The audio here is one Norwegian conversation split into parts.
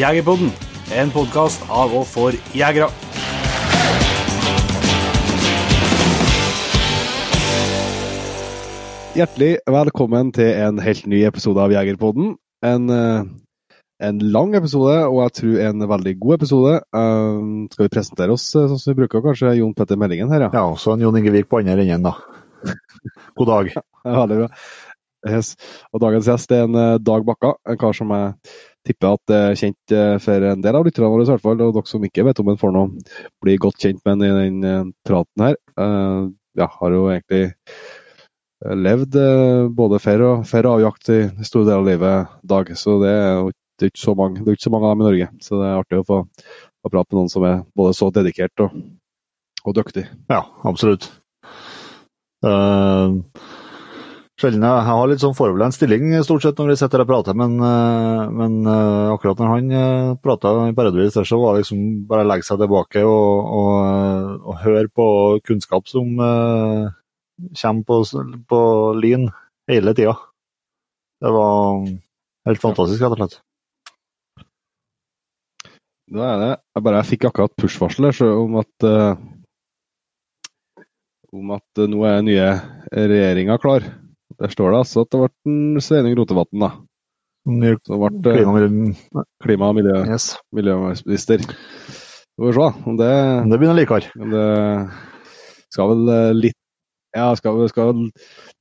Jegerpodden, en podkast av og for jegere. Hjertelig velkommen til en helt ny episode av Jegerpodden. En, eh, en lang episode, og jeg tror en veldig god episode. Um, skal vi presentere oss eh, sånn som vi bruker? Kanskje Jon Petter Meldingen her, ja? Ja, så en Jon Ingevik på andre enden, da. God dag. Ja, Veldig bra. Yes. Og dagens gjest er en Dag Bakka, en kar som jeg tipper at det er kjent eh, for en del av lytterne våre, i hvert fall. Og dere som ikke vet om han får noe, blir godt kjent med han i den eh, praten her. Ja, har jo egentlig eh, levd eh, både for og før avjakt i store deler av livet, Dag. Så det er jo ikke så mange, det er ikke så mange av dem i Norge. Så det er artig å få, å prate med noen som er både så dedikert og, og dyktig. Ja, absolutt. Uh, sjelden jeg, har litt sånn forberedt stilling stort sett når vi sitter og prater, men, eh, men eh, akkurat når han uh, prata periodevis, så var det liksom bare å legge seg tilbake og, og, eh, og høre på kunnskap som uh, kommer på, på lin hele tida. Det var helt fantastisk, rett og slett. Det er det Jeg bare jeg fikk akkurat push-varsel om at uh, om at eh, nå er nye regjeringa klar. Der står det altså at det ble en Sveinung Rotevatn, da. Som ble eh, klima, klima- og miljø, yes. miljøminister. Vi får se om det, Det begynner likere. det skal vel eh, litt Ja, skal, skal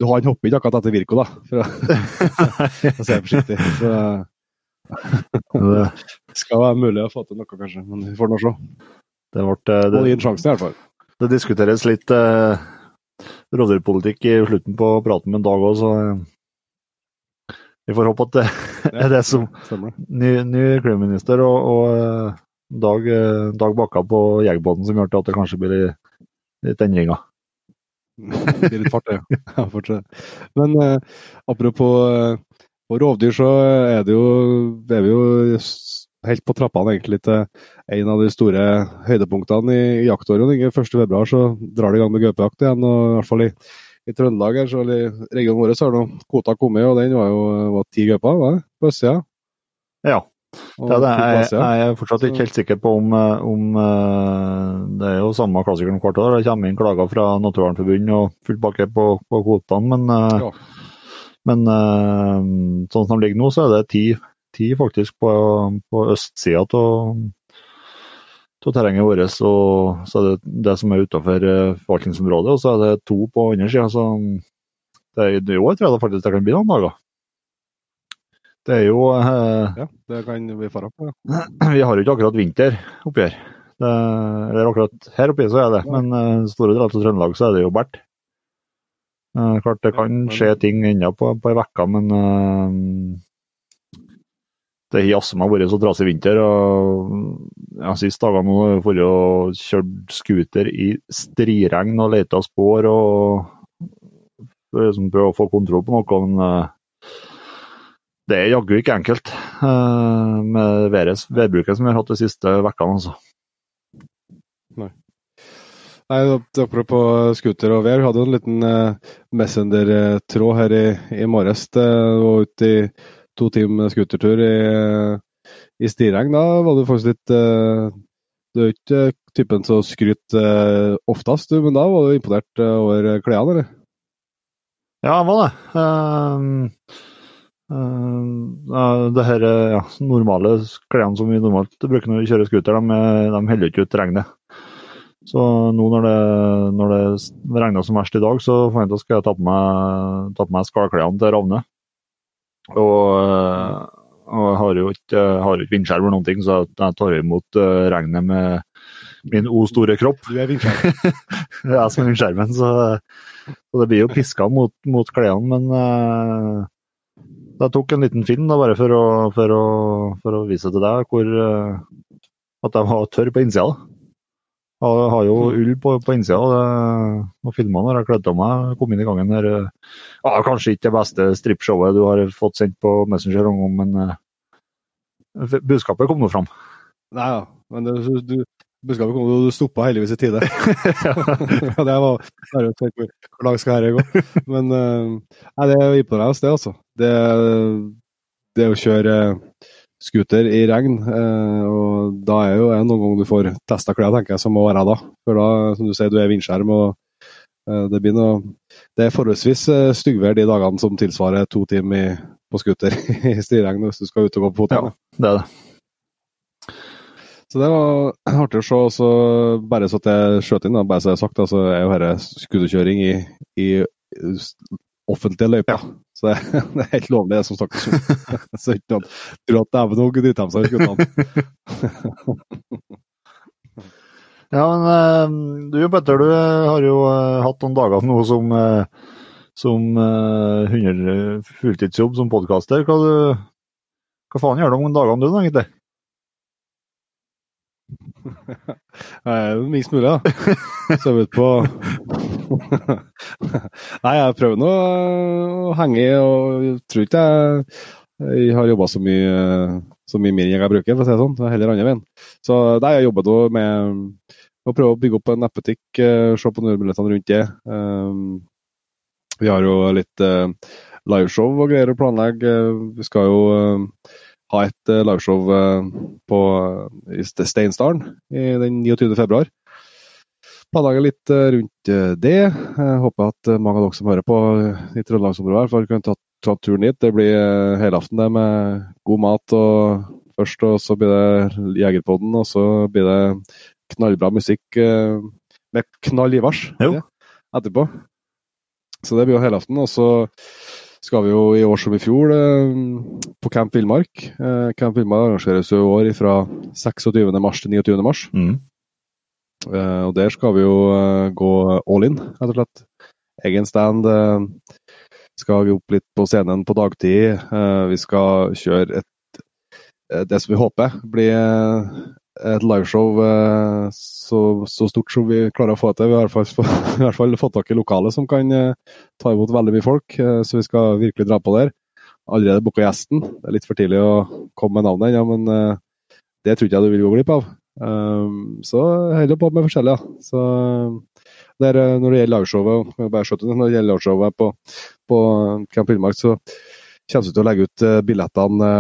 Du har en hopper ikke akkurat etter Virko, da, for å, for å si det forsiktig. Så Det, det skal være mulig å få til noe, kanskje. Men vi får nå se. det, ble, det, det, det diskuteres litt eh, rovdyrpolitikk i slutten på praten med Dag òg, så vi får håpe at det er det som ny, ny klimaminister og, og eh, Dag, eh, Dag Bakka på Jegerbåten som gjør at det kanskje blir litt, endringer. Det blir litt fart, det. Ja, fortsatt. Men eh, apropos eh, rovdyr, så er det jo er vi jo helt på trappene egentlig til en av de store høydepunktene i, jaktåret. første 1. februar så drar det i gang med gaupejakt igjen. og I hvert fall i, i Trøndelag her, så i regionen vår så har nå kvota kommet, og den var jo var ti gauper var det? på østsida. Ja, det er det. Jeg, jeg er fortsatt ikke helt sikker på om, eh, om eh, Det er jo samme klassikeren hvert år. Det kommer inn klager fra Naturvernforbundet og fullt pakke på, på kvotene, men eh, Ja. Men sånn som de ligger nå, så er det ti, ti faktisk på, på østsida av terrenget vårt. Og så er det det som er utafor forvaltningsområdet, og så er det to på andre sida. Så det, er- det, i år tror jeg faktisk det kan bli noen dager. Det er jo eh, Ja, det kan vi fare på. Ja. Vi har jo ikke akkurat vinter oppi her. Det, eller akkurat her oppe så er det, men uh, store deler av Trøndelag så er det jo bært. Uh, klart det kan skje ting ennå på, på ei uke, men eh, det har jaså meg vært så trasig vinter. og ja, Sist dagene nå har og kjørt scooter i striregn og leta spor og liksom prøve å få kontroll på noe. men eh, det er jaggu ikke enkelt eh, med været, som vi har hatt de siste ukene. Altså. Nei, Apropos scooter og vær, vi hadde jo en liten eh, Messenger-tråd her i, i morges. Det var ute i to timer scootertur i, i stiregn. Da var du faktisk litt uh, Du er ikke typen som skryter uh, oftest, du, men da var du imponert eh, over klærne, eller? Ja, det var det. Um, eh, det her eh, ja, normale klærne som vi normalt bruker når vi kjører scooter, de, de holder ikke ut regnet. Så nå når det, når det regner som verst i dag, så fant jeg jeg ta på meg, ta meg skallklærne til Ravne. Og, eh, og jeg har jo ikke, har ikke vindskjerm eller noen ting, så jeg tar imot eh, regnet med min o store kropp. Du er vindskjermen? Er jeg som er vindskjermen, så, så det blir jo piska mot, mot klærne. Men eh, jeg tok en liten film da, bare for å, for å, for å vise til deg hvor, at de var tørr på innsida. Jeg har jo ull på, på innsida, og, filma når jeg kledde av meg. kom inn i gangen her. eh, Ja, kanskje ikke det beste strippshowet du har fått sendt på Messenger men uh, budskapet kom nå fram. Nei ja, men det, du, du budskapet kom, og du stoppa heldigvis i tide. ja, det var bare å tenke på hvor langt skal dette gå. Men uh, nei, det er imponerende, det, altså. Det, det å kjøre scooter i regn. Eh, og da er jo noen ganger du får testa klær, tenker jeg, som må være da. For da, som du sier, du er vindskjerm og eh, det blir noe Det er forholdsvis eh, styggvær de dagene som tilsvarer to timer på scooter i stiregn hvis du skal ut og gå på fot. Ja, det er det. Så det var artig å se. Og så bare så at jeg skjøt inn, da, bare så jeg har sagt, altså, er jo dette scooterkjøring i, i offentlige løyper. Så det, det, er helt lovlig, det som snakkes om. så ikke noen tror at dæven nå driter de seg ut, guttene. ja, men eh, du Petter, du har jo eh, hatt noen dager nå som, eh, som 100 fulltidsjobb som podkaster. Hva, hva faen gjør du om dagene du, da, egentlig? Minst mulig, da. Sove ut på Nei, jeg prøver nå å henge i, og jeg tror ikke jeg, jeg har jobba så så mye mer enn jeg bruker, for å si det sånn. Heller andre veien. Så nei, jeg jobber da med å prøve å bygge opp en nettbutikk, uh, se på mulighetene rundt det. Um, vi har jo litt uh, liveshow og greier å planlegge. Vi skal jo uh, ha et liveshow på Steinsdalen den 29. Planlegger litt uh, rundt det. Jeg håper at mange av dere som hører på i Trøndelagsområdet, kan ta, ta turen dit. Det blir helaften det med god mat og først, og så blir det Jegerpodden, og så blir det knallbra musikk med knall i vars, etterpå. Så det blir jo helaften. Og så skal vi jo i år som i fjor eh, på Camp Villmark. Eh, Camp Villmark arrangeres jo i år fra 26. mars til 29. mars. Mm. Eh, og der skal vi jo gå all in, rett og slett. Egen stand. Skal opp litt på scenen på dagtid. Vi skal kjøre et det som vi håper blir et liveshow eh, så, så, stort som vi klarer å få til. Vi har i hvert fall, fått tak i lokale som kan eh, ta imot veldig mye folk, eh, så vi skal virkelig dra på der. Allerede booka gjesten. Det er litt for tidlig å komme med navnet ennå, men det tror ikke jeg du vil gå glipp av. Så holder på med forskjellig. Ja. Så der, når det gjelder liveshowet, når det gjelder liveshowet på, på Camp Villmark, så kommer vi til å legge ut billettene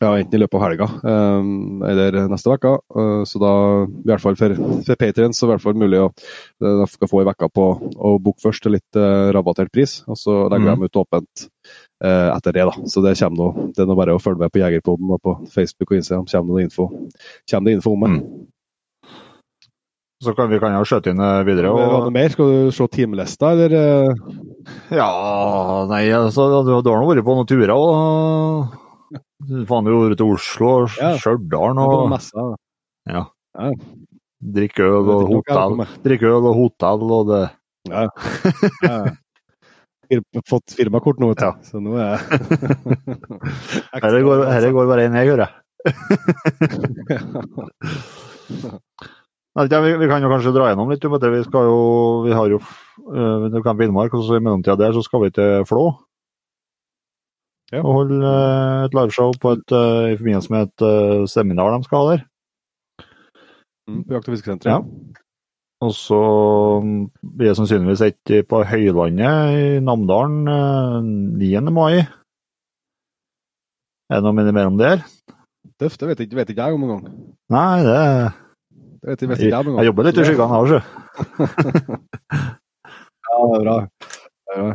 ja, enten i løpet av helga um, eller neste uke. Uh, så da, i hvert fall for, for Patrion, så er det i hvert fall mulig å uh, få ei uke på å booke først til litt uh, rabattert pris, og så legger mm. de ut åpent uh, etter det. da. Så det kommer noe, det er noe bare å følge med på Jegerpoden og på Facebook og Instagram. kommer det info, kommer det info om det. Mm. Så kan vi kan jo skjøte inn videre. Og... Hva mer? Skal du se timelista, eller? Ja, nei, altså, du, har nå vært på noen turer òg. Faen, jo til Oslo og ja. Stjørdal og. Ja. ja. Drikke øl og hotell. Drikke øl og hotell og det Ja. ja. Fått firmakort nå, vet du. Ja. Så nå er Dette går, går, bare én vei, hører jeg. vi, vi, kan jo kanskje dra gjennom litt. Vi, skal jo, vi har jo vi kan Villmark, og så i mellomtida der så skal vi til Flå. Ja. Og holde uh, et liveshow på et, uh, i forbindelse med et uh, seminar de skal ha der. Mm, på Jakt- og fiskesenteret. Ja. Og så blir det sannsynligvis et på Høylandet i Namdalen 9. mai. Er det noe mer om det her? Tøft, det vet ikke, vet ikke jeg om engang. Nei, det, det vet, vet ikke jeg, engang. jeg jobber litt i skyggene her, sjø. ja, det er bra. Det er bra.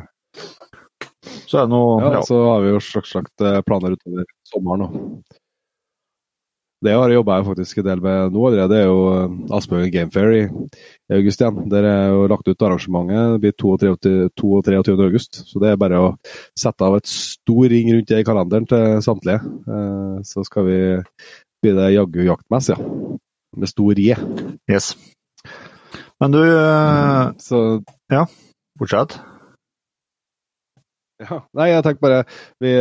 Så er det noe Ja, ja. så har vi jo slags, slags eh, planer utover sommeren òg. Det har jeg jobba faktisk en del med nå allerede. Det er jo eh, Aspmøyen Game Fair i, i august igjen. Der er jo lagt ut arrangementet. Det blir 22. og 23. august. Så det er bare å sette av et stor ring rundt det i kalenderen til samtlige. Eh, så skal vi bli det jaggu jaktmess, ja. Med stor J. Yes. Men du Så Ja, fortsett. Ja, nei, jeg tenker bare Vi,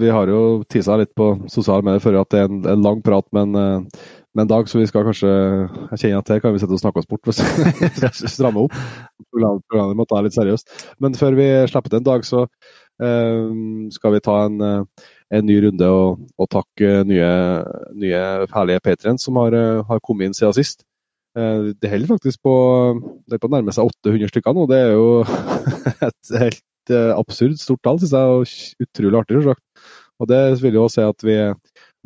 vi har jo tisa litt på sosiale medier før at det er en, en lang prat med en, med en, dag, så vi skal kanskje Jeg kjenner at her kan vi sette og snakke oss bort hvis vi strammer opp. Programmet må ta litt seriøst. Men før vi slipper til en dag, så uh, skal vi ta en, en ny runde og, og takke nye, nye herlige patrients som har, har, kommet inn siden sist. Det holder faktisk på det er på å nærme seg 800 stykker nå. Det er jo et helt uh, absurd stort tall, syns jeg. Og utrolig artig, selvsagt. Og det vil jo si at vi er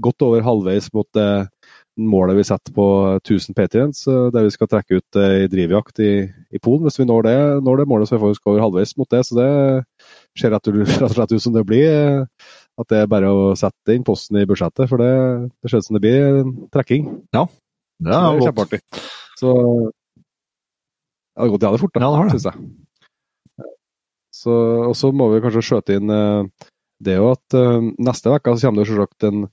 godt over halvveis mot det målet vi setter på 1000 Patrients, der vi skal trekke ut i drivjakt i, i Polen. Hvis vi når det, når det målet, så er vi faktisk over halvveis mot det. Så det ser rett og slett ut som det blir. At det er bare å sette inn posten i budsjettet, for det, det ser ut som det blir trekking. Ja, det er, det er kjempeartig. Så det har gått jævlig fort, da, ja, det har det. synes jeg. Og så må vi kanskje skjøte inn uh, det òg at uh, neste uke kommer det selvsagt en,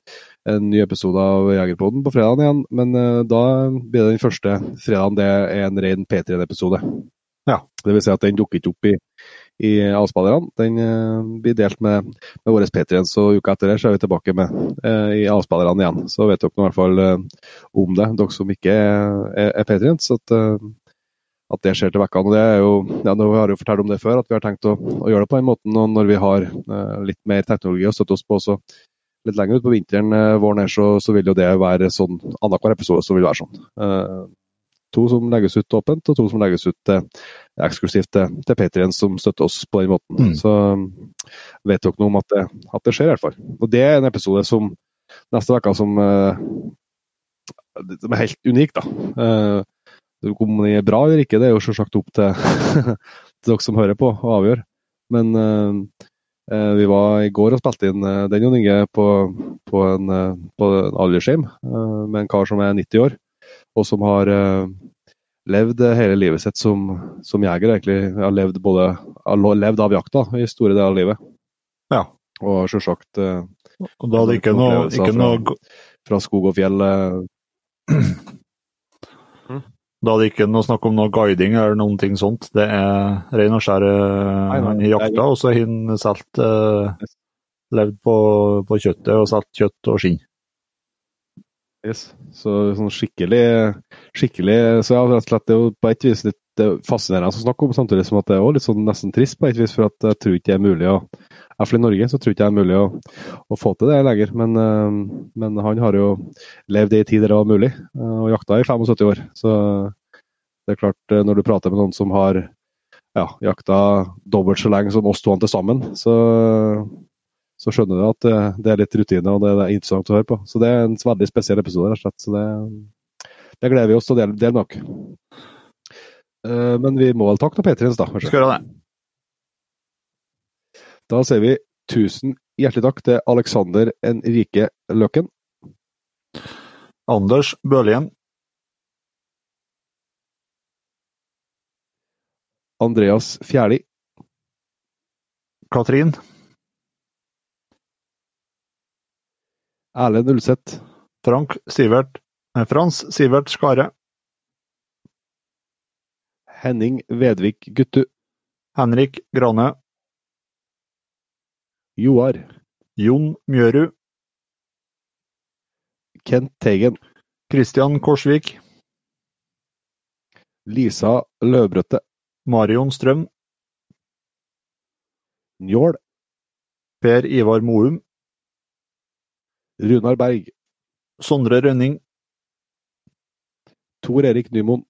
en, ny episode av Jegerpoden på fredagen igjen. Men uh, da blir det den første fredagen det er en ren P3-episode. Ja. Det vil si at den dukker ikke opp i, i avspillerne. Den blir delt med, med våre P3-en, så uka etter det så er vi tilbake med i avspillerne igjen. Så vet dere i hvert fall om det, dere som ikke er, er, er P3-en. Så at at det skjer til vekkene. Det er jo, ja, Vi har jo fortalt om det før, at vi har tenkt å, å gjøre det på den måten. og Når vi har eh, litt mer teknologi å støtte oss på, så litt lenger ut på vinteren, eh, våren her, så, så, vil jo det være sånn annenhver episode som vil være sånn. Eh, to som legges ut åpent, og to som legges ut eksklusivt til, til Patrion, som støtter oss på den måten. Mm. Så vet dere noe om at det, at det skjer, i hvert fall. Og det er en episode som neste uke som, som er helt unik, da. Om den er bra eller ikke, det er jo selvsagt opp til, til dere som hører på, å avgjøre. Men uh, vi var i går og spilte inn uh, den Jon Inge på, på en, uh, på en aldersheim med en kar som er 90 år, og som har levd hele livet sitt som, som jeger. egentlig. Har levd, både, har levd av jakta i store deler av livet. Ja. Og selvsagt Og da hadde ikke noe, ikke noe... Fra, fra skog og fjell. Da er det ikke noe snakk om noe guiding eller noen ting sånt. Det er ren og skjær eh, han jakta, og så har han solgt eh, Levd på, på, kjøttet og solgt kjøtt og skinn. Yes. Så sånn skikkelig skikkelig Så ja, rett og slett det er jo på et vis litt fascinerende å snakke om, samtidig som at det er litt sånn nesten trist på et vis, for at jeg tror ikke det er mulig å Iallfall i Norge så tror ikke jeg det er mulig å, å få til det lenger. Men, uh, men, han har jo levd i en tid der det var mulig, uh, og jakta i 75 år. Så det er klart, uh, når du prater med noen som har ja, jakta dobbelt så lenge som oss to til sammen, så, så skjønner du at det, er litt rutine og det, er interessant å høre på. Så det er en veldig spesiell episode, rett og slett. Så det, det gleder vi oss til å dele, dele nok. Men vi må vel takke noen Patriens, da. kanskje? Skal gjøre det. Da sier vi tusen hjertelig takk til Alexander Enrike Løkken. Anders Bølien. Andreas Fjærli. Katrin. Erlend Ulseth. Frank Sivert. Frans Sivert Skare. Henning Vedvik Guttu. Henrik Grane. Joar. Jon Mjørud. Kent Teigen. Christian Korsvik. Lisa Løvbrøtte. Marion Strøm. Njål. Per Ivar Moum. Runar Berg. Sondre Rønning. Tor Erik Nymoen.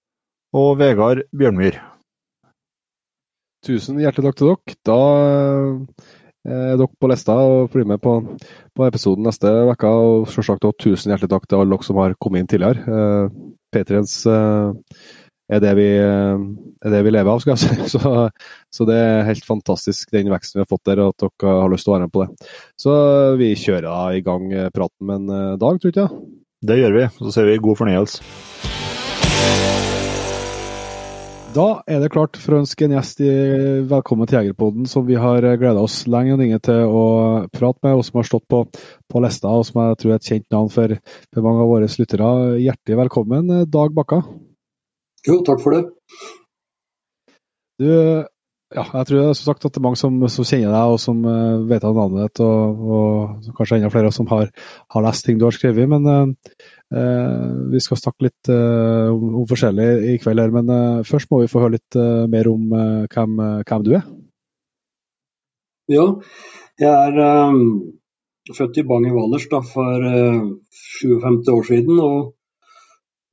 Og Vegard Bjørnmyr. Tusen hjertelig takk til dere. Da dere på lista og blir med på, på episoden neste uke. Og selvsagt også tusen hjertelig takk til alle dere som har kommet inn tidligere. Eh, Patriens eh, er, det vi, uh, er det vi lever av, skal jeg si. Så, så, det er helt fantastisk den veksten vi har fått der, og at dere har lyst til å være med på det. Så vi kjører da i gang praten med en dag, tror jeg? Det gjør vi. Så ser vi god fornøyelse. Da er det klart for å ønske en gjest i velkommen til Jegerpodden, som vi har gleda oss lenge og lenge til å prate med, og som har stått på, på lista, og som jeg tror er et kjent navn for, for mange av våre lyttere. Hjertelig velkommen, Dag Bakka. Jo, takk for det. Du, ja, jeg tror som sagt at det er mange som, som kjenner deg, og som uh, vet av navnet ditt, og, og, kanskje enda flere som har, har, lest ting du har skrevet. Men uh, Eh, vi skal snakke litt eh, om, om forskjellig i kveld, her, men eh, først må vi få høre litt mer om hvem, hvem, du er. Ja, jeg er um, født i Bang i Valdres for uh, 57 år siden. Og,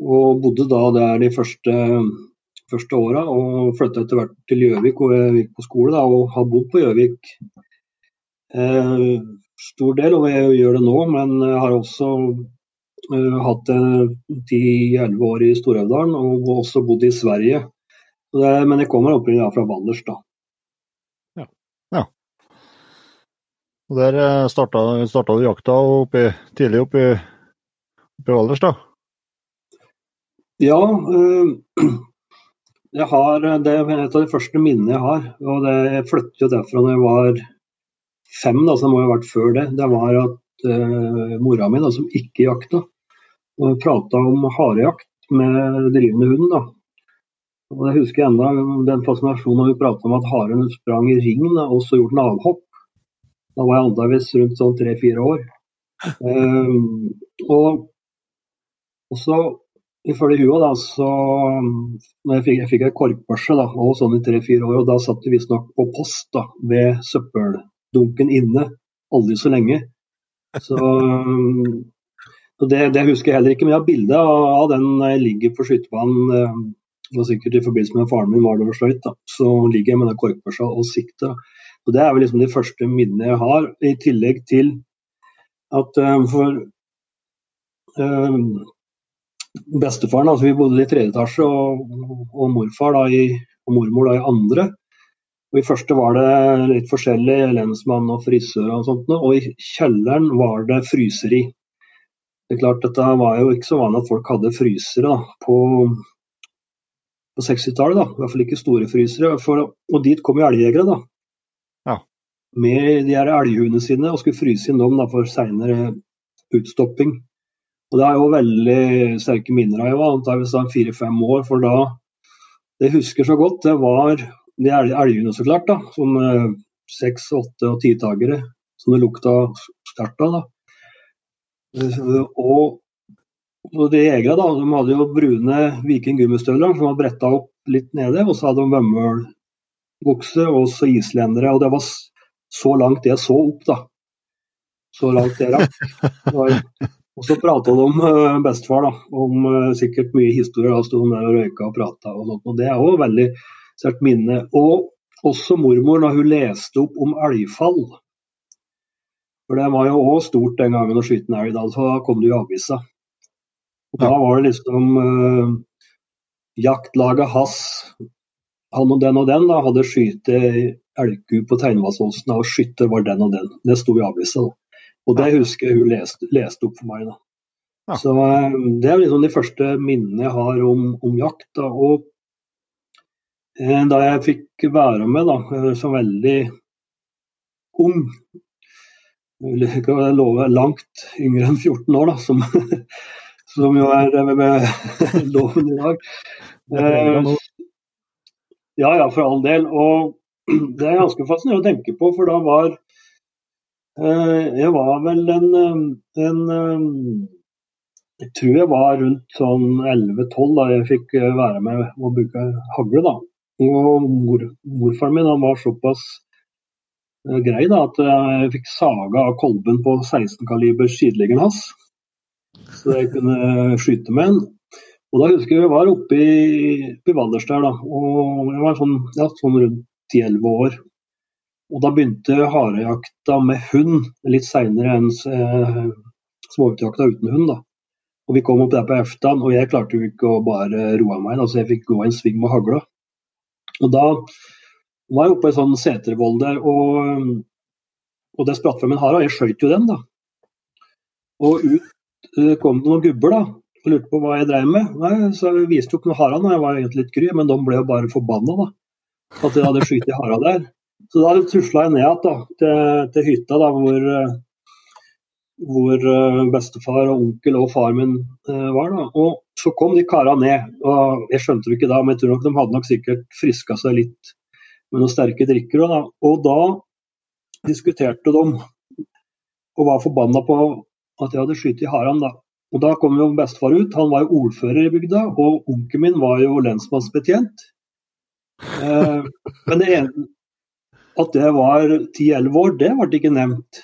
og, bodde da der de første, første åra. Og flytta etter hvert til Gjøvik, hvor jeg gikk på skole. Da, og har bodd på Gjøvik uh, stor del, og jeg gjør det nå. Men jeg har også hatt ti-elleve år i Stor-Elvdalen og også bodd i Sverige. Det, men jeg kommer opprinnelig fra Valdres, da. Ja. ja. Og Der starta, starta du jakta oppi, tidlig oppi, oppi Valdres, da? Ja. Øh, jeg har, det er et av de første minnene jeg har. og det, Jeg flyttet jo derfra da jeg var fem, da, så det må jo ha vært før det. Det var at øh, mora mi, da, som ikke jakta, prata om harejakt med drivende hund. da. Og Jeg husker enda den fascinasjonen hun prata om at haren sprang i ring da, og så gjorde den avhopp. Da var jeg antakeligvis rundt sånn tre-fire år. Um, og, og så ifølge hua da, så når jeg fikk, jeg fikk et korkbørse da, og sånn i tre-fire år, og da satt vi visstnok på post da, ved søppeldunken inne aldri så lenge. Så det, det, husker jeg heller ikke, men jeg har bilde av den jeg ligger på skytebanen. Eh, det var sikkert i forbindelse med faren min var det over skøyt. Så ligger jeg med den korkbørsa og sikter. Og Det er vel liksom de første minnene jeg har, i tillegg til at um, for um, bestefaren, altså vi bodde i tredje etasje, og, og morfar da i, og mormor da i andre. Og I første var det litt forskjellig, lensmann og frisør og sånt. Og i kjelleren var det fryseri. Det er klart, Dette var jo ikke så vanlig at folk hadde frysere da, på, på 60-tallet. I hvert fall ikke store frysere. For, og dit kom jo elgjegere, da. Ja. Med de her elghundene sine og skulle fryse inn dem da, for seinere utstopping. Og Det er jo veldig sterke minner av. Antakeligvis fire-fem år, for da Det jeg husker så godt, det var de elghundene, så klart. da, Som eh, seks-, åtte- og titagere som det lukta sterkt av. da. Og, de jegerne da, de hadde jo brune Viking gummistøvler som var bretta opp litt nede, og så hadde de vømmølbukse og så islendere. Og det var så langt jeg så opp, da. Så langt jeg rakk. Og så prata de om uh, bestefar, da, om uh, sikkert mye historie. Da sto de der og røyka og prata og sånt. Og det er òg veldig sterkt minne. Og også mormor, da hun leste opp om elgfall. For det var jo òg stort den gangen å skyte en elg, da, så kom det jo i avisa. Og da var det liksom eh, Jaktlaget hans, han og den og den, da, hadde skutt elgku på Teinvassåsen, og skytter var den og den. Det sto i avisa. da. Og det husker jeg hun leste, leste opp for meg. da. Ja. Så uh, Det er liksom de første minnene jeg har om, om jakt. da, og uh, Da jeg fikk være med da, som veldig ung, jeg ikke love langt yngre enn 14 år, da, som, som jo er med, med loven i dag. Eh, ja ja, for all del. Og det er ganske fascinerende å tenke på, for da var eh, Jeg var vel en, en Jeg tror jeg var rundt sånn 11-12 da jeg fikk være med og bruke hagle. da. Og mor, morfaren min han var såpass Eh, grei da, at eh, jeg fikk saga av kolben på 16-kalibers sideliggeren hans. Så jeg kunne skyte med den. Og da husker jeg vi var oppe i, i Valdres da. Og jeg var sånn, ja, sånn rundt 10-11 år. Og da begynte harejakta med hund litt seinere enn eh, småviltjakta uten hund. da. Og Vi kom opp der på eftan, og jeg klarte jo ikke å bare roe meg, da, så jeg fikk gå en sving med hagla. Og da var jeg oppe i sånn setervoll der, og, og frem en hare, og jeg skjøt jo den, da. Og ut eh, kom det noen gubber, da, og lurte på hva jeg dreiv med. Nei, så jeg viste jo ikke noen hara, jeg var egentlig litt gry, men de ble jo bare forbanna, da. At jeg hadde skutt hara der. Så da tusla jeg ned igjen til, til, hytta da, hvor, hvor eh, bestefar og onkel og far min var. da. Og så kom de kara ned. og Jeg skjønte det ikke da, men jeg tror nok de hadde nok sikkert friska seg litt med noen sterke drikker. Da. Og da diskuterte de og var forbanna på at jeg hadde skutt i haran. Da. Og da kom jo bestefar ut, han var jo ordfører i bygda, og onkelen min var jo lensmannsbetjent. Eh, men det ene, at det var 10-11 år, det ble ikke nevnt.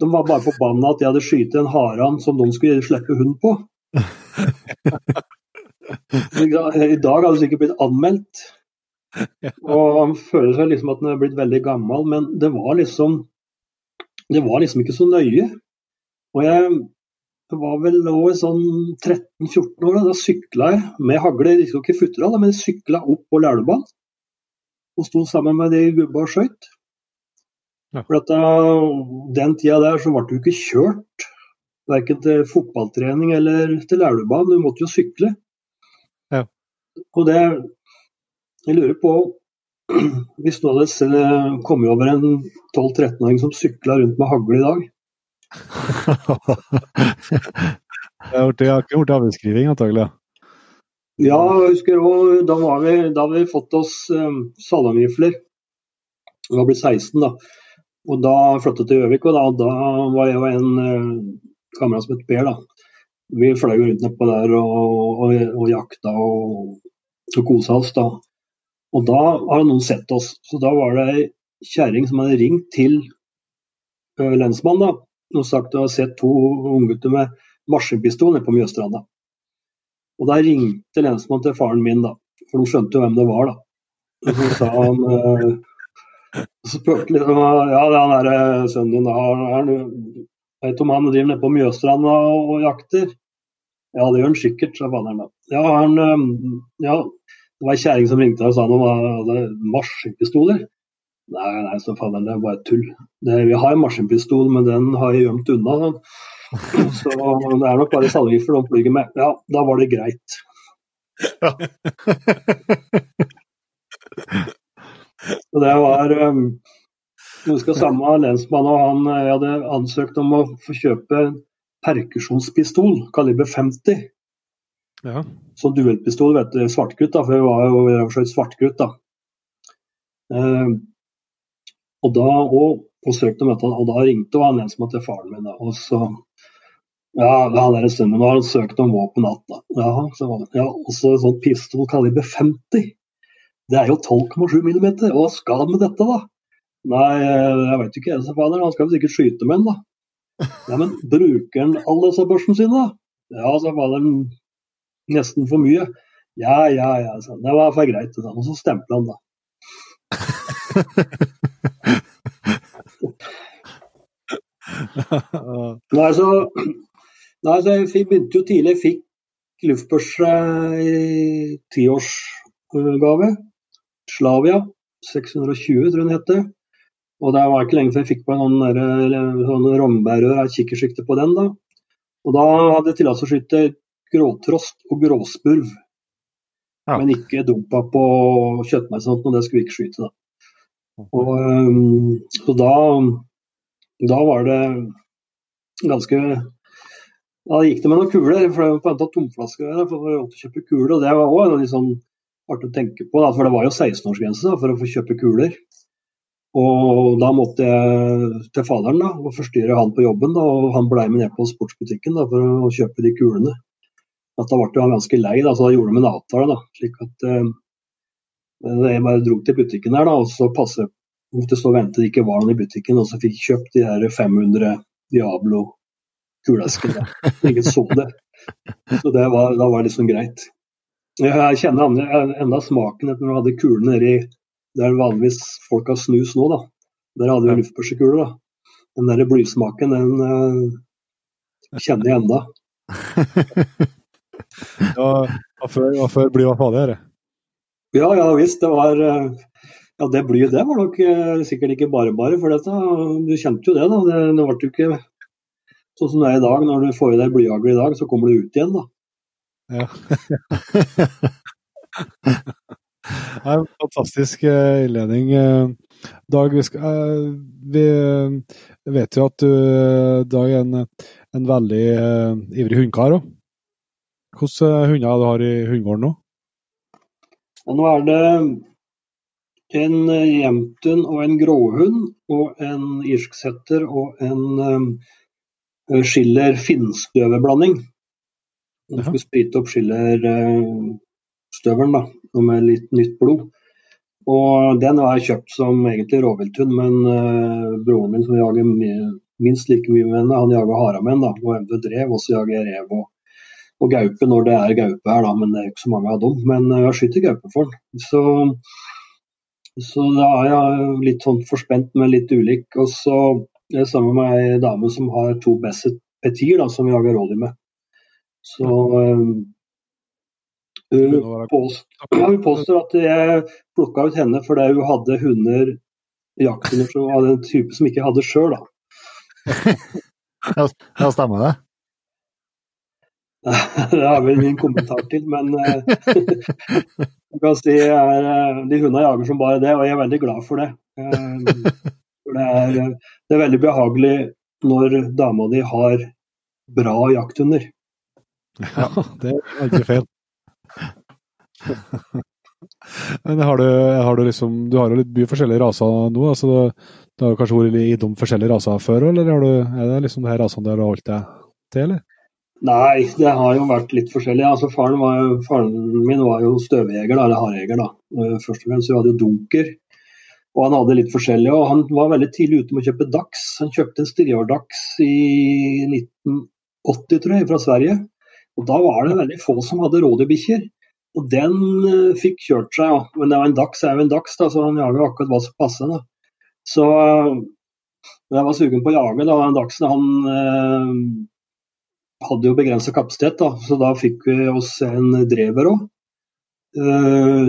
De var bare forbanna at jeg hadde skutt en haran som de skulle slippe hund på. I dag hadde det sikkert blitt anmeldt. Og han føler seg liksom at han er blitt veldig gammel, men det var liksom det var liksom ikke så nøye. Og jeg var vel nå i sånn 13-14 år, da sykla jeg med hagle. Jeg ikke futra, men sykla opp på Lærdøbanen. Og sto sammen med de gubba og skøyt. Ja. For at da, den tida der så ble du ikke kjørt. Verken til fotballtrening eller til Lærdøbanen. Du måtte jo sykle. Ja. Og det Jeg lurer på hvis du hadde kommet over en 12-13-åring som sykla rundt med hagle i dag, Jeg har gjort- jeg har ikke gjort avskriving, antagelig. Ja, jeg husker også, da, var vi, da hadde vi fått oss um, salongrifler. Vi var blitt 16 da. Og da flyttet til Gjøvik, og da, da var jeg og en uh, kamerat som het Per. da. Vi fløy rundt nedpå der og, og, og jakta og, og kosa oss. da. Og da har noen sett oss. Så da var det ei kjerring som hadde ringt til lensmannen da, og sagt at hun hadde sett to unggutter med maskinpistol nede på Mjøstranda. Og da ringte lensmannen til faren min, da, for de skjønte jo hvem det var. da. Så sa han eh, Så spurte liksom Ja, er han derre sønnen din, da. Er han, vet om han driver nede på Mjøstranda og, og jakter? Ja, det gjør han sikkert, sa faderen da. Ja, han Ja, det var ei kjerring som ringte og sa noe om maskinpistoler. Nei, nei, så faderen, det er bare tull. Det, vi har en maskinpistol, men den har jeg gjemt unna. Så det er nok bare salgifter de flyger med. Ja, da var det greit. Så det var um, Jeg husker samme lensmann og han eh, jeg hadde ansøkt om å få kjøpe perkusjonspistol kaliber 50. Ja. Så duellpistol, vet du, svartkrutt, da, for vi var jo skjøt svartkrutt, da. Eh, og da og, og dette, og da ringte han en som til faren min, da, og så ja, en stund, men da har han søkt om våpen igjen, da. Ja, så var det, ja, og så en sånn pistol kaliber 50. Det er jo 12,7 millimeter, hva skal han med dette, da? Nei, jeg vet ikke, jeg, fader. han skal vel sikkert skyte med den, da. Ja, men bruker han alle disse børsene sine, da? Ja, sa faderen, nesten for mye. Ja, ja, ja, sa han. Det var for greit. Da. Og så stempla han, da. Nei, så, nei, så jeg fikk, begynte jo tidlig. Jeg fikk luftbørse i tiårsgave. Slavia 620, tror jeg den heter. Og det var ikke lenge før jeg fikk på en sånn, sånn rognbærrør, et kikkersikte på den. da. Og da hadde jeg tillatelse å skyte gråtrost og gråspurv. Ja. Men ikke dumpa på kjøttmeis og det skulle vi ikke skyte. da. Og, um, så da, da var det ganske Da gikk det med noen kuler, for det på antall tomflasker der, for å kjøpe kuler. Og det var òg litt sånn artig å tenke på, da, for det var jo 16-årsgrense for å få kjøpe kuler. Og da måtte jeg til faderen da, og forstyrre han på jobben, da, og han blei med ned på sportsbutikken da, for å kjøpe de kulene. At da ble han ganske lei, da, så da gjorde de en avtale. da, slik at eh, Jeg bare dro til butikken der, da, og så passet måtte stå og vente det ikke var noen i butikken, og så fikk jeg kjøpt de her 500 Diablo kuleskene. Ingen så det. Så det var, da var det liksom greit. Jeg kjenner andre, enda smaken etter når du hadde kulene nedi der vanligvis folk har snus nå, da. Der hadde vi luftbørsekuler, da. Den der blysmaken, den eh, kjenner jeg enda. Ja, før, og før faen det er. Ja, ja visst. Det var eh, Ja, det blyet, det var nok eh, sikkert ikke bare bare, for dette. Du kjente jo det, da. Det, det ble jo ikke sånn som det er i dag. Når du får i deg blyhagl i dag, så kommer du ut igjen, da. Ja. Det er en fantastisk eh, innledning. Dag, vi, skal, vi vet jo at du Dag er en, en veldig uh, ivrig hundekar òg. Hvilke eh, hunder du har i hundegården nå? Og nå er det en jemtun og en gråhund og en irsksetter og en eh, skiller finnstøverblanding. Den skal skulle sprite opp skillerstøvelen da, med litt nytt blod. Og den har jeg kjøpt som egentlig rovvilthund, men uh, broren min som jager minst like mye med henne, han jager hare med og eventuelt rev. Og så jager jeg rev og, og gaupe når det er gaupe her, da, men det er ikke så mange av dem. Men jeg jeg skyter gaupe for den. Så, så da er jeg litt sånn forspent med litt ulik. Og så Jeg er sammen med ei dame som har to Besset Petir, da, som vi jager rådyr med. Så um, hun, påst, ja, hun påstår at jeg plukka ut henne fordi hun hadde hunder, jakthunder av var den type som ikke hadde sjøl, da. ja, stemmer det? det har vel min kommentar til, men jeg kan si er, de hundene jager som bare det, og jeg er veldig glad for det. For det, er, det er veldig behagelig når dama di har bra jakthunder. Ja, det er ikke feil. Men har du, har du, liksom Du har jo litt mye forskjellige raser nå. altså Du har kanskje vært de forskjellige raser før, eller du, er det liksom de her rasene du har holdt deg til, eller? Nei, det har jo vært litt forskjellig. Altså, faren, var, faren, min var jo støvjeger, eller hardjeger. da. Eh, først og fremst så hadde dunker. Og han hadde litt forskjellig. Og han var veldig tidlig ute med å kjøpe Dax. Han kjøpte en striårdags i 1980, tror jeg, fra Sverige. Og Da var det veldig få som hadde rådyrbikkjer. Og den uh, fikk kjørt seg, ja. Men det var en dags er jo en dags, da, så han jager akkurat hva som passer. da. Så uh, jeg var sugen på å jage, da, den dagsen han hadde jo begrensa kapasitet, da, så da fikk vi oss en drever òg.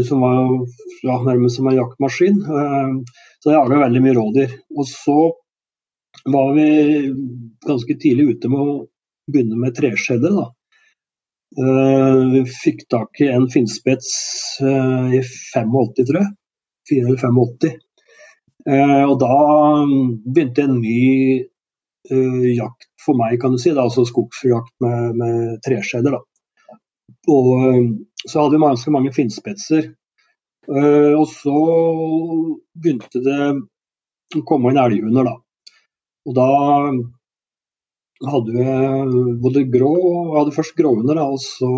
som var ja, nærmest som en jaktmaskin. så jeg jaga veldig mye rådyr. Og så var vi ganske tidlig ute med å begynne med treskjedder. da. Eh, vi fikk tak i en finnspets uh, i 85, tror jeg. 4 eller 85. Uh, og da begynte en ny jakt for meg, kan du si. Da, altså skogsjakt med, med treskjeder. Og så hadde vi ganske mange finnspetser. og så begynte det å komme inn elghunder, da. Og da hadde vi både grå og hadde først gråhunder, og så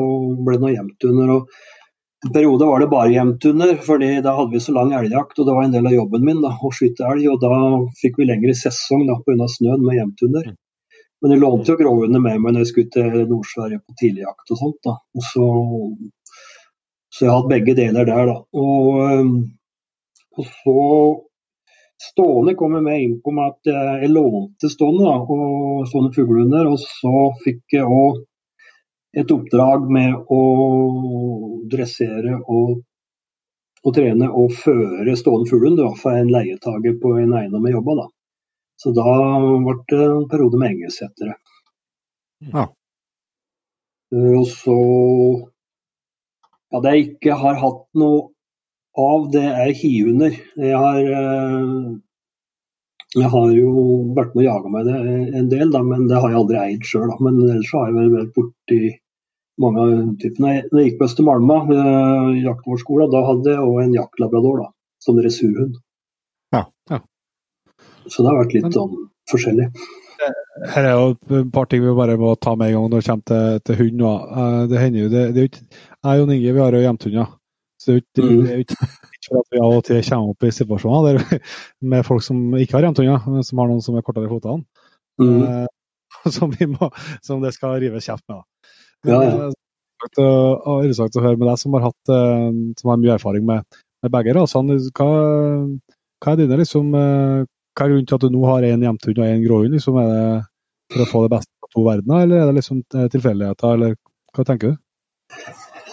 ble det noe jevnthunder. En periode var det bare jevnthunder, fordi da hadde vi så lang elgjakt. og Det var en del av jobben min da, å skyte elg. og Da fikk vi lengre sesong pga. snøen med jevnthunder. Men jeg lånte jo gråhundene med meg når jeg skulle til Nord-Sverige på tidligjakt og sånt. da. Og så, så jeg har hatt begge deler der, da. Og, og så Stående kommer med inn på meg at jeg lånte stående da, og stående fuglehunder. Og så fikk jeg òg et oppdrag med å dressere og, og trene og føre stående fuglehund for en leietager på en eiendom jeg jobba. Da. Så da ble det en periode med engelsettere. Ja. Eh, og så Ja, det jeg ikke har hatt noe av det er hihunder. Jeg har, eh, jeg har jo vært med å jage meg det en del, da, men det har jeg aldri eid sjøl. Men ellers har jeg vært borti mange av typene. Når jeg gikk på Østermalma, eh, jaktvårdsskolen, da hadde jeg òg en jaktlabrador da, som dressurhund. Så det har vært litt sånn forskjellig. Her er jo et par ting vi bare må ta med en gang når det kommer til, til hund. Eh, det hender jo, det, det er jo ikke, Jeg og Jon Inge vi har jo hjemthunder. Så det er jo ikke for at vi av og til kommer opp i situasjoner der, med folk som ikke har jevntunner, som har noen som er kortere i fotene. Mm. Eh, som, må, som, det skal rives kjeft med. Ja, ja. Det er interessant å høre med deg som har, hatt, eh, som har mye erfaring med, med begge rasene. Hva, hva, er dine liksom, eh, hva er grunnen til at du nå har én hjemthund og én gråhund? Liksom, er det for å få det beste av to verdener, eller er det liksom tilfeldigheter, eller hva tenker du?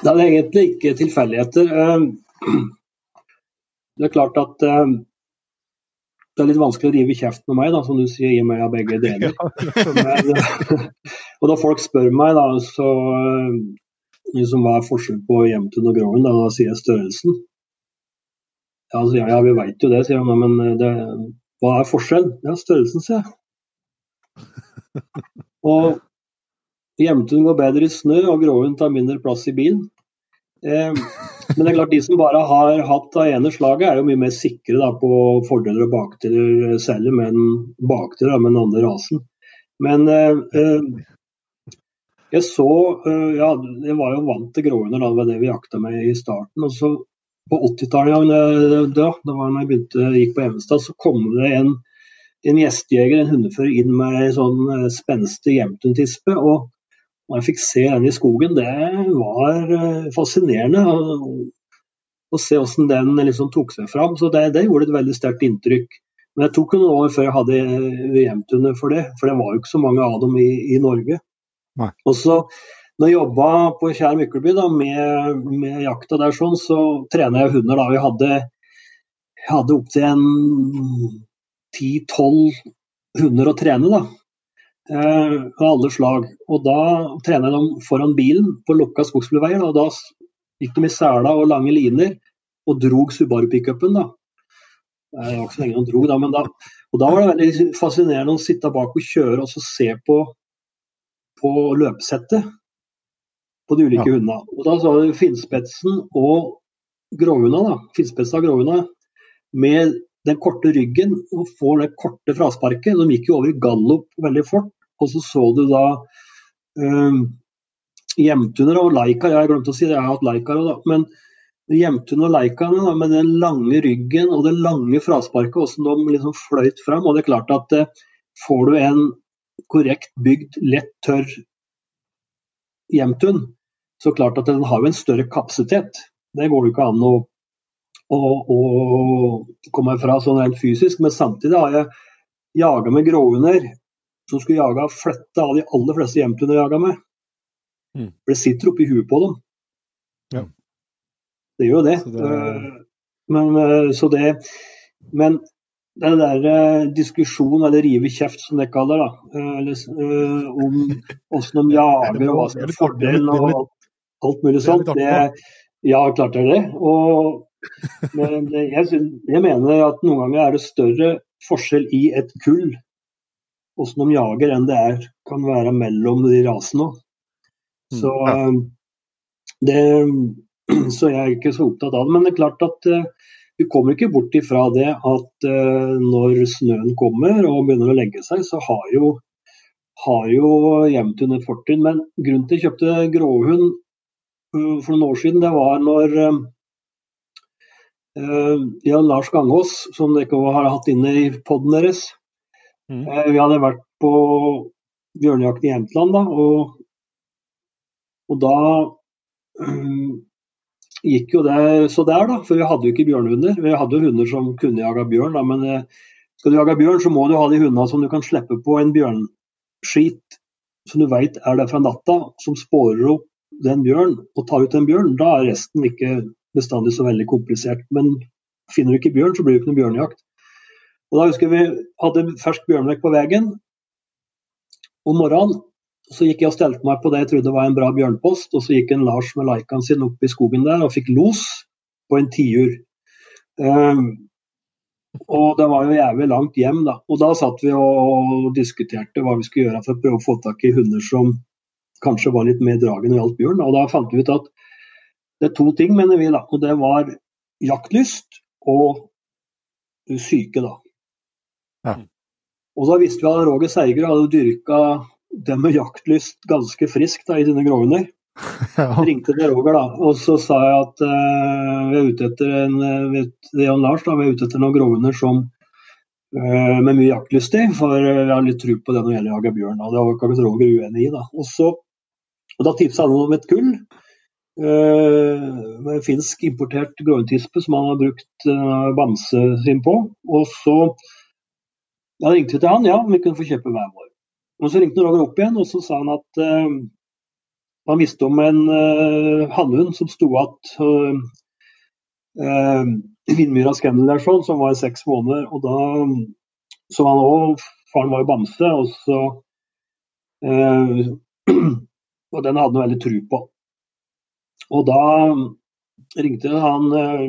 Det er egentlig ikke tilfeldigheter. Eh, det er klart at eh, det er litt vanskelig å rive kjeft med meg, da, som du sier, i meg av begge deler. og da folk spør meg, da, så liksom, hva er forskjell på jevntun og gråhund, da, da sier jeg størrelsen. Ja, altså, ja, ja vi veit jo det, sier han. men det, hva er forskjellen? Ja, størrelsen, sier jeg. Og Hjemtun går bedre i snø, og gråhund tar mindre plass i bilen. Eh, men det er klart de som bare har hatt av ene slaget, er jo mye mer sikre da, på fordeler og bakdeler selv med den bakdeler med den andre rasen. Men eh, eh, jeg så eh, Ja, jeg var jo vant til gråhunder, det var det vi jakta med i starten. og så På 80-tallet, da, da var jeg begynte, gikk på Evenstad, så kom det en, en gjestejeger, en hundefører, inn med en sånn eh, spenstig jevntuntispe. og når jeg fikk se den i skogen, det var eh, fascinerende. Å se hvordan den liksom tok seg fram. Så det, det gjorde et veldig sterkt inntrykk. Men det tok noen år før jeg hadde jevntunder for det, for det var jo ikke så mange av dem i, i Norge. Nei. Og så når jeg jobba på Kjær Mykleby da, med, med jakta der, sånn, så trener jeg hunder. da. Vi hadde, hadde opptil en ti-tolv hunder å trene. da. Eh, av alle slag. Og da trener jeg dem foran bilen på lukka skogsbilveier. Og da gikk de i sela og lange liner og drog Subaru-pickupen. da. Eh, Det var ikke så lenge de dro, da, men da, og da var det veldig fascinerende å sitte bak og kjøre og så se på, på løpesettet på de ulike Ja. hundene. Og da så du finnspetsen og gråhunda, da. Finnspetsen og gråhunda med den korte ryggen og får det korte frasparket. De gikk jo over i gallop veldig fort. Og så så du da um, hjemtuner og Laika, Jeg glemte å si det, jeg har hatt Laika da. Men hjemtuner og leikane da, med den lange ryggen og det lange frasparket, hvordan de liksom fløyt fram. Og det er klart at eh, får du en korrekt bygd, lett tørr hjemtun, så klart at den har jo en større kapasitet. Det går jo ikke an å, å, å komme fra sånn rent fysisk. Men samtidig har jeg jaga med gråhunder som skulle jaga flette av de aller fleste hjemtuner jeg jaga med. Mm. For det sitter oppi huet på dem. Ja. Det gjør jo det. Så det- Eh, Men, eh, så det, men den der eh, diskusjonen, eller rive kjeft som det kaller da, eh, eller, om hvordan de jager og hva som er fordelen og alt, alt mulig sånt, det, ja, klart er det. Og, men jeg, syn- jeg mener at noen ganger er det større forskjell i et kull åssen de jager, enn det er, kan være mellom de rasene. Så, eh, det- så jeg er ikke så opptatt av det. Men det er klart at eh, vi kommer ikke bort ifra det at eh, når snøen kommer og begynner å legge seg, så har jo, har jo Jevntun et fortrinn. Men grunnen til at jeg kjøpte gråhund eh, for noen år siden, det var når eh, eh, Lars Gangås, som dere ikke har hatt inne i poden deres, Mm. eh, vi hadde vært på bjørnejakt i Jämtland, da, og, og da eh, gikk jo det så der, da. For vi hadde jo ikke bjørnhunder. Vi hadde jo hunder som kunne jaga bjørn, da, men skal du jage bjørn, så må du ha de hundene som du kan slippe på en bjørnskit som du veit er der fra natta, som sporer opp den bjørn og ta ut en bjørn. Da er resten ikke bestandig så veldig komplisert. Men finner du ikke bjørn, så blir det ikke noe bjørnejakt. Og da husker jeg vi hadde fersk bjørnvekk på veien om morgenen. Så gikk jeg og stelte meg på det jeg trodde var en bra bjørnpost, og så gikk en Lars med Leicaen sin opp i skogen der og fikk los på en tiur. Um, og det var jo jævlig langt hjem, da. Og da satt vi og diskuterte hva vi skulle gjøre for å prøve å få tak i hunder som kanskje var litt mer dragen når det gjaldt bjørn. Og da fant vi ut at det er to ting, mener vi, da. Og det var jaktlyst og syke, da. Ja. Og da visste vi at Roger Seiger hadde dyrka det med jaktlyst ganske friskt da, i sine gråhunder. Ja. ringte til Roger da, og så sa jeg at uh, vi er ute etter en eh, Jan Lars da, vi er ute etter noen gråhunder som uh, med mye jaktlyst i, for vi har litt tro på det når det gjelder å jage bjørn. Da. Det var ikke Roger uenig i. da. Og, så, og da tipsa han om et kull eh, med finsk importert gråhundtispe som han har brukt eh, bamse sin på. Og så da ringte vi til han, ja, om vi kunne få kjøpe hver vår. Og Så ringte Roger opp igjen, og så sa han at eh, han visste om en uh, hannhund som sto igjen uh, uh, der sånn, som var i seks måneder. og da Så han òg Faren var jo bamse, og så eh, Og den hadde han veldig tru på. Og da ringte han eh,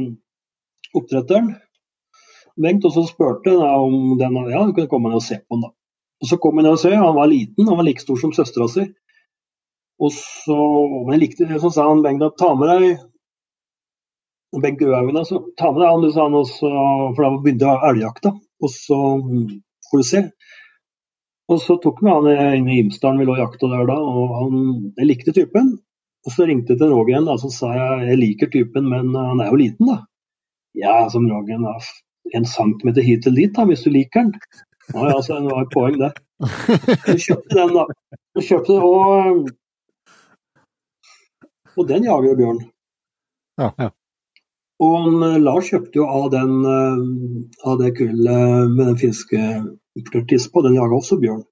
oppdretteren, Bengt, og så spurte han om den Ja, du kunne komme ned og se på den, da. Og så kom han ned og se, han var liten, han var like stor som søstera si. Og så Men likte det, så sa han Bengt at ta med deg Bengt Grøhaugen, altså. Ta med deg han, du, sa han, og så, for da begynte elgjakta. Og så mm, får du se. Og så tok vi han inn i Imsdalen, vi lå og jakta der da, og han jeg likte typen. Og så ringte jeg til Roger igjen, da, så sa jeg jeg liker typen, men han er jo liten, da. Ja, som Roger, da, en centimeter hit eller dit, da, hvis du liker den. Ja, ja, så det var et poeng, det. Så kjøpte den, da. Og kjøpte, og, og den jager jo bjørn. Ja. Ja. Og Lars kjøpte jo av, den, av det kullet med den finske importørtispa, den jaga også bjørn.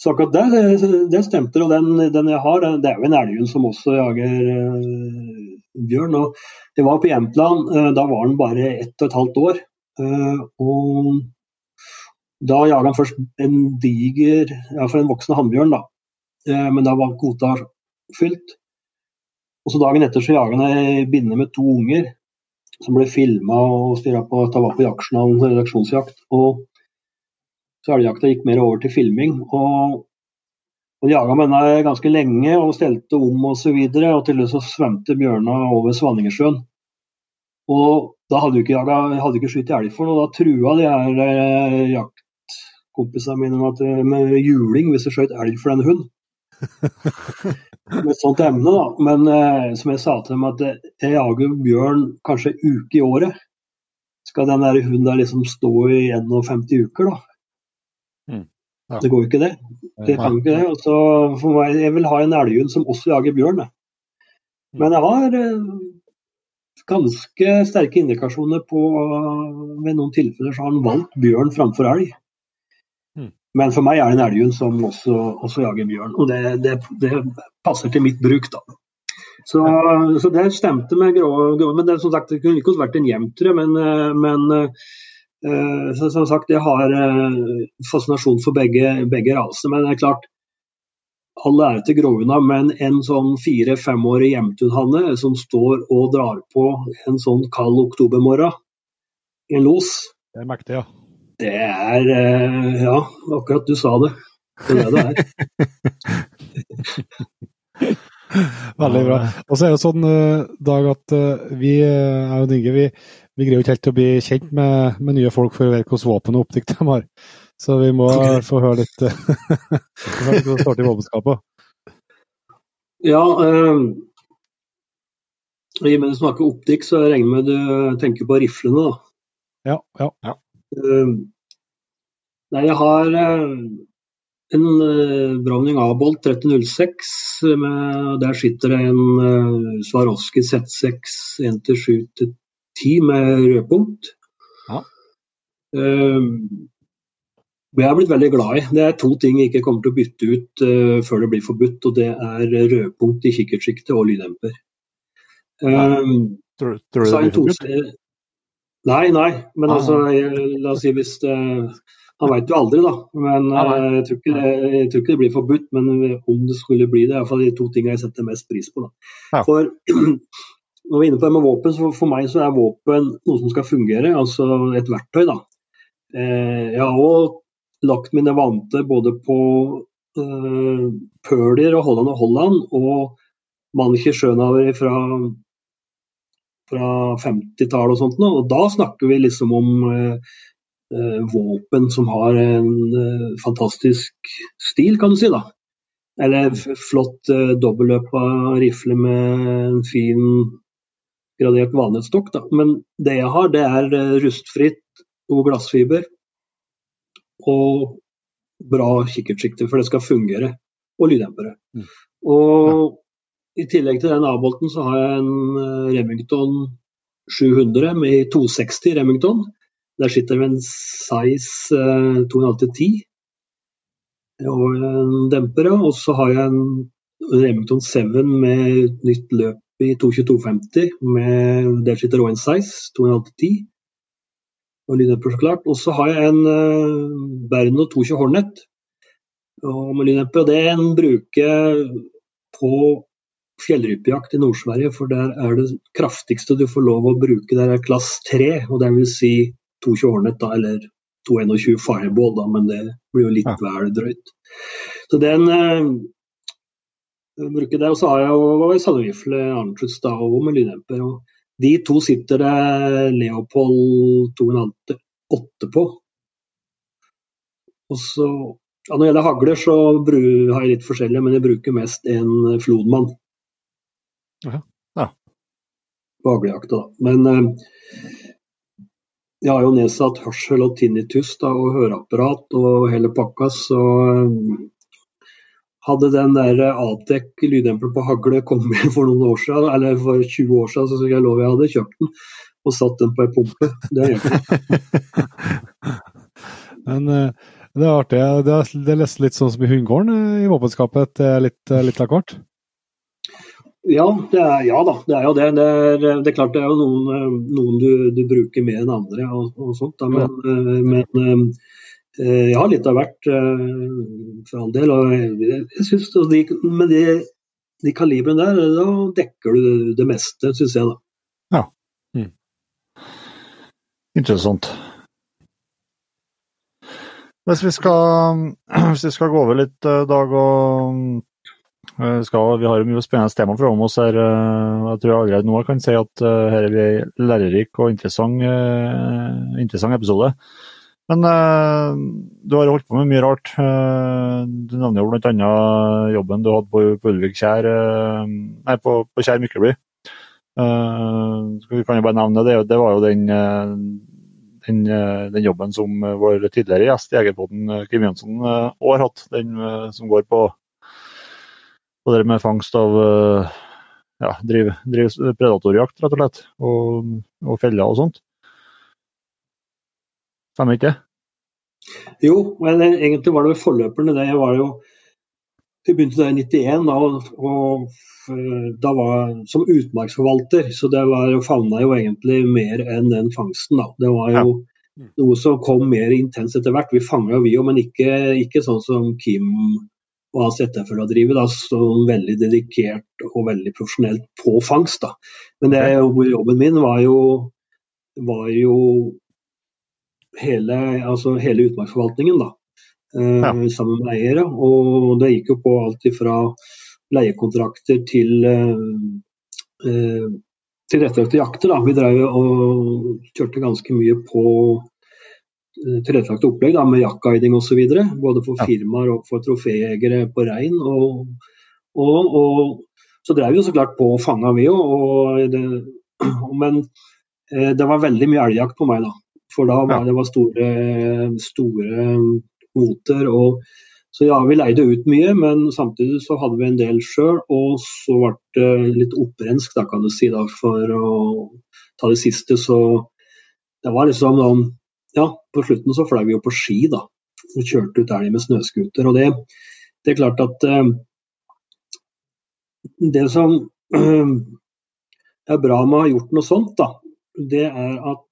Så akkurat det, det stemte. Og den, den, jeg har, det er jo en elghund som også jager uh, bjørn. Og jeg var på Jämtland, uh, da var den bare ett og et halvt år. Uh, og da jaga han først en diger, iallfall en voksen hannbjørn, da. men da var kvota fylt. Og så Dagen etter så jaga han ei binne med to unger, som ble filma og styra på det var på jaktjournalen redaksjonsjakt. Og så elgjakta gikk mer over til filming. Og, og jaga med henne ganske lenge og stelte om osv. Og, så videre, og til slutt så svømte bjørna over Svanningersjøen. Og da hadde vi ikke, hadde ikke skutt elg for noe, da trua de her eh, jaktkompisene mine med, at, med juling hvis de skjøt elg for en hund. med et sånt emne, da. Men eh, som jeg sa til dem, at jeg jager bjørn kanskje en uke i året. Skal den der hunden der liksom stå i 51 uker, da? Det går jo ikke, det. Det kan jo ikke det. Altså, for meg, jeg vil ha en elghund som også jager bjørn. Mm. Men jeg har eh, ganske sterke indikasjoner på Ved noen tilfeller så har han valgt bjørn framfor elg. Men for meg er det en elghund som også, også, jager bjørn, og det, det, det, passer til mitt bruk. da. Så, så det stemte med grå, grå, men det, som sagt, det kunne ikke vært en jevntre, men, men uh, som sagt, jeg har uh, fascinasjon for begge, begge rasene. Men det er klart, all ære til gråhunda, men en sånn fire-femårig hjemtunhanne som står og drar på en sånn kald oktobermorgen i en los Det er mektig, ja. Det er eh, Ja, akkurat du sa det. Det er det det er. Veldig bra. Og så er det sånn, eh, Dag, at eh, vi er jo Inge, vi, vi greier jo ikke helt å bli kjent med, med nye folk for å vite hvilke våpen og optikk de har. Så vi må okay. få høre litt hva som står til våpenskapet. Ja, eh, i og med du snakker optikk, så jeg regner med du tenker på riflene, da. Ja, ja. ja. Eh, nei, jeg har eh, en eh, Browning A-bolt 3006. Med, der sitter det en eh, Swarovski Z6 1-7-10 med rødpunkt. Ja. Uh, jeg har blitt veldig glad i. Det er to ting jeg ikke kommer til å bytte ut uh, før det blir forbudt. og Det er rødpunkt i kikkertsjiktet og lyddemper. Um, tror, tror du det blir forbudt? Nei, nei. Men altså, jeg, la oss si hvis det Han veit jo aldri, da. Men eh, jeg tror, det, jeg, tror ikke det, blir forbudt. Men om det skulle bli det, er iallfall de to tingene jeg setter mest pris på. Da. For når vi er inne på det med våpen, så for meg så er våpen noe som skal fungere. Altså et verktøy, da. Eh, jeg har òg lagt mine vante både på uh, Pøler og Holland og Holland og Maniche Schönauer fra fra 50-tallet og sånt. Og da snakker vi liksom om eh, eh, våpen som har en eh, fantastisk stil, kan du si. da. Eller flott eh, dobbelløpa rifle med en fin gradert vanlighetsstokk. Da. Men det jeg har, det er eh, rustfritt og glassfiber. Og bra kikkertsikte, for det skal fungere. Og lyddempere. Mm. Og i tillegg til den A-bolten så har jeg en eh, Remington 700 med 260 Remington. Der sitter det en size 2,5-10 og en demper. Og så har jeg en Remington 7 med nytt løp i 22250. Med, der sitter size 2,5-10 og lyddemper, så klart. Og så har jeg en uh, Berno 22 Hornet og med lyddemper. Og en bruker på fjellrypejakt i Nord-Sverige, for der er det kraftigste du får lov å bruke, der er klass 3, og det vil si 22 Hornet, da, eller 221 Fireball, da, men det blir jo litt ja. vel drøyt. Så den eh, bruker det. Og så har jeg jo salverifle Arnschutz da, og med lyddemper. og De to sitter det Leopold 2,5-8 på. Og så ja, Når det gjelder hagler, så har jeg litt forskjellige, men jeg bruker mest en Flodmann. Ja. ja. På haglejakta, da. Men eh, jeg har jo nedsatt hørsel og tinnitus da, og høreapparat og hele pakka, så eh, hadde den der Atec lyddemper på hagle kommet for noen år siden, eller for 20 år siden, så skulle jeg lov jeg hadde kjøpt den. og satt den på ei pumpe. Det har jeg Men eh, det er artig. Det er, det er litt sånn som i hundegården eh, i våpenskapet. Litt, eh, litt av hvert. Ja, det er, ja da, det er jo det. Det er, det er klart det er jo noen, eh, noen du, du bruker mer enn andre og, og sånt. Da, men, ja. men eh, ja, litt av hvert eh, for all del. Jeg, jeg synes, de, Med de, de kalibrene der, da dekker du det meste, syns jeg. da. Interessant. Hvis vi skal, hvis vi skal gå over litt, eh, Dag, og eh, skal, Vi har jo mye spennende tema foran oss her. eh, Jeg tror jeg allerede nå kan si at eh, her er vi en lærerik og interessant, eh, interessant episode. Men uh, du har holdt på med mye rart. Uh, Du nevner jo bl.a. jobben du hadde på, på Kjær, eh, nei, på, på Kjær Mykleby. Vi kan jo bare nevne det, det var jo den, den, den jobben som vår tidligere gjest i Jegerpodden, eh, Kim Jønsson, òg har hatt. Den som går på, på det med fangst av ja, driv predatorjakt, rett og slett. Og, og feller og sånt. Stemmer ikke det? Jo, men egentlig var det vel forløperne. Det var jo Vi begynte der i 91, da, og, da var som utmarksforvalter. Så det var jo favna jo egentlig mer enn den fangsten, da. Det var jo noe som kom mer intenst etter hvert. Vi fanga jo vi òg, men ikke, ikke sånn som Kim og hans etterfølger driver, da, sånn veldig dedikert og veldig profesjonelt på fangst. da. Men det, jobben min var jo, var jo hele, altså hele utmarksforvaltningen, da. Eh, Ja. Sammen med eiere. Og det gikk jo på alt fra leiekontrakter til eh, eh, tilrettelagte jakter. Da. Vi drev og kjørte ganske mye på eh, tilrettelagte opplegg da, med jaktguiding osv. Både for firmaer og for troféjegere på rein. Og, og, og så drev vi jo så klart på og fanga, vi òg. Men eh, det var veldig mye elgjakt på meg da. For da var det var store, store kvoter. Og, så ja, vi leide ut mye, men samtidig så hadde vi en del sjøl. Og så ble det litt opprensk, da, kan du si, da, for å ta det siste. Så det var liksom sånn Ja, på slutten så fløy vi jo på ski, da. Og kjørte ut elg med snøscooter. Og det, det er klart at eh, Det som eh, er bra med å ha gjort noe sånt, da, det er at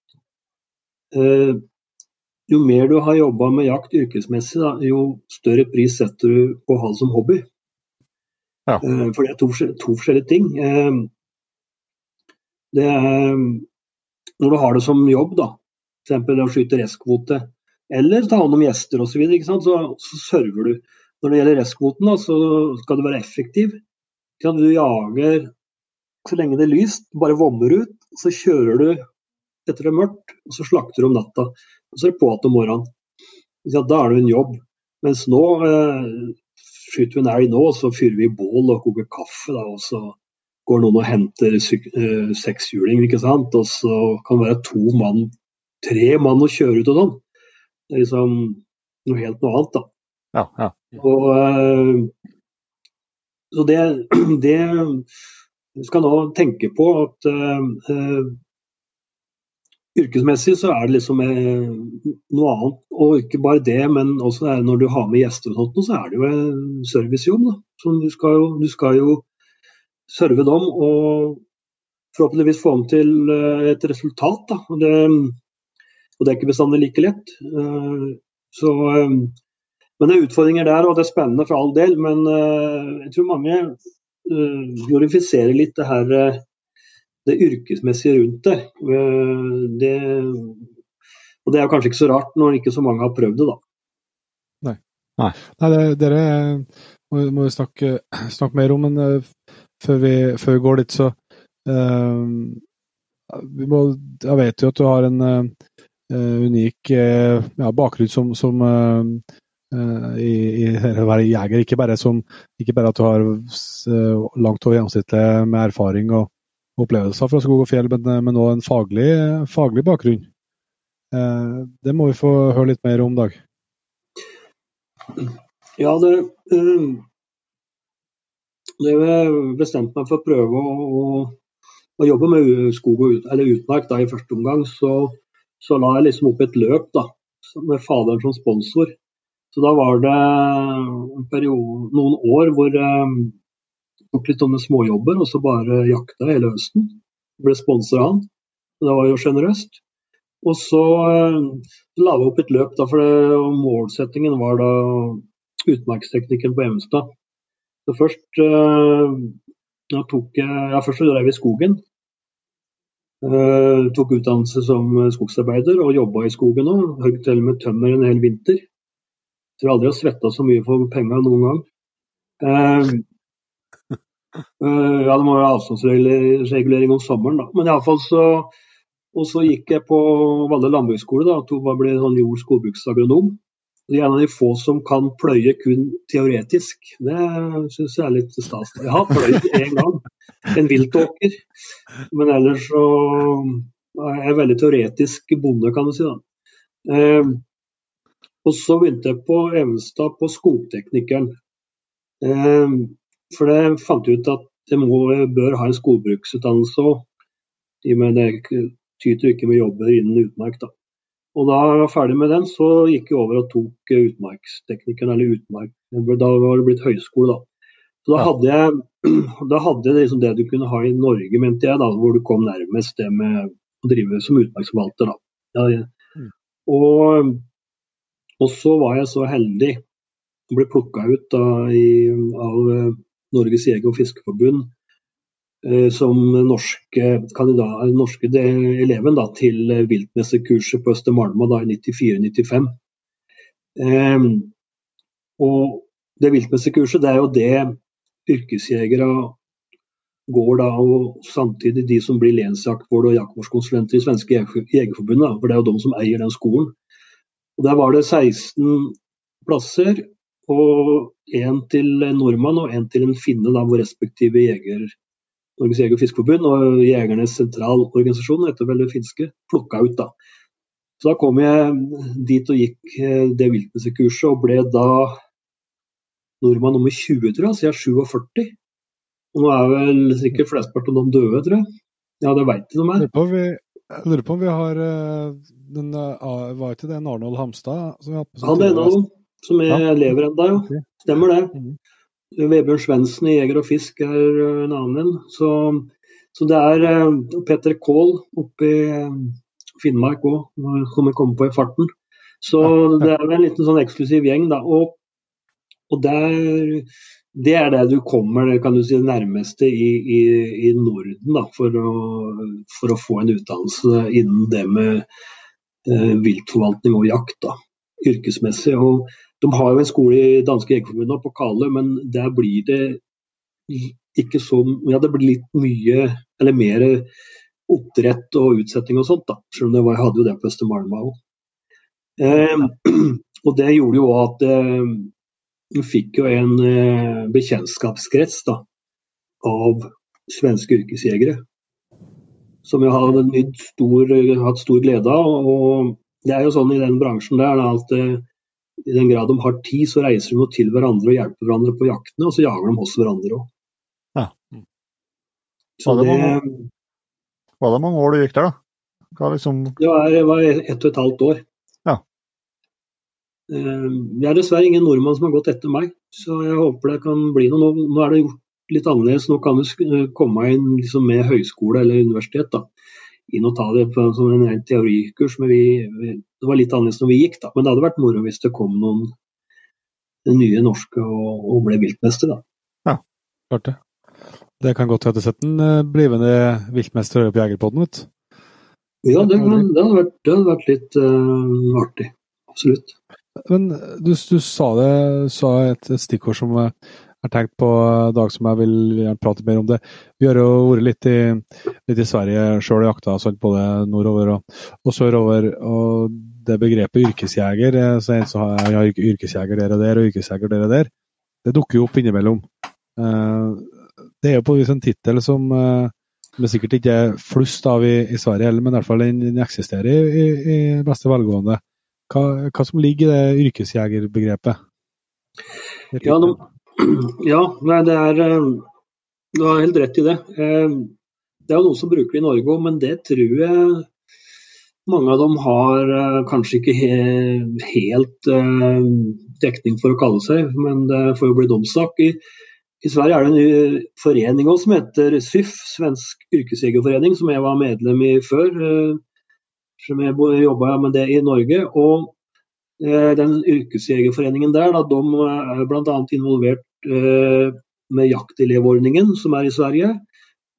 jo mer du har jobba med jakt yrkesmessig, da, jo større pris setter du på å ha det som hobby. Ja. Eh, for det er to, to forskjellige ting. Eh, det er når du har det som jobb, da, f.eks. å skyte restkvote, eller ta hånd om gjester osv., så, videre, så, så server du. Når det gjelder restkvoten, da, så skal du være effektiv. Du jager så lenge det er lyst, bare vommer ut, så kjører du etter det er mørkt, og så slakter du om natta. Og så er det på igjen om morgenen. Da er det en jobb. Mens nå eh, skyter vi en elg nå, og så fyrer vi bål og koker kaffe. Da, og så går noen og henter eh, sekshjuling, ikke sant. Og så kan det være to mann, tre mann å kjøre ut og sånn. Det er liksom noe helt noe annet, da. Ja, ja. Og, eh, så det, det skal nå tenke på at eh, yrkesmessig så er det liksom eh, noe annet. Og ikke bare det, men også når du har med gjester og sånt, så er det jo en servicejobb. du skal jo, du skal jo serve dem og forhåpentligvis få dem til eh, et resultat. Og, det, og det er ikke bestandig like lett. Eh, så men det er utfordringer der, og det er spennende for all del. Men jeg tror mange glorifiserer litt det her det yrkesmessige rundt det. Eh, det. Og det er jo kanskje ikke så rart når ikke så mange har prøvd det, da. Nei, det, dere må, må vi snakke, snakke mer om, men eh, før, vi, før vi går dit, så uh, vi må, Jeg vet jo at du har en uh, unik uh, ja, bakgrunn som, som i, i å være jeger. Ikke bare, som, ikke bare at du har langt over gjennomsnittet med erfaring og opplevelser fra skog og fjell, men, eh, men også en faglig, faglig bakgrunn. Eh, det må vi få høre litt mer om, Dag. Ja, det, eh, det bestemte meg for å prøve å, å jobbe med skog og eller utmark da, i første omgang, så, så la jeg liksom opp et løp da, med faderen som sponsor. Så da var det periode, noen år hvor jeg tok litt sånne småjobber, og så bare jakta hele høsten. Ble sponsa av han. Det var jo sjenerøst. Og så eh, la vi opp et løp, da, for det, målsettingen var da utmarksteknikken på Evenstad. Så først jeg tok jeg ja, først drev vi skogen. Eh, tok utdannelse som skogsarbeider og jobba i skogen òg. Høgg til med tømmer en hel vinter. Jeg tror aldri jeg har svetta så mye for penga noen gang. Uh, uh, ja, det må være avstandsregulering om sommeren, da. Men iallfall så Og så gikk jeg på Valle landbruksskole, da. To ble sånn jord- og skogbruksagronom. Det er en av de få som kan pløye kun teoretisk. Det syns jeg er litt stas. Jeg har pløyd én gang, en viltåker. Men ellers så er jeg veldig teoretisk bonde, kan du si. da. Eh, og så begynte jeg på Evenstad på skogteknikeren. Eh, for det fant jeg ut at jeg må, bør ha en skogbruksutdannelse òg. I og med det tyter ikke med jobber innen utmark. da. Og da jeg var ferdig med den, så gikk jeg over og tok utmarksteknikeren, eller utmark. Da var det blitt høyskole, da. Så da hadde jeg, da hadde jeg liksom det du kunne ha i Norge, mente jeg, da, hvor du kom nærmest det med å drive som utmarksforvalter. da. Ja, Mm. og, og så var jeg så heldig å bli plukka ut da, i, av eh, Norges jeger- og fiskeforbund eh, som norske, kandidat, norske eleven da, til viltmesterkurset på Østermalma i 94-95. Um, og det viltmesterkurset er jo det yrkesjegere går da, og samtidig de som blir lensjaktvård og jaktvårdskonsulenter i Svenske Jeger- Jegerforbundet, for det er jo de som eier den skolen. Og Der var det 16 plasser, og én til en nordmann og én til en finne, da, hvor respektive jeger, Norges jeger- og fiskeforbund og Jegernes sentralorganisasjon, heter vel det finske, plukka ut. da. Så da kom jeg dit og gikk eh, det viltmessekurset, og ble da nordmann nummer 20, tror jeg, så jeg er 47. Og nå er vel sikkert flesteparten av dem døde, tror jeg. Ja, det veit de om Jeg lurer på om vi, har eh, den, eh, Var ikke det en Arnold Hamstad? Som vi har på som Han som er, Ja. lever ennå, ja. Stemmer det. Mhm. Vebjørn Svendsen i Jeger og Fisk er en annen en. Så, så det er ø, Petter Kohl oppe i Finnmark òg, som jeg kommer på i farten. Så det er en liten sånn eksklusiv gjeng, da. Og, og der, det er det du kommer kan du si, det nærmeste i, i, i Norden da, for å, for å få en utdannelse innen det med eh, viltforvaltning og jakt. da, Yrkesmessig. og De har jo en skole i danske jegerforbundet på Kale, men der blir det ikke så Ja, det blir litt mye, eller mer oppdrett og utsetting og sånt, da. Selv om jeg hadde jo det på Østermalma òg. Eh, og det gjorde jo at eh, vi fikk jo en eh, bekjentskapskrets da, av svenske yrkesjegere. Som jeg har hatt stor glede av. Og det er jo sånn i den bransjen der da, at eh, i den grad de har tid, så reiser de til hverandre og hjelper hverandre på jaktene, og så jager de også hverandre òg. Ja. Var det mange- Var det mange år du gikk der, da? Hva liksom det var, det var ett og et halvt år. Ja. Det er dessverre ingen nordmann som har gått etter meg, så jeg håper det kan bli noe. Nå, er det gjort litt annerledes. Nå kan du komme inn liksom med høyskole eller universitet da, inn og ta det på, som en ren teorikurs. Men vi, det var litt annerledes når vi gikk, da. Men det hadde vært moro hvis det kom noen nye norske og, og ble viltmester. da. Klart det. Det kan godt hende sett en eh, blivende viltmester på Jegerpodden, vet du. Ja, det, men, det, hadde, vært, det hadde vært litt uh, artig. Absolutt. Men du, du sa det, sa et, stikkord som har tenkt på dag, som jeg vil gjerne prate mer om det. Vi har jo vært litt i, litt i Sverige sjøl og jakta sånn, både nordover og, og sørover. Og det begrepet yrkesjeger, eh, så en som har har yrkesjeger der og der, og yrkesjeger der og der, det dukker jo opp innimellom. Eh, det er jo på en vis en tittel som eh, det sikkert ikke er flust av i, i Sverige heller, men i hvert fall den, den eksisterer i, i, i beste velgående. Hva, hva som ligger i det yrkesjegerbegrepet? Ja, de, ja nei, det er eh, Du har helt rett i det. Eh, Det er jo noen som bruker det i Norge òg, men det tror jeg mange av dem har uh, kanskje ikke he helt dekning for å kalle seg, men det får jo bli domssak. I, I, Sverige er det en ny forening også, som heter SYF, Svensk yrkesjegerforening, som jeg var medlem i før. Som jeg jobba med det i Norge. og den yrkesjegerforeningen der, da, de er bl.a. involvert med jaktelevordningen som er i Sverige.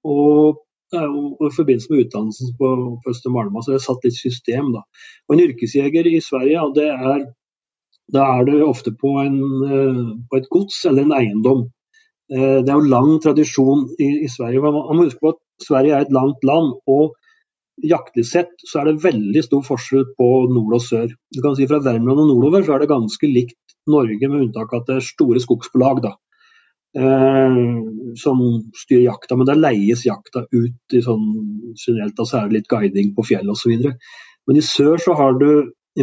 Og det er i forbindelse med utdannelsen på, på Østermalma, så det er satt litt system. da. Og En yrkesjeger i Sverige, det er, da er det ofte på, en, eh, på et gods eller en eiendom. Eh, det er jo lang tradisjon i, i Sverige. Man må huske på at Sverige er et langt land. og Jaktlig sett så er det veldig stor forskjell på nord og sør. Du kan si Fra Värmland og nordover så er det ganske likt Norge, med unntak av at det er store skogsbolag. da eh, som styrer jakta, men der leies jakta ut i sånn generelt, så er det litt guiding på fjellet osv. Men i sør så har du,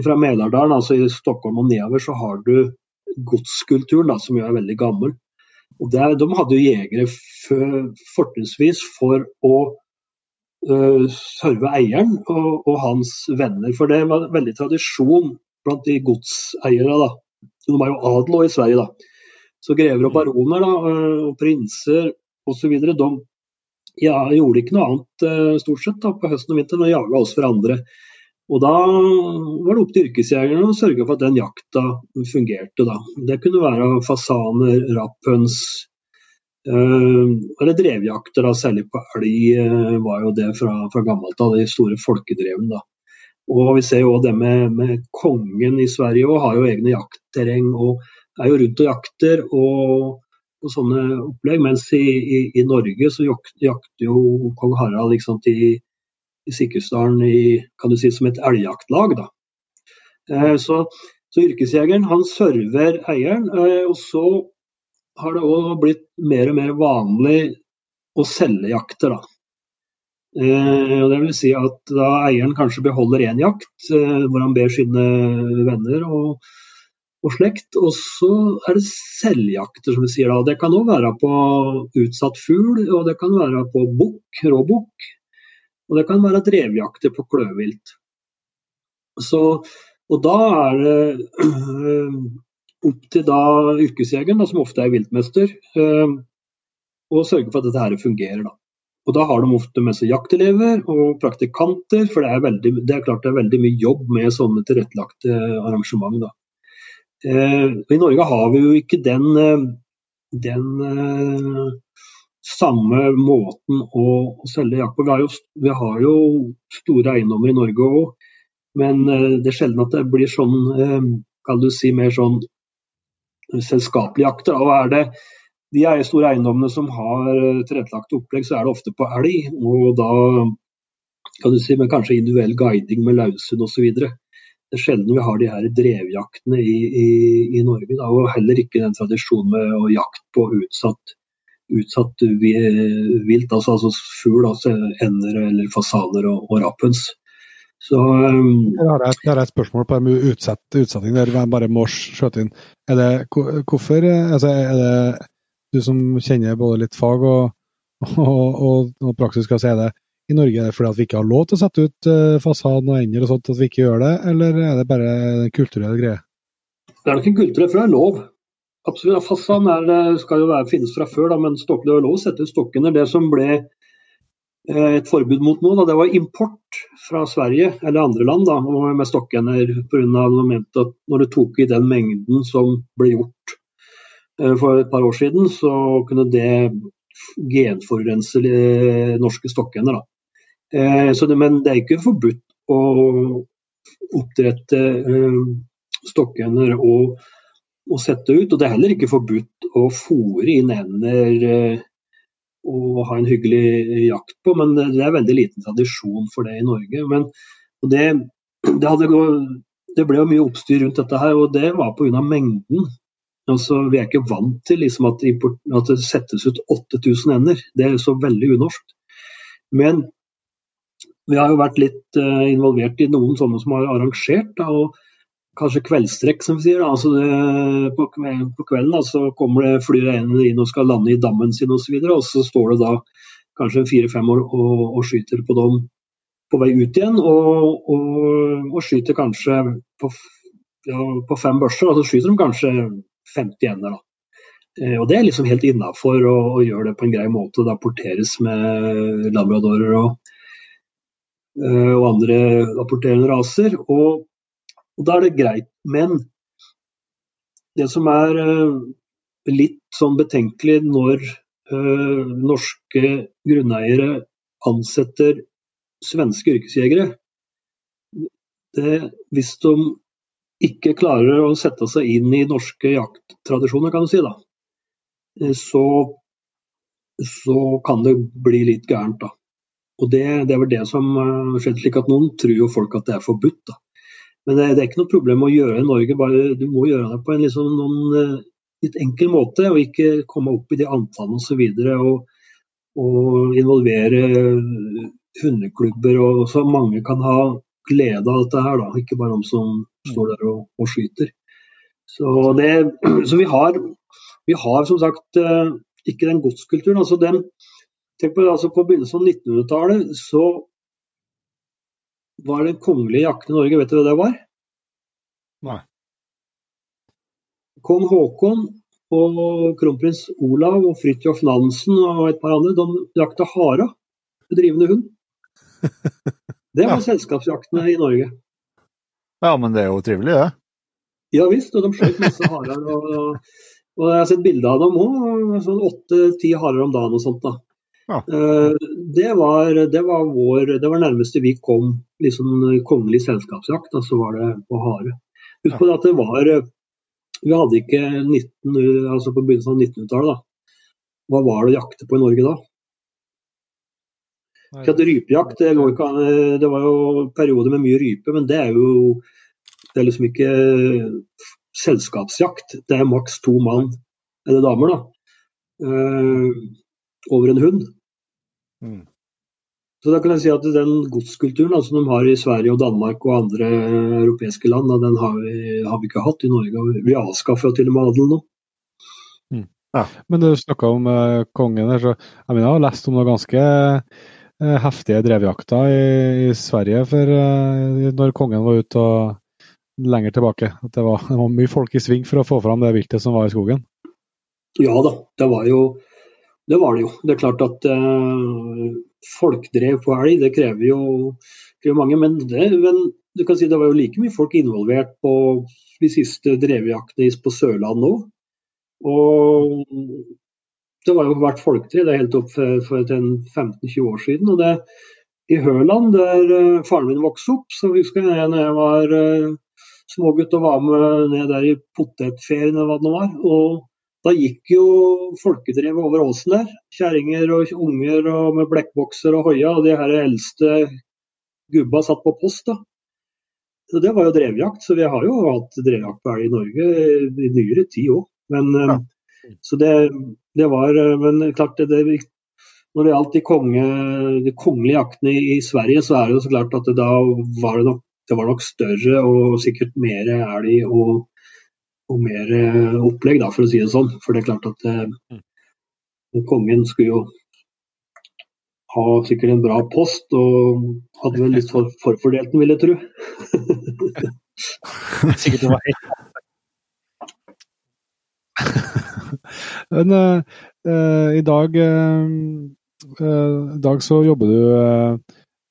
fra Melardalen, altså i Stockholm og nedover, så har du godskulturen, da, som jo er veldig gammel. Og der, De hadde jo jegere fortrinnsvis for å uh, serve eieren og, og, hans venner. For det var veldig tradisjon blant de godseierne da. De er jo adel i Sverige, da. Så grever og baroner da, eh, og prinser osv. de ja, gjorde ikke noe annet eh, stort sett da, på høsten og vinteren å jage oss hverandre. Og Da var det opp til yrkesjegerne å sørge for at den jakta fungerte. da. Det kunne være fasaner, rapphøns, øh, eller drevjakter. da, Særlig på elg øh, var jo det fra, fra gammelt av, de store folkedrevene. da. Og Vi ser jo det med, med kongen i Sverige og har jo egne jaktterreng. og er jo rundt og jakter og, og sånne opplegg. Mens i, i, i Norge så jakter, jakt jo kong Harald liksom, i, i Sikkesdalen kan du si, som et elgjaktlag. da. Eh, så, så, yrkesjegeren han server eieren, eh, og så har det òg blitt mer og mer vanlig å selge jakter. da. Eh, det vil si at da eieren kanskje beholder én jakt, eh, hvor han ber sine venner og og slekt. Og så er det selvjakter, som vi sier da. Det kan òg være på utsatt fugl, og det kan være på bukk, råbukk. Og det kan være drevjakter på kløvvilt. Så, og da er det øh, opp til da yrkesjegeren, som ofte er viltmester, øh, å sørge for at dette her fungerer. da. Og Da har de ofte med seg jaktelever og praktikanter, for det er, veldig, det er klart det er veldig mye jobb med sånne tilrettelagte arrangement. da. Eh, I Norge har vi jo ikke den, eh, den eh, samme måten å, selge jakt på. Vi vi har, jo, store eiendommer i Norge òg, men det er sjelden at det blir sånn, kan du si, mer sånn selskapelig jakt. Og er det de store eiendommene som har tilrettelagte opplegg, så er det ofte på elg. Og da kan du si med kanskje individuell guiding med løshund osv. Det er sjelden vi har de her drevjaktene i, i, i Norge. Da, og heller ikke den tradisjonen med å jakt på utsatt, utsatt vilt, altså, altså fugl, altså ender eller fasaner og, og rapphøns. Så, um, jeg, har et, jeg har et spørsmål på det med utsatt, utsetting der jeg bare må skjøte inn. Er det, hvorfor altså, er det du som kjenner både litt fag og, og, og, og praksis, hva sier det? I Norge? Er det fordi at vi ikke har lov til å sette ut uh, fasaden og ender og sånt, at vi ikke gjør det, eller er det bare en kulturell greie? Det er nok en kulturell, for det er lov. Absolutt. Fasaden er, eh, skal jo være, finnes fra før, da, men stokken, det er lov å sette ut stokkene. Det som ble eh, et forbud mot nå, da, det var import fra Sverige eller andre land da, med stokkender. Pga. at når du tok i den mengden som ble gjort for et par år siden, så kunne det genforurense norske stokkender. Eh, det, men det er ikke forbudt å oppdrette eh, stokkender og, og, sette ut. Og det er heller ikke forbudt å fòre inn ender eh, og ha en hyggelig jakt på, men det er veldig liten tradisjon for det i Norge. Men det, det, hadde, det ble jo mye oppstyr rundt dette her, og det var pga. mengden. Altså, vi er ikke vant til liksom, at, at, det settes ut 8000 ender. Det er så veldig unorsk. Men vi har jo vært litt uh, involvert i noen sånne som har arrangert. Da, og Kanskje kveldstrekk, som vi sier. Altså det, på, på, kvelden da, så kommer det flyr inn og skal lande i dammen sin osv. Og, så og så står det da kanskje fire-fem år og, og, skyter på dem på vei ut igjen. Og, og, skyter kanskje på, ja, på fem børser, og så skyter de kanskje 50 ender. da. Eh, og Det er liksom helt innafor å, gjøre det på en grei måte. Det apporteres med labradorer og, eh, og andre apporterende raser. Og, og, da er det greit. Men det som er eh, litt sånn betenkelig når øh, norske grunneiere ansetter svenske yrkesjegere, det, hvis de ikke klarer å sette seg inn i norske jakttradisjoner, kan du si, da, Eh, så, så kan det bli litt gærent. da. Og Det, det er vel det som uh, skjedde, slik at noen tror jo folk at det er forbudt. da. Men det, det, er ikke noe problem å gjøre i Norge, bare du må gjøre det på en liksom, noen, uh, litt enkel måte. Og ikke komme opp i de antallene osv. Og, og involvere hundeklubber, og så mange kan ha glede av dette her. da, Ikke bare de som står der og, og skyter. Så, det, så vi har vi har som sagt eh, ikke den godskulturen. altså den Tenk på, altså på begynnelsen av 1900-tallet så var det kongelige jakten i Norge. Vet du hva det var? Nei. Kong Haakon og kronprins Olav og Fridtjof Nansen og et par andre de jakta hara med drivende hund. Det var ja. selskapsjaktene i Norge. Ja, men det er jo trivelig, det. Ja visst, og de skjøt masse harer. Og, og jeg har sett bilde av dem òg. Sånn åtte-ti harer om dagen og sånt. da. Ja. Eh, det, var, det, var, vår, det var nærmeste vi kom liksom kongelig selskapsjakt. og så var det på hare. Husk på ja. at det var Vi hadde ikke 19, altså på begynnelsen av 1900-tallet. Hva var det å jakte på i Norge da? Ikke at rypejakt, det, det, var jo perioder med mye rype, men det er jo det er liksom ikke selskapsjakt. Det er maks to mann, eller damer, da, uh, over en hund. Mm. Så da kan jeg si at Den godskulturen da, som de har i Sverige og Danmark og andre europeiske land, da, den har vi, har vi, ikke hatt i Norge. Vi avskaffer til og med adelen nå. Mm. Ja. Men du snakka om uh, kongen her, så jeg, mener, jeg har lest om noe ganske uh, heftige drevjakter i, i, Sverige for uh, når kongen var ute og lenger tilbake. At det var, det var, mye folk i sving for å få fram det viltet som var i skogen. Ja da, det var jo det. Var det, jo. det er klart at eh, folkdrev på elg, det krever jo, krever mange. Men, det, men du kan si det var jo like mye folk involvert på de siste drevjaktene på Sørlandet nå. Og det var jo vært folketre det er helt opp for, for 15-20 år siden. og det i Høland, der uh, faren min vokste opp, så husker jeg når jeg var uh, smågutt og var med ned der i potetferien eller hva det nå var. Og da gikk jo folkedrevet over åsen der. Kjerringer og unger og med blekkbokser og hoia. Og de her eldste gubba satt på post, da. Så Det var jo drevjakt. Så vi har jo hatt drevjakt på elg i Norge i nyere tid òg. Men ja. Så det, det, var Men klart, det, det, når det gjaldt de, konge, de kongelige jaktene i, i Sverige, så er det jo så klart at det, da var det nok det var nok større og sikkert mer elg og, og, mer eh, opplegg, da, for å si det sånn. For det er klart at eh, kongen skulle jo ha sikkert en bra post, og hadde vel litt for, forfordelt den, vil jeg tro. sikkert det var helt Men uh, uh, i dag uh, I dag så jobber du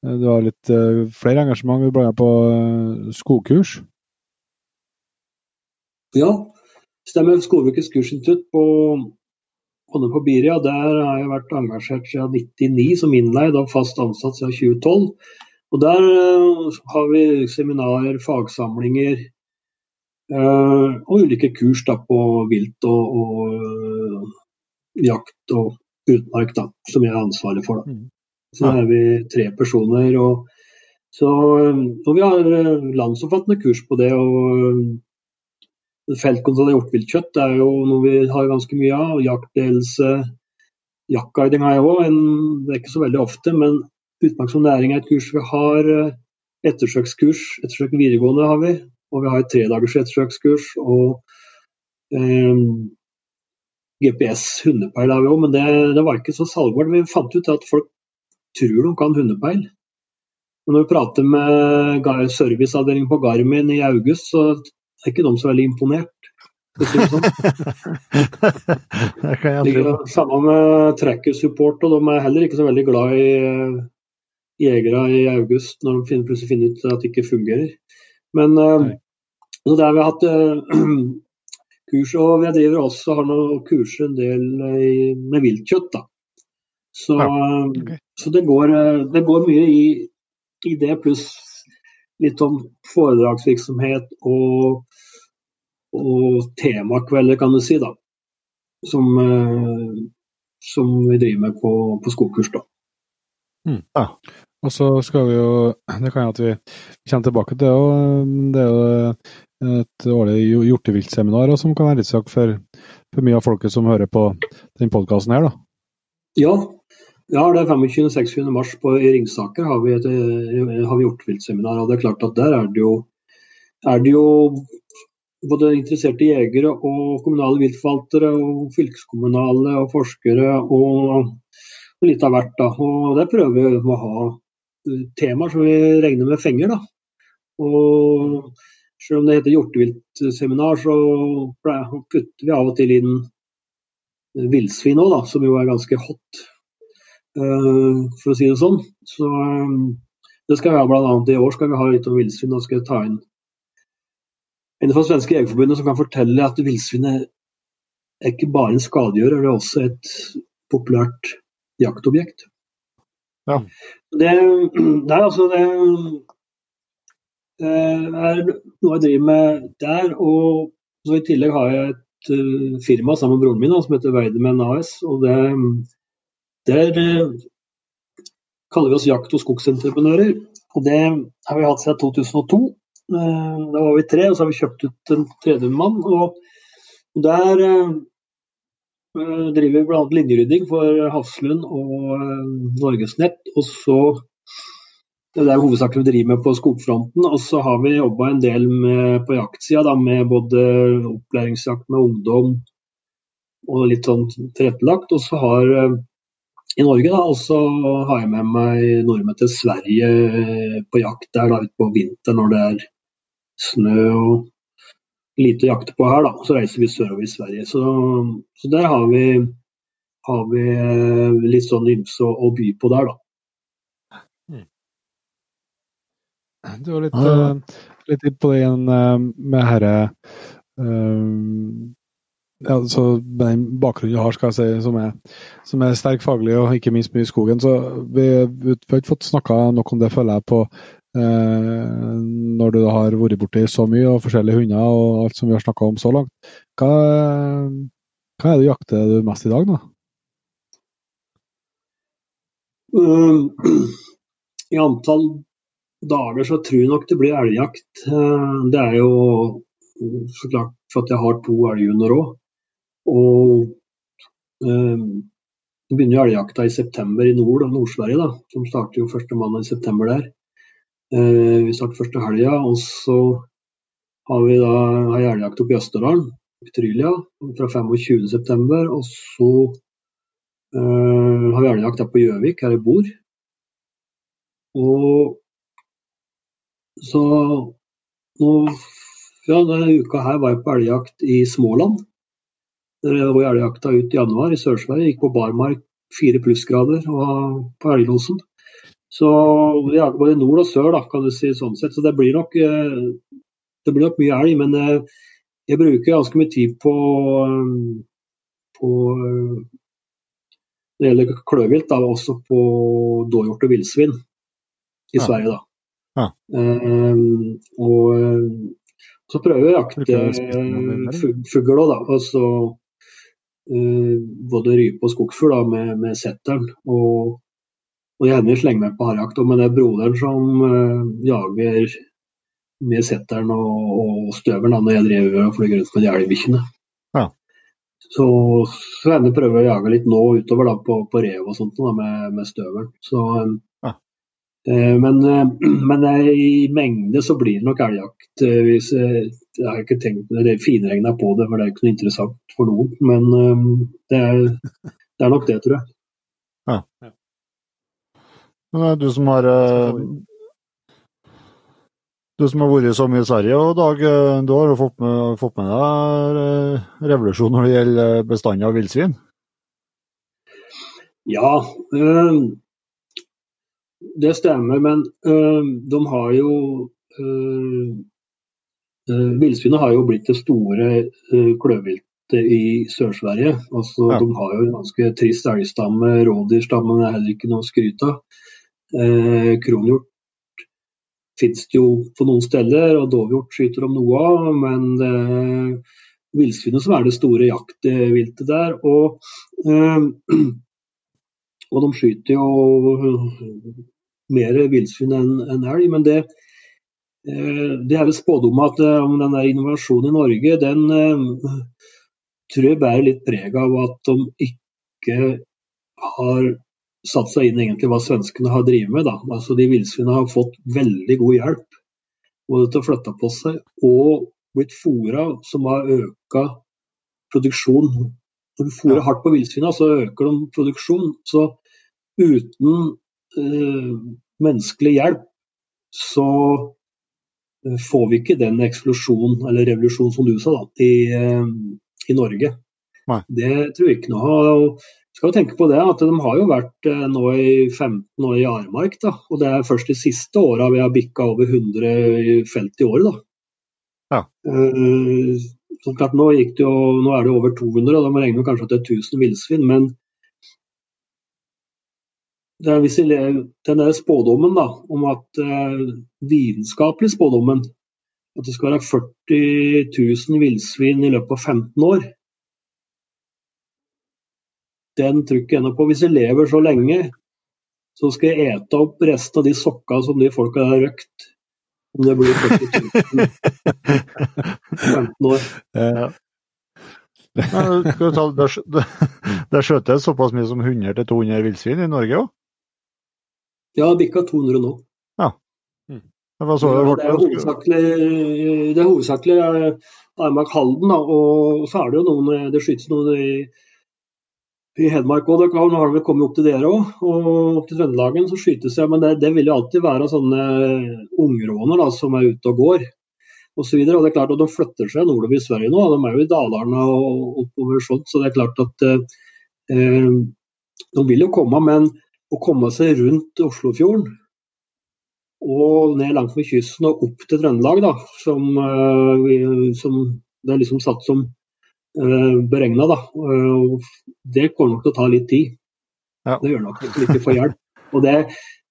Eh, du har litt flere engasjement. Du ble med på skogkurs? Ja, stemmer. Skogbrukets kursinstitutt på Honne på Biria. Der har jeg vært engasjert siden 1999 som innleid og fast ansatt siden 2012. Og Der uh, har vi seminarer, fagsamlinger og ulike kurs da, på vilt og, og jakt og utmark, da, som jeg har ansvaret for. Da. Mm. Så er vi tre personer. Og, så, og vi har eh, landsomfattende kurs på det. og eh, Feltkontroll av hjortviltkjøtt er jo noe vi har ganske mye av. Jaktledelse, jaktguiding har jeg òg. Det er ikke så veldig ofte, men utmark som næring er et kurs vi har. Eh, ettersøkskurs, ettersøk videregående har vi. Og vi har et tredagers ettersøkskurs. Og eh, GPS-hundepeil har vi òg, men det, det, var ikke så salgbart. Vi fant ut at folk tror de kan hundepeil. Men når vi prater med serviceavdelingen på Garmin i august, så er ikke de så veldig imponert. Det sånn. det kan jeg tro. Samme med tracker support, og de er heller ikke så veldig glad i jegere i august, når de finner, plutselig finner ut at det ikke fungerer. Men uh, så der vi har hatt uh, kurs, og vi driver også har noe kurser en del uh, med viltkjøtt. da. Så, ja, okay. så det, går, det, går, mye i, i det, pluss litt om foredragsvirksomhet og, og temakvelder, kan du si, da. Som, som vi driver med på, på skogkurs. da. Mm. Ja. Og så skal vi jo Det kan hende at vi kommer tilbake til det òg. Det er jo et årlig hjorteviltseminar som kan være litt sak for, for, mye av folket som hører på den podkasten her, da. Ja. Ja, det er 25.-26. mars på, i Ringsaker har vi, et, har vi hjorteviltseminar. Og det er klart at der er det jo, er det jo både interesserte jegere og kommunale viltforvaltere og fylkeskommunale og forskere og litt av hvert. da, og der prøver vi å ha temaer som vi regner med fenger. da. Og selv om det heter hjorteviltseminar, så putter vi av og til inn villsvin òg, som jo er ganske hot, for å si det sånn. Så um, det skal vi ha bl.a. i år skal vi ha litt om villsvin. Da skal jeg ta inn en fra Svenske Jegerforbundet som kan fortelle at villsvinet er ikke bare en skadegjører, det er også et populært jaktobjekt. Ja. Det, det, er altså det, det er noe jeg driver med der. Og så I tillegg har jeg et uh, firma sammen med broren min som heter Weidemann AS. og det, Der uh, kaller vi oss jakt- og skogsentreprenører. og Det har vi hatt siden 2002. Uh, eh, da var vi tre, og så har vi kjøpt ut en tredjemann. og Der Eh, driver bl.a. linjerydding for Hafslund og eh, Norgesnett. Og så Det er hovedsakelig vi driver med på skogfronten. Og så har vi jobba en del med, på jaktsida, med både opplæringsjakt med ungdom og litt sånn tilrettelagt. Og så har eh, i Norge da, og så har jeg med meg nordmenn til Sverige på jakt der da, utpå vinteren når det er snø og lite å jakte på her, da. Så reiser vi sørover i Sverige. Så, så der har vi, har vi, eh, litt sånn ymse å, å, by på der, da. Mm. Du var litt, ah. uh, litt på det igjen uh, med herre uh, ja, så den bakgrunnen du har, skal jeg si, som er, som er sterk faglig og ikke minst mye i skogen, så vi, vi har ikke fått snakka nok om det, føler jeg, på Eh, når du har vært borti så mye og forskjellige hunder og alt som vi har snakka om så langt. Hva, hva, er det du jakter du mest i dag, da? Um, I antall dager så tror jeg nok det blir elgjakt. Uh, det er jo så klart for at jeg har to elghunder òg. Og det begynner jo elgjakta i september i nord, Nord-Sverige, da, som starter jo første mandag i september der. Eh, vi starter første helga, og så har vi da ei elgjakt oppe i Østerdalen, Trylia, fra 25.9. Og så uh, har vi elgjakt der på Gjøvik, her jeg bor. Og så nå, ja, denne uka her var jeg på elgjakt i Småland. Der var elgjakta ut i januar i Sør-Sverige. Gikk på barmark fire plussgrader og på elglosen. Så vi jager både nord og sør, da, kan du si sånn sett. Så det blir nok, eh, det blir nok mye elg. Men eh, jeg bruker ganske mye tid på, eh, på Når det gjelder kløvilt, da, også på dåhjort og villsvin i ja. Sverige, da. Ja. Um, og så prøver vi å jakte fugl òg, da. Og uh, både rype og skogsfugl med, med setteren. Og og gjerne slenge meg på harejakt. Men det er broderen som uh, jager med setteren og, og støvelen når jeg driver og flyr rundt med de elgbikkjene. Ja. Så, så jeg prøver å jage litt nå utover da, på, på rev og sånt da, med, med støvelen. Så, ja. Eh, men, men, i mengde så blir det nok elgjakt. Hvis, jeg har ikke tenkt det finregna på det, for det er ikke noe interessant for noen. Men det er, det er nok det, tror jeg. Ja. Men du som har du som har vært så mye i Sverige, og Dag, du har jo fått med, fått med deg revolusjon når det gjelder bestanden av villsvin? Ja, Uh, det stemmer. Men øh, de har jo Villsvinet har jo blitt det store kløvviltet i Sør-Sverige. Altså, ja. De har jo en ganske trist elgstamme. Rådyrstammen er heller ikke noe å skryte av. Eh, kronhjort finnes det jo på noen steder, og dovhjort skyter de noe av. Men eh, villsvinet som er det store jaktviltet der. Og, eh, og de skyter jo mer villsvin enn en elg. Men det, eh, det er vel spådom at eh, om den der innovasjonen i Norge, den eh, tror jeg bærer litt preg av at de ikke har satt seg inn egentlig hva svenskene har drevet med. Da. Altså De villsvinene har fått veldig god hjelp både til å flytte på seg og blitt fôra, som har øka produksjon. Når du fôrer hardt på villsvina, så øker de produksjon. Så uten eh, menneskelig hjelp, så eh, får vi ikke den eksplosjonen eller revolusjonen som du sa, da, i, eh, i Norge. Nei. Det tror jeg ikke noe. Og skal jo tenke på det at De har jo vært eh, nå i 15 år i Aremark. da, og Det er først de siste åra vi har bikka over 150 år. da. Ja. Uh, så klart Nå gikk det jo, nå er det over 200, og da må regne med kanskje at det er 1000 villsvin. Men den der spådommen da, om at uh, vitenskapelig spådommen at det skal være 40 000 villsvin i løpet av 15 år, den tror ikke ennå på. Hvis jeg lever så lenge, så skal jeg ete opp resten av de sokka som de folka har røkt. Om det blir 40 000 15 år. Ja. det er skjøtet såpass mye som 100-200 villsvin i Norge òg? Ja, bikka 200 nå. Ja. Mm. Det, det, er hovedsakelig, det er hovedsakelig Armak Halden, da, og så er det jo noen Det skytes noen i i Hedmark òg. Nå har det kommet opp til dere òg, og opp til Trøndelagen så skytes det. Men det, det, vil jo alltid være sånne ungråner da, som er ute og går. Og, så videre. og det er klart at De flytter seg nordover i Sverige nå, de er jo i Dalarna og oppover sånt. Så det er klart at eh, de vil jo komme, men å komme seg rundt Oslofjorden og ned langt med kysten og opp til Trøndelag, da, som, eh, som det er liksom satt som uh, beregna. Eh, det kommer nok til å ta litt tid. Ja. Det gjør nok ikke får hjelp. Og det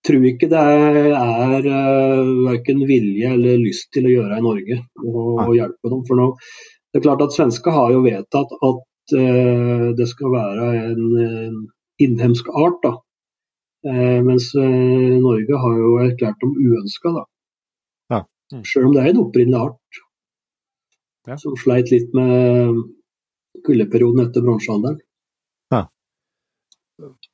tror ikke det er, er uh, verken vilje eller lyst til å gjøre i Norge. Å hjelpe dem. For nå, det er klart at Svenske har jo vedtatt at uh, det skal være en, en innhemsk art. da. Uh, mens Norge har jo erklært dem uønska. Ja. Mm. Selv om det er en opprinnelig art. Ja. Som sleit litt med kuldeperioden etter bronsealderen. Ja.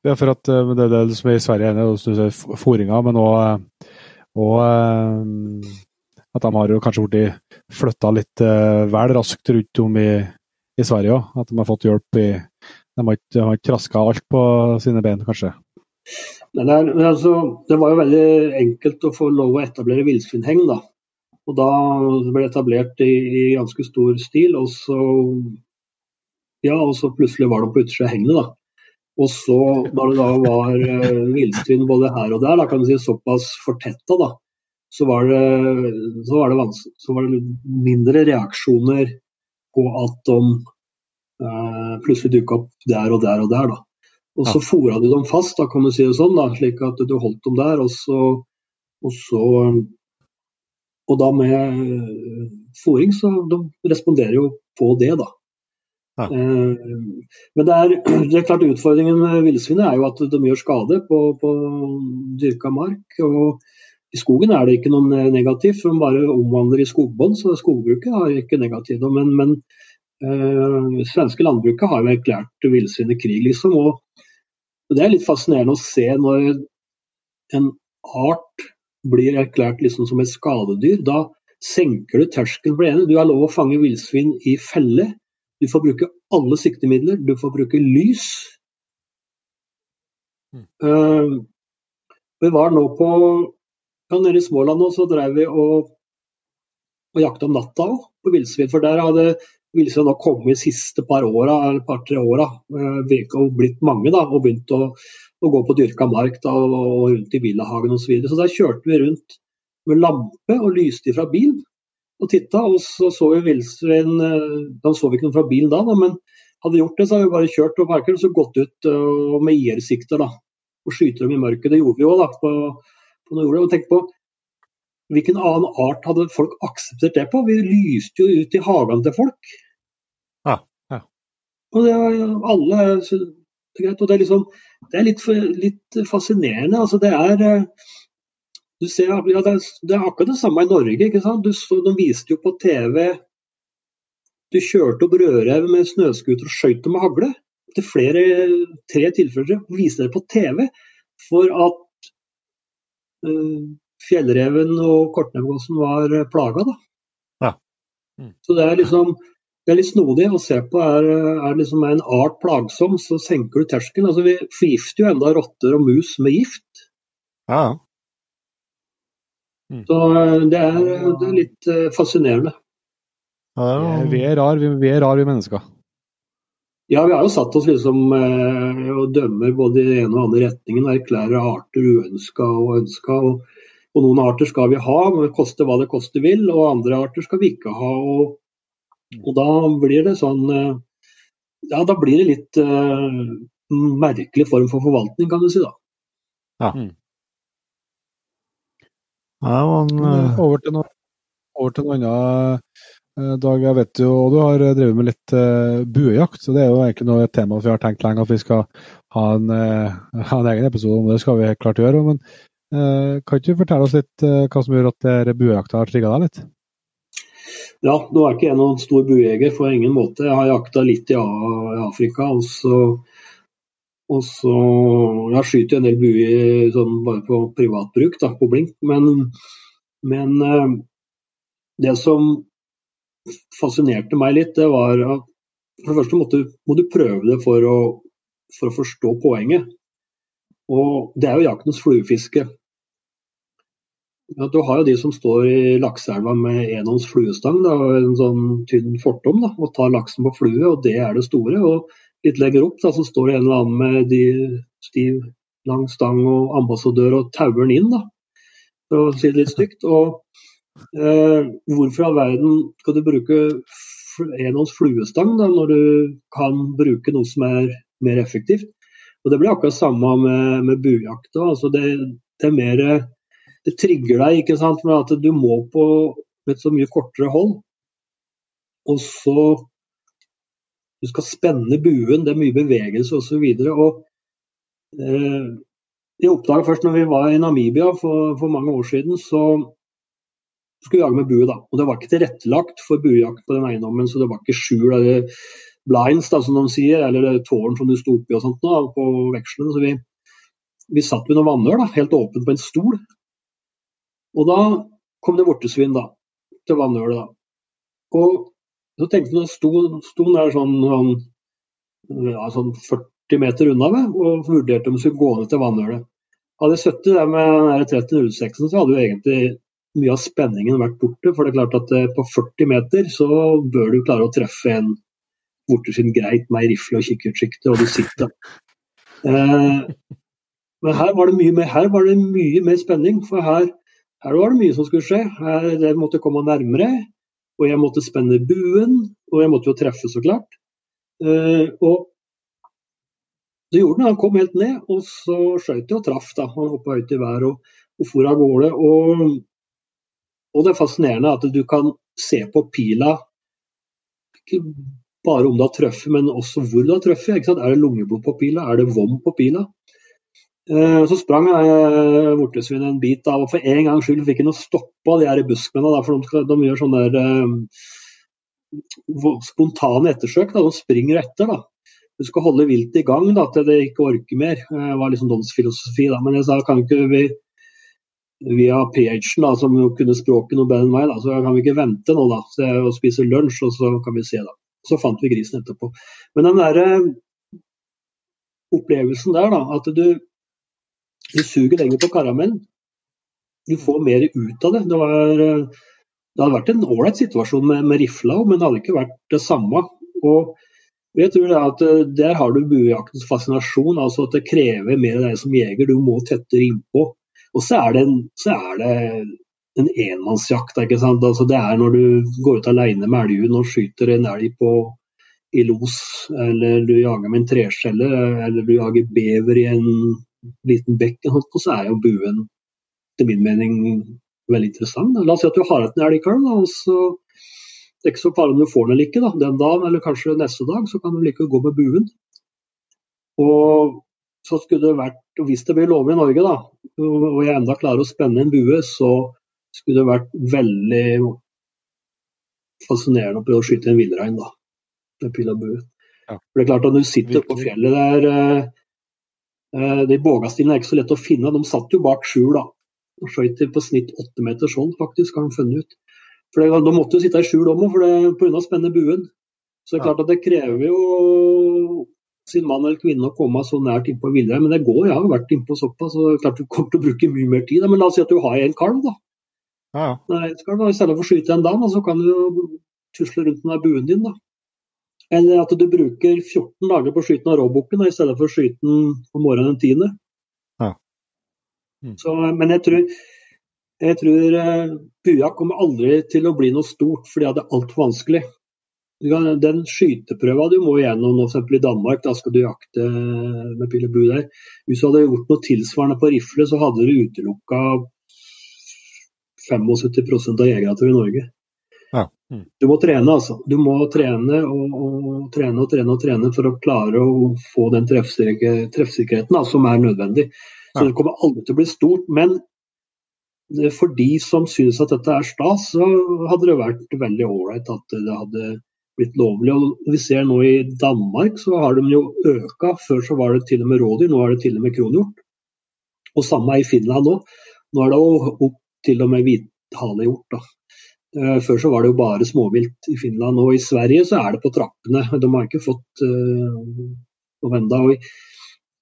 ja, for at det det, det som er i Sverige, er fôringa, men òg og at de har jo kanskje blitt flytta litt vel raskt rundt om i, i Sverige òg. At de har fått hjelp i De har ikke, ikke traska alt på sine bein, kanskje. Men det, er, altså, det, var jo veldig enkelt å få lov å etablere villsvinheng. da. Og da ble det etablert i, i ganske stor stil. Og så ja, og så plutselig var de på utsida av henget. da. Og så, når det da var uh, villsvin både her og der, da kan du si såpass fortetta, da, så var, det, så, var det så var det mindre reaksjoner på at de uh, plutselig dukka opp der og der og der. da. Og så ja. fora du dem fast, da kan du si det sånn, da, slik at du holdt dem der. Og så, og, så, og da med fòring, så de responderer jo på det, da. Ja. Eh, men det er, det er, klart utfordringen med villsvinet er jo at de gjør skade på, på dyrka mark. og I skogen er det ikke noe negativt, for de bare omvandler i skogbånd, så skogbruket har ikke negativt. Men, men øh, svenske landbruket har jo erklært villsvinet krig, liksom. Og det er litt fascinerende å se når en art blir erklært liksom som et skadedyr, da senker du terskelen for det ene. Du har lov å fange villsvin i felle. Du får bruke alle siktemidler. Du får bruke lys. Mm. Uh, vi var nå på ja, Nede i Småland nå, så drev vi og, og jakta om natta òg, på villsvin. For der hadde villsvin nå kommet de siste par åra, eller par-tre åra, uh, og blitt mange, da, og begynt å, å gå på dyrka mark da, og, og rundt i villahagen osv. Så, videre. så der kjørte vi rundt med lampe og lyste fra bilen og titta, og så så vi villsvin eh, Da så vi ikke noe fra bilen da, da, men hadde vi gjort det, så hadde vi bare kjørt og parkert og så gått ut uh, med IR-sikter da, og skyter dem i mørket. Det gjorde vi òg, da, på, på noe jorda. Og tenk på hvilken annen art hadde folk akseptert det på? Vi lyste jo ut i hagene til folk. Ja, ja. Og det er alle det er greit, og det er, liksom, det er litt, litt fascinerende. altså det er uh, du ser, ja, det, er, det, er, akkurat det samme i Norge. ikke sant? Du, så, de viste jo på TV Du kjørte opp rødrev med snøscooter og skøyt med hagle. Til flere, tre tilfeller viste det på TV for at uh, fjellreven og kortnebbgåsen var plaga. da. Ja. Mm. Så det er liksom det er litt snodig å se på. Er, er liksom en art plagsom, så senker du terskelen. Altså, vi forgifter jo enda rotter og mus med gift. Ja, Mm. Så eh, det er, det er litt uh, fascinerende. Ja, Vi er rar, vi, vi er rar, vi mennesker. Ja, vi har jo satt oss liksom eh, og dømmer både i den ene og andre retningen og erklærer arter uønska og ønska. Og, og, noen arter skal vi ha, men det koster hva det koste vil, og andre arter skal vi ikke ha. Og, og da blir det sånn uh, Ja, da blir det litt merkelig form for forvaltning, kan du si da. Ja. Mm. Ja, man, uh... over, til noe, over til noe annet. eh, Dag, jeg vet jo og du har drevet med litt uh, buejakt, så det er jo egentlig noe et tema vi har tenkt lenge at vi skal ha en, uh, ha en egen episode om det. skal vi helt klart gjøre. Men uh, kan ikke du fortelle oss litt uh, hva som gjør at buejakta har trigga deg litt? Ja, nå er ikke jeg noen stor buejeger på ingen måte. Jeg har jakta litt i, Afrika. og så og så Jeg skyter en del buer sånn bare på privatbruk, da, på blink. Men, men eh, det som fascinerte meg litt, det var at for det første måtte, må du prøve det for å, for å forstå poenget. Og det er jo jaktens fluefiske. Ja, du har jo de som står i lakseelva med enhånds fluestang og en sånn tynn fortom da, og tar laksen på flue, og det er det store. Og litt lenger opp da, så står det en eller annen med de stiv, lang stang og ambassadør og tauer den inn, da, for å si det litt stygt. Og eh, hvorfor i all verden skal du bruke enhånds fluestang da, når du kan bruke noe som er mer effektivt? Og Det blir akkurat samme med, med bujakta. Altså det, det, er mer Det trigger deg ikke sant, med at du må på et så mye kortere hold. Og så du skal spenne buen, det er mye bevegelse osv. Eh, jeg oppdaga først når vi var i Namibia for, for, mange år siden, så skulle vi jage med bue. da. Og Det var ikke tilrettelagt for buejakt på den eiendommen, så det var ikke skjul eller blinds, da, som de sier, eller tårn som du sto oppi og sånt da, på vekslene. Så vi, vi satt ved noen vannøl, da, helt åpent på en stol. Og da kom det vortesvin da, til vannhølet. da. Og så tenkte jeg, sto, sto der sånn, sånn, ja, sånn 40 meter unna meg og vurderte om jeg skulle gå ned til vannhølet. Hadde jeg sittet der med 30-06, så hadde jo egentlig mye av spenningen vært borte. For det er klart at eh, på 40 meter så bør du klare å treffe en vortesvin greit med rifle og kikkertsikte, og du sitter. Eh, men her var, mer, her var det mye mer spenning, for her, her var det mye som skulle skje. Her, det måtte komme nærmere. Og jeg måtte spenne buen, og jeg måtte jo treffe, så klart. Uh, og det gjorde han. Han kom helt ned, og så skjøt jeg og traff. da. Han hoppa høyt i været og, og for av gårde. Og, og, det er fascinerende at du kan se på pila ikke bare om du har truffet, men også hvor du har truffet. Er det lungeblod på pila? Er det vom på pila? Eh, så sprang jeg vortesvin en bit av, og for en gangs skyld fikk han stoppa de her buskmennene. For de, de, gjør sånne der, uh, spontane ettersøk. Da. De springer etter. da. Du skal holde viltet i gang da, til det ikke orker mer. Det var liksom deres filosofi. Da. Men jeg sa kan ikke vi via PH-en, da, som kunne språket noe bedre enn meg. Da. Så kan vi ikke vente nå, da. Så jeg og spise lunsj, og så kan vi se, da. Så fant vi grisen etterpå. Men den der opplevelsen der, da, at du, du suger lenger på karamellen. Du får mer ut av det. Det, var, det hadde vært en ålreit situasjon med, med rifla, men det hadde ikke vært det samme. Og jeg tror det at Der har du buejaktens fascinasjon, altså at det krever mer av deg som jeger. Du må tettere innpå. Og så er det en, er det en enmannsjakt. ikke sant? Altså det er når du går ut alene med elghund og skyter en elg på i los, eller du jager med en treskjelle, eller du jager bever i en liten bekk, og så er jo buen til min mening veldig interessant. La oss si at du har en elgkalv, og så det er ikke så farlig om du får den eller ikke da, den dagen, eller kanskje neste dag, så kan du like gå med buen. Og så skulle det vært, Hvis det blir lovlig i Norge, da, og jeg enda klarer å spenne en bue, så skulle det vært veldig fascinerende å prøve å skyte en villrein med pil og bue. Ja. For det er klart at Når du sitter på fjellet der eh, De bågastilene er ikke så lett å finne. De satt jo bak skjul. da, og skøyt på snitt åtte meter sånn, faktisk, har de funnet ut. For det, De måtte jo sitte i skjul òg, pga. spenne buen. Så det er klart at det krever jo sin mann eller kvinne å komme så nært innpå villreinen. Men det går, jeg har vært innpå såpass, så det er klart du kommer til å bruke mye mer tid. Men la oss si at du har en kalv, da. Ja, ja. Nei, du, I stedet for å skyte en dam, så kan du tusle rundt med buen din. da. Eller at du bruker 14 dager på å skyte av råbukken i stedet for å skyte den om morgenen den 10. Ja. Mm. Så, men jeg tror, jeg tror uh, bua kommer aldri til å bli noe stort, fordi det er altfor vanskelig. Den skyteprøva du må gjennom f.eks. i Danmark, da skal du jakte med pil og bue der. Hvis du hadde gjort noe tilsvarende på rifle, så hadde du utelukka 75 av jegerne i Norge. Ja. Mm. Du må trene, altså. Du må trene og, og, trene og trene og trene for å klare å få den treffsikkerheten da, som er nødvendig. Så Det kommer aldri til å bli stort. Men for de som synes at dette er stas, så hadde det vært veldig ålreit at det hadde blitt lovlig. Og vi ser nå i Danmark så har de jo øka. Før så var det til og med rådyr, nå er det til og med kronhjort. Og samme i Finland nå. Nå er det opp til og med hvithalehjort. Eh, før så var det jo bare småvilt i Finland, og i Sverige så er det på trappene. De har ikke fått uh, noe ennå.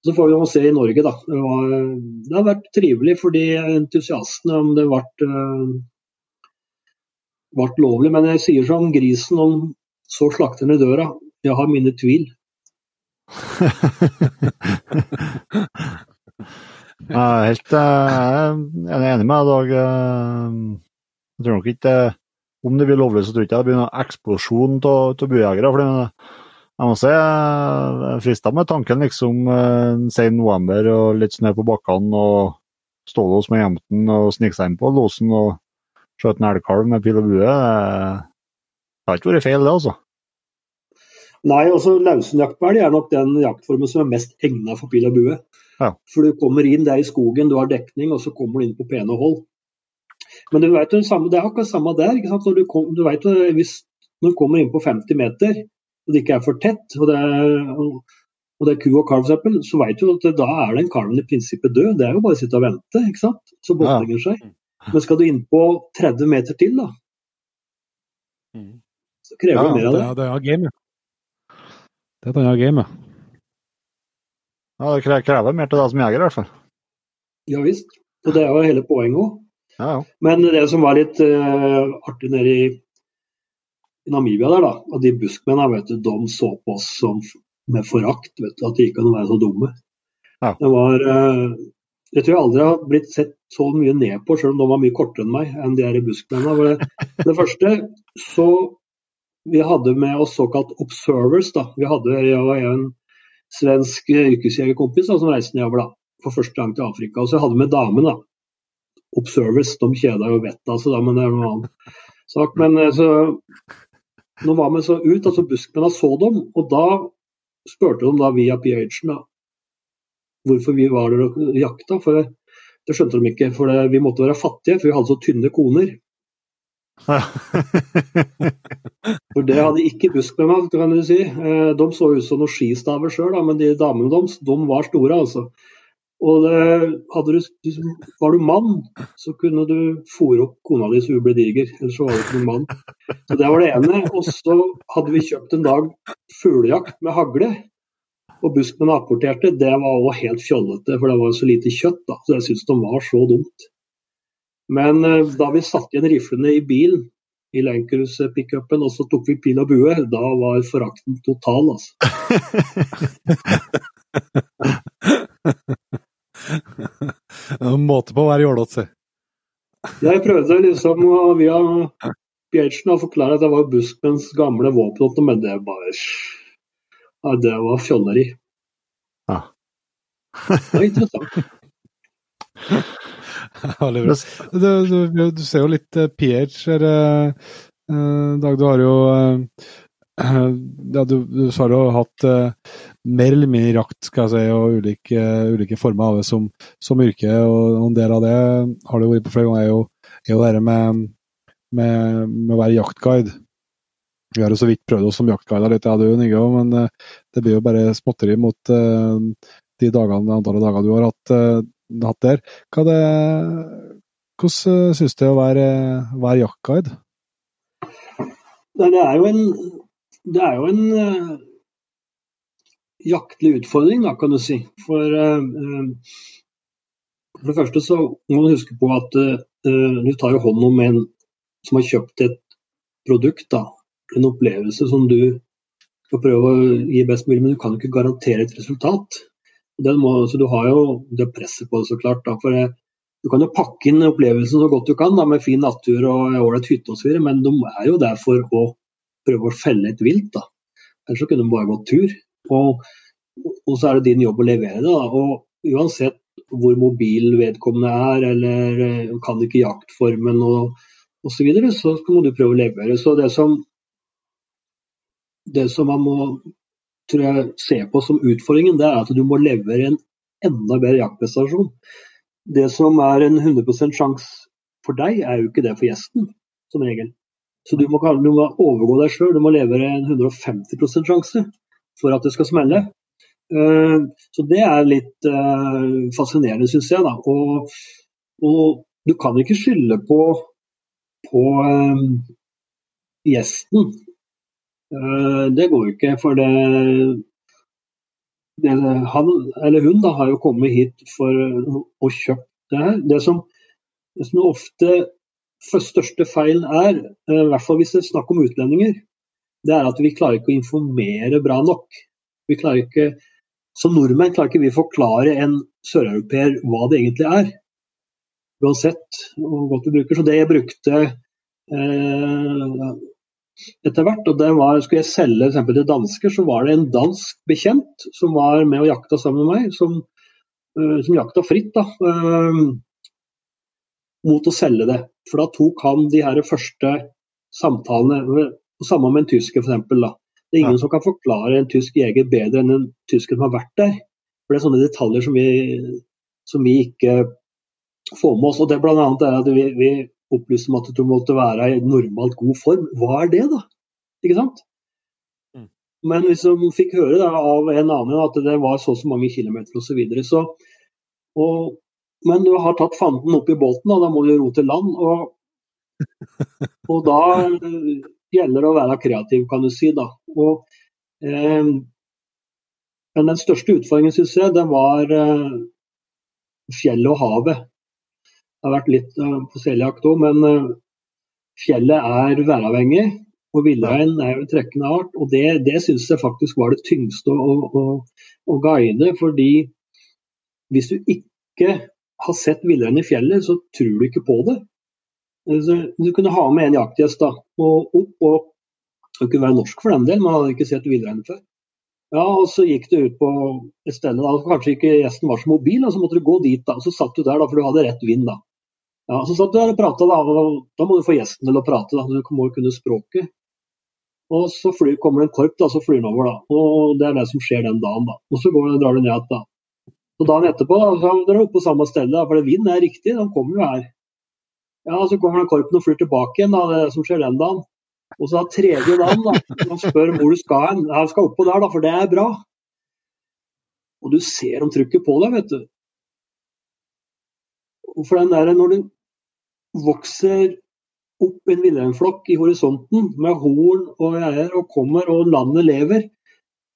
Så får vi jo se i Norge, da. Det, har vært trivelig for de entusiastene om det ble, uh, ble lovlig. Men jeg sier som grisen om så slakter i døra. Jeg har mine tvil. jeg er helt jeg er enig med deg, Dag. Eh, jeg tror nok ikke Om det blir lovlig, så tror jeg ikke det blir noen eksplosjon av buejegere. for jeg må si, jeg frista med tanken liksom en sen november og litt snø på bakkene og stå hos med jenten og snike seg inn på losen og skjøte en elgkalv med pil og bue. Det har ikke vært feil, det, altså. Nei, altså, elg er nok den jaktformen som er mest egnet for pil og bue. Ja. For du kommer inn der i skogen, du har dekning, og så kommer du inn på pene hold. Men du vet, det, er akkurat samme der. Når du, kom, du vet, hvis, når du kommer inn på 50 meter, og det ikke er for tett, og det er, og det er ku og kalv f.eks., så vet du at da er den kalven i prinsippet død. Det er jo bare å sitte og vente, ikke sant. Så båtlegger seg. Men skal du inn på 30 meter til, da, Mm. Så krever det mer av det. Ja, det er game. Det er et annet game. Ja, det krever mer til deg som jeger, i hvert fall. Ja visst. Og det er jo hele poenget òg. Ja, ja. Men det som var litt uh, artig nede i, i, Namibia der, da, at de buskmennene vet du, de så på oss som med forakt. vet du, At de ikke kan være så dumme. Ja. Det var uh, Jeg tror jeg aldri har blitt sett så mye ned på, selv om de var mye kortere enn meg, enn de her buskmennene. For det, det første så Vi hadde med oss såkalt observers. da. Vi hadde jeg og en svensk yrkesjegerkompis som reiste nedover da, for første gang til Afrika. Og så hadde vi med damen. da. Observers, de kjeda jo vettet av seg, men det er noe annet sak. Men eh, så Nå var vi så ut, altså buskmennene så dem, og da spurte de da via PH-en hvorfor vi var der og jakta. For det skjønte de ikke, for det, vi måtte være fattige, for vi hadde så tynne koner. for det hadde ikke buskmennene, kan du si. Eh, de så ut som noen skistaver sjøl, men de damene deres de var store, altså. Og det, du, var du mann, så kunne du fòre opp kona di så hun ble diger. Ellers så var du ikke noen mann. Så Det var det ene. Og så hadde vi kjøpt en dag fuglejakt med hagle. Og buskmennene apporterte. Det var òg helt fjollete, for det var så lite kjøtt. da, Så jeg syntes de var så dumt. Men eh, da vi satte igjen riflene i bilen, i Lankerus-pickupen, og så tok vi pil og bue, da var forakten total, altså. En måte på å være jålete, si. Jeg prøvde liksom via Bjertsen å forklare at det var buskmenns gamle våpen, men det bare ja, Det var fjolleri. Ja. Det var interessant. Veldig bra. Du, du, du ser jo litt eh, PH her, eh, eh, Dag. Du har jo eh, ja, du, du har jo hatt uh, mer eller mindre jakt skal jeg si, og ulike, ulike former av det som, som yrke. og En del av det har du vært på flere ganger, er jo, er jo det her med, med, med å være jaktguide. Vi har jo så vidt prøvd oss som jaktguider litt, ja, du Nigge òg, men uh, det blir jo bare småtteri mot eh, de dagene, antallet dager du har hatt, eh, hatt der. Hva det, hvordan uh, syns du det er å være, være jaktguide? Det er jo en, det er jo en eh, jaktlig utfordring, da, kan du si. For, eh, eh, for det første så må du huske på at du tar jo hånd om en som har kjøpt et produkt, da. En opplevelse som du skal prøve å gi best mulig, men du kan jo ikke garantere et resultat. Må, så Du har jo det presset på det, så klart. Da, for Du kan jo pakke inn opplevelsen så godt du kan, da, med fin natur og ålreit hytte osv., men de er jo der for å prøve å felle et vilt. da. Ellers så kunne de bare gått tur. Og, og så er det din jobb å levere det. da, og Uansett hvor mobil vedkommende er, eller eh, kan ikke jaktformen og osv., så, videre, så må du prøve å levere. Så det som, det som man må tror jeg, se på som utfordringen, det er at du må levere en enda bedre jaktprestasjon. Det som er en 100% sjanse for deg, er jo ikke det for gjesten, som regel. Så du må, du må overgå deg sjøl. Du må levere en 150% sjanse for at det skal smelle. Uh, så det er litt uh, fascinerende, syns jeg. Da. Og, og, du kan ikke skylde på, på um, gjesten. Det går jo ikke, for det, han eller hun da, har jo kommet hit for å kjøpe det her. Det som, det som ofte største feilen er, i hvert fall hvis det er snakk om utlendinger, det er at vi klarer ikke å informere bra nok. Vi klarer ikke, Som nordmenn klarer ikke vi å forklare en søreuropeer hva det egentlig er. Uansett hvor godt vi bruker. Så det jeg brukte eh, etter hvert, og det var, skulle jeg selge eksempel, til dansker, så var det en dansk bekjent som var med og jakta sammen med meg, som, uh, som jakta fritt. da, uh, mot å selge det. For da tok han de her første samtalene, sammen med en tysker f.eks. Det er ingen ja. som kan forklare en tysk jeger bedre enn en tysker som har vært der. For Det er sånne detaljer som vi, som vi ikke får med oss. og det blant annet er at vi, vi opplyste om at du måtte være i normalt god form. Hva er det, da? Ikke sant? Mm. Men hvis de fikk høre da, av en annen at det var så og så mange kilometer osv. Så, videre, så og, Men du har tatt fanden opp i båten, og da må du ro til land. Og, og da gjelder det å være kreativ, kan du si. da. Og, eh, men den største utfordringen, syns jeg, det var eh, fjellet og havet. Det har vært litt eh, på seljakt òg, men eh, fjellet er væravhengig. Og villrein er jo en trekkende art. Og det, det syns jeg faktisk var det tyngste å, å, å, guide. Fordi hvis du ikke har sett villrein i fjellet, så tror du ikke på det. Så du kunne ha med en jaktgjest da, og opp og det kunne være norsk for den del, man hadde ikke sett villrein før. Ja, og Så gikk du ut på et sted da, kanskje ikke gjesten var så mobil, og så måtte du gå dit. da, og Så satt du der, da, for du hadde rett vind. da. Ja, Så satt du der og prata, da, og da må du få gjesten til å prate. da, Du må jo kunne språket. Og Så flyr, kommer det en korp, da, så flyr den over. da, og Det er det som skjer den dagen. da, og Så går, drar du ned igjen. da. Og Dagen etterpå så drar han opp på samme sted, for det vind er riktig, den kommer jo her. Ja, Så kommer den korpen og flyr tilbake igjen, da, det som skjer den dagen. Og så da tredje dagen, da, han spør hvor du skal hen. Jeg skal oppå der, da, for det er bra. Og du ser om trykket på deg, vet du. Og For den der, når du vokser opp en villreinflokk i horisonten med horn og greier og kommer og landet lever,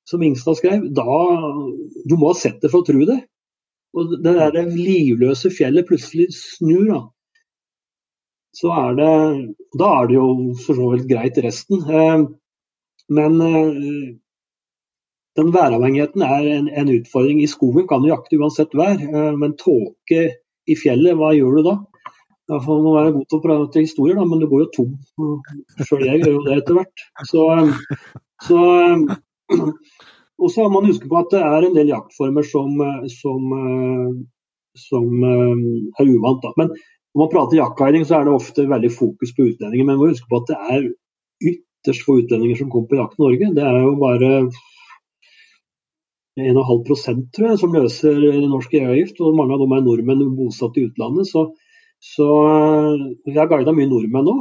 som Ingstad skrev, da Du må ha sett det for å tro det. Og det der livløse fjellet plutselig snur, da. Så er det Da er det jo for så vidt greit resten. Eh, men eh, den væravhengigheten er en, en, utfordring. I skogen kan du jakte uansett vær, eh, men tåke i fjellet, hva gjør du da? Ja, må være god til å prate historier, da, men du går jo tom. Sjøl jeg gjør jo det etter hvert. Så, så Og så må man huske på at det er en del jaktformer som, som, som er uvant. Da. Men når man prater jaktguiding, så er det ofte veldig fokus på utlendinger. Men man må huske på at det er ytterst få utlendinger som kommer på Jakt i Norge. Det er jo bare 1,5% tror jeg, som løser norsk EU-avgift. og Mange av dem er nordmenn bosatt i utlandet. Så, så jeg har guida mye nordmenn nå.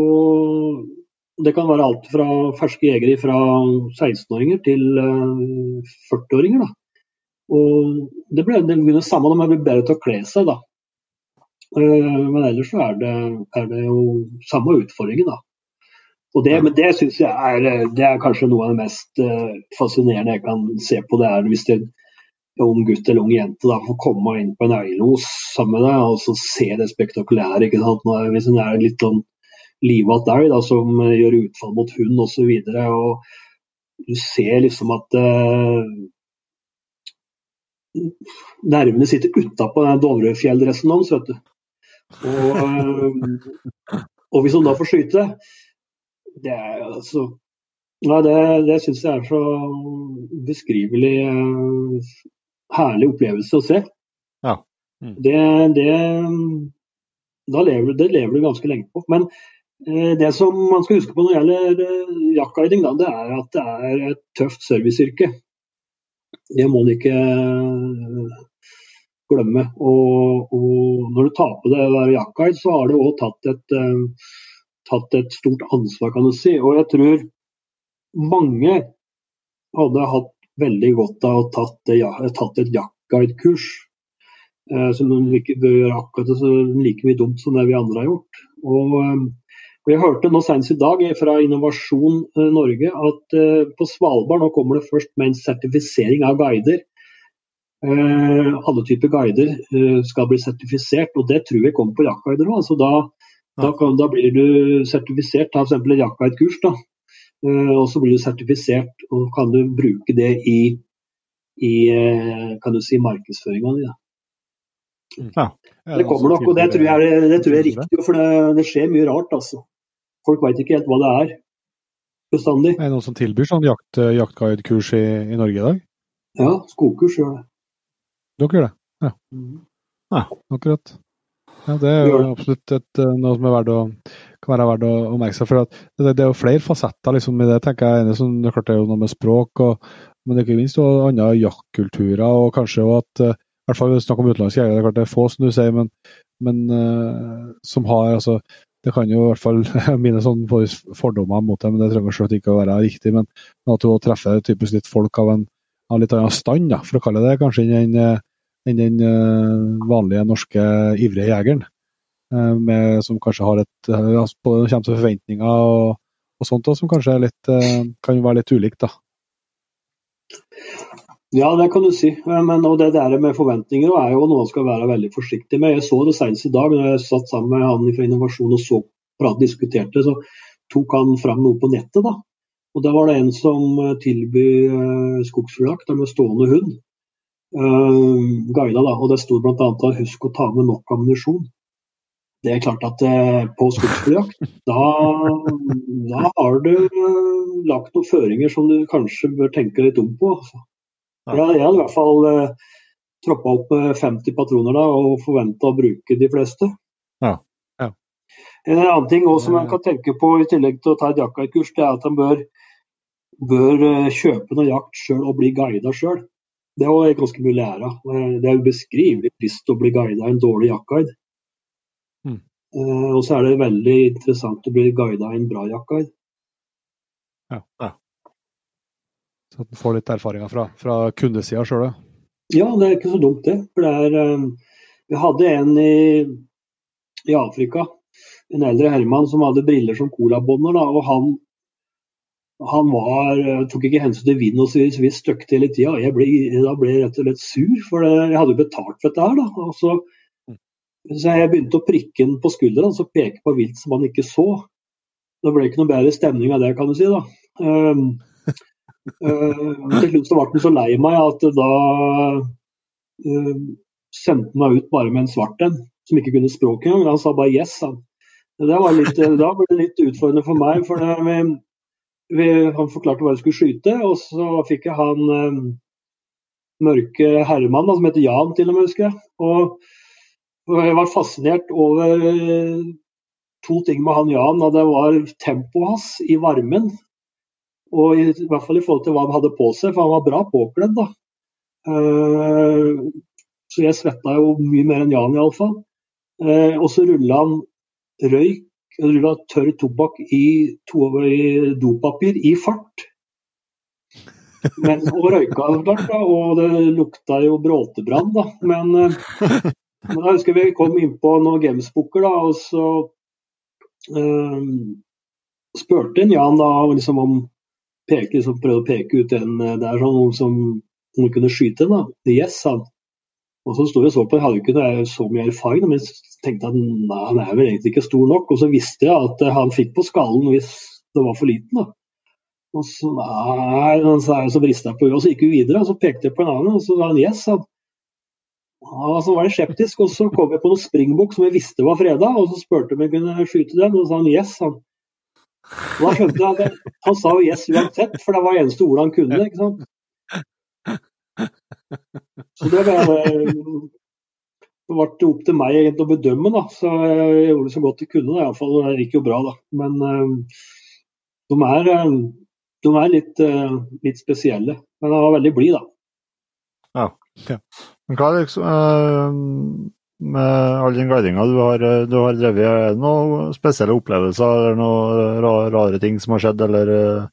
Og det kan være alt fra ferske jegere fra 16-åringer til 40-åringer. Eh, og det blir det samme, de blir bedre til å kle seg, da. Eh, men ellers så er det, er det jo samme utfordringen, da. Og det, men det syns jeg er, det er kanskje noe av det mest fascinerende jeg kan se på. Det er hvis det, en ung gutt eller ung jente da, får komme inn på en øylos sammen med deg og så se det spektakulære. ikke sant? Hvis en er litt sånn livatt elg som uh, gjør utfall mot hund osv. Og, og du ser liksom at eh, nervene sitter utapå Dovrefjelldressen hans, vet du. Og, og hvis han da får skyte det er altså Nei, det, det syns jeg er så beskrivelig eh, herlig opplevelse å se. Ja. Mm. Det, det, da lever, det lever du ganske lenge på. Men det som man skal huske på når det gjelder uh, jaktguiding, det er at det er et tøft serviceyrke. Det må man ikke glemme. Og, og, når du tar på deg å være jaktguide, så har du òg tatt tatt et stort ansvar, kan du si. Og jeg tror mange hadde hatt veldig godt av å tatt, tatt et jaktguidekurs. Eh, som de bør gjøre akkurat like mye dumt som det vi andre har gjort. Og, eh, og Jeg hørte nå senest i dag fra Innovasjon eh, Norge at eh, på Svalbard nå kommer det først med en sertifisering av guider. Eh, alle typer guider skal bli sertifisert, og det tror jeg kommer på jaktguider òg. Altså da da, kan, da, blir du sertifisert, ta f.eks. et jaktguidekurs. da. Og så blir du sertifisert, og kan du bruke det i, i kan du si, markedsføringa di. Ja. Det kommer nok, og det tror jeg det tror jeg er riktig, for det, det, skjer mye rart. altså. Folk veit ikke helt hva det er bestandig. Er det noen som tilbyr sånn jakt, eh, jaktguidekurs i, i, Norge i dag? Ja, skogkurs gjør det. Dere gjør det? Ja. Mm. ja akkurat. Ja, Det er jo absolutt et, eh, noe som er å, kan være verdt å, å merke seg. for det, det, er jo flere fasetter liksom, i det. tenker jeg. Det, klart, det, er jo noe med språk, og, men det ikke minst og andre jaktkulturer. og kanskje også at, eh, i hvert fall Snakk om utenlandske jegere, det er klart det er få, som du sier, men, men uh, som har altså, Det kan jo i hvert fall mine sånne fordommer mot det, men det trenger slett ikke å være riktig. Men at hun treffer typisk litt folk av en av litt annen stand, da, for å kalle det kanskje, enn enn den uh, vanlige norske ivrige jegeren. Uh, med, som kanskje har et kommer til forventninger og, og sånt, og som kanskje litt, kan være litt ulikt. da. Ja, det kan du si. Men og det der med forventninger er jo noe man skal være veldig forsiktig med. Jeg så det senest i dag, når jeg satt sammen med han fra Innovasjon og så prat, diskuterte, så tok han fram noe på nettet. da. Og Da var det en som tilbyr skogsfugljakt med stående hund uh, guida. Da, og Det sto bl.a. husk å ta med nok ammunisjon. Det er klart at uh, på skogsfugljakt, da, da, har du lagt noen føringer som du kanskje bør tenke litt om på. Altså. Ja. Jeg hadde i hvert fall eh, troppa opp 50 patroner da, og forventa å bruke de fleste. Ja. Ja. En annen ting også, som man kan tenke på i tillegg til å ta et jaktkurs, det er at han bør, bør kjøpe noe jakt sjøl og bli guida sjøl. Det er ganske mye å lære av. Det er ubeskrivelig trist å bli guida av en dårlig jaktguide. Mm. Uh, og så er det veldig interessant å bli guida av en bra jaktguide. Ja, ja. Så at du får litt erfaringer fra, fra kundesida sjøl, ja. Ja, det er ikke så dumt det. For det er, um, Vi hadde en i, i Afrika, en eldre herremann som hadde briller som colabånder. og han, han var, tok ikke hensyn til vind og så vi støkte hele tida. Da ble jeg rett og slett sur, for det, jeg hadde jo betalt for dette her. da, og så, så jeg begynte å prikke den på skulderen og peke på vilt som han ikke så. Det ble ikke noe bedre stemning av det, kan du si. da. Um, til slutt så ble han så lei meg at da uh, sendte han meg ut bare med en svart en, som ikke kunne språket engang. Han sa bare 'yes', han. Litt, da ble det litt utfordrende for meg. for vi, vi, Han forklarte hva jeg skulle skyte, og så fikk jeg han um, mørke herremann som heter Jan, til og med, husker jeg. Og, og jeg var fascinert over to ting med han Jan. og Det var tempoet hans i varmen. Og i, i, hvert fall i forhold til hva han hadde på seg, for han var bra påkledd. da. Uh, så jeg svetta jo mye mer enn Jan, iallfall. Uh, og så rulla han røyk, rulla tørr tobakk i, to, i dopapir i fart. Men, og røyka klart, da, og det lukta jo bråtebrann, da. Men, uh, men da husker vi kom inn på noen gamesbooker, da, og så uh, spurte en Jan da liksom om peke, som prøvde å peke ut en Det er sånn som hun kunne skyte da. Yes, han. Og så sto jeg så på, jeg hadde ikke så mye erfaring, men jeg tenkte at nei, han er vel egentlig ikke stor nok. Og så visste jeg at han fikk på skallen hvis det var for liten. da. Og så nei, så, så brista jeg på huet, og så gikk vi videre. og Så pekte jeg på en annen, og så sa han yes. han. Og så var jeg skeptisk, og så kom jeg på noen springbukk som jeg visste var freda, og så spurte om jeg kunne skyte den, og så sa han yes. han. Og da skjønte jeg at Han sa jo yes uansett, for det var det eneste ordet han kunne. ikke sant? Så det ble, det ble opp til meg egentlig å bedømme, da. Så jeg gjorde det så godt jeg kunne. Iallfall det gikk jo bra, da. Men uh, de er, de er litt, uh, litt, spesielle. Men han var veldig blid, da. Ja. ja. Men hva er liksom uh, Med all den guidinga du har, du har drevet, er det noen spesielle opplevelser eller noen rare ting som har skjedd, eller er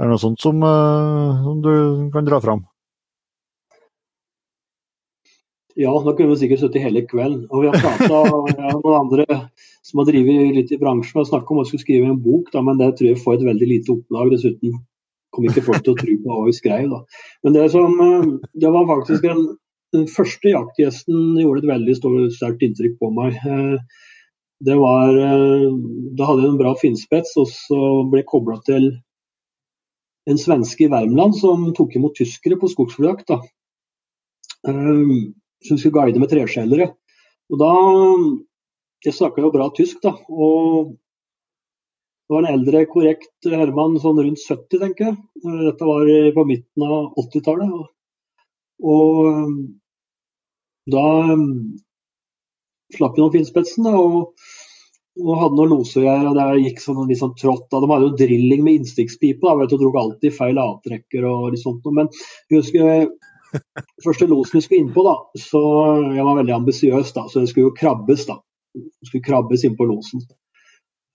det noe sånt som, som du kan dra fram? Ja, da kunne vi sikkert sittet hele kvelden. Og vi har prata med noen andre som har drevet litt i bransjen og snakka om å skulle skrive en bok, da, men det tror jeg får et veldig lite opplag. Dessuten kommer ikke folk til å tro på hva vi skrev. Da. Men det, som, eh, det var faktisk en, den første jaktgjesten gjorde et veldig sterkt inntrykk på meg. Eh, det var eh, Da hadde jeg en bra finnspets, og så ble jeg kobla til en svenske i Värmland som tok imot tyskere på skogsfugljakt som skulle guide med treskjellere. Og da Jeg snakka jo bra tysk, da. Og det var en eldre, korrekt herremann, sånn rundt 70, tenker jeg. Dette var på midten av 80-tallet. Og da slapp vi noen finspetsen. Og, og hadde noen losegreier, og det gikk sånn litt sånn trått. Da. De hadde jo drilling med innstikkspipe og dro alltid feil avtrekker og litt sånt. Men jeg husker første losen vi skulle innpå, da, så jeg var veldig ambisiøs, da, så det skulle jo krabbes. da. Det skulle krabbes innpå losen.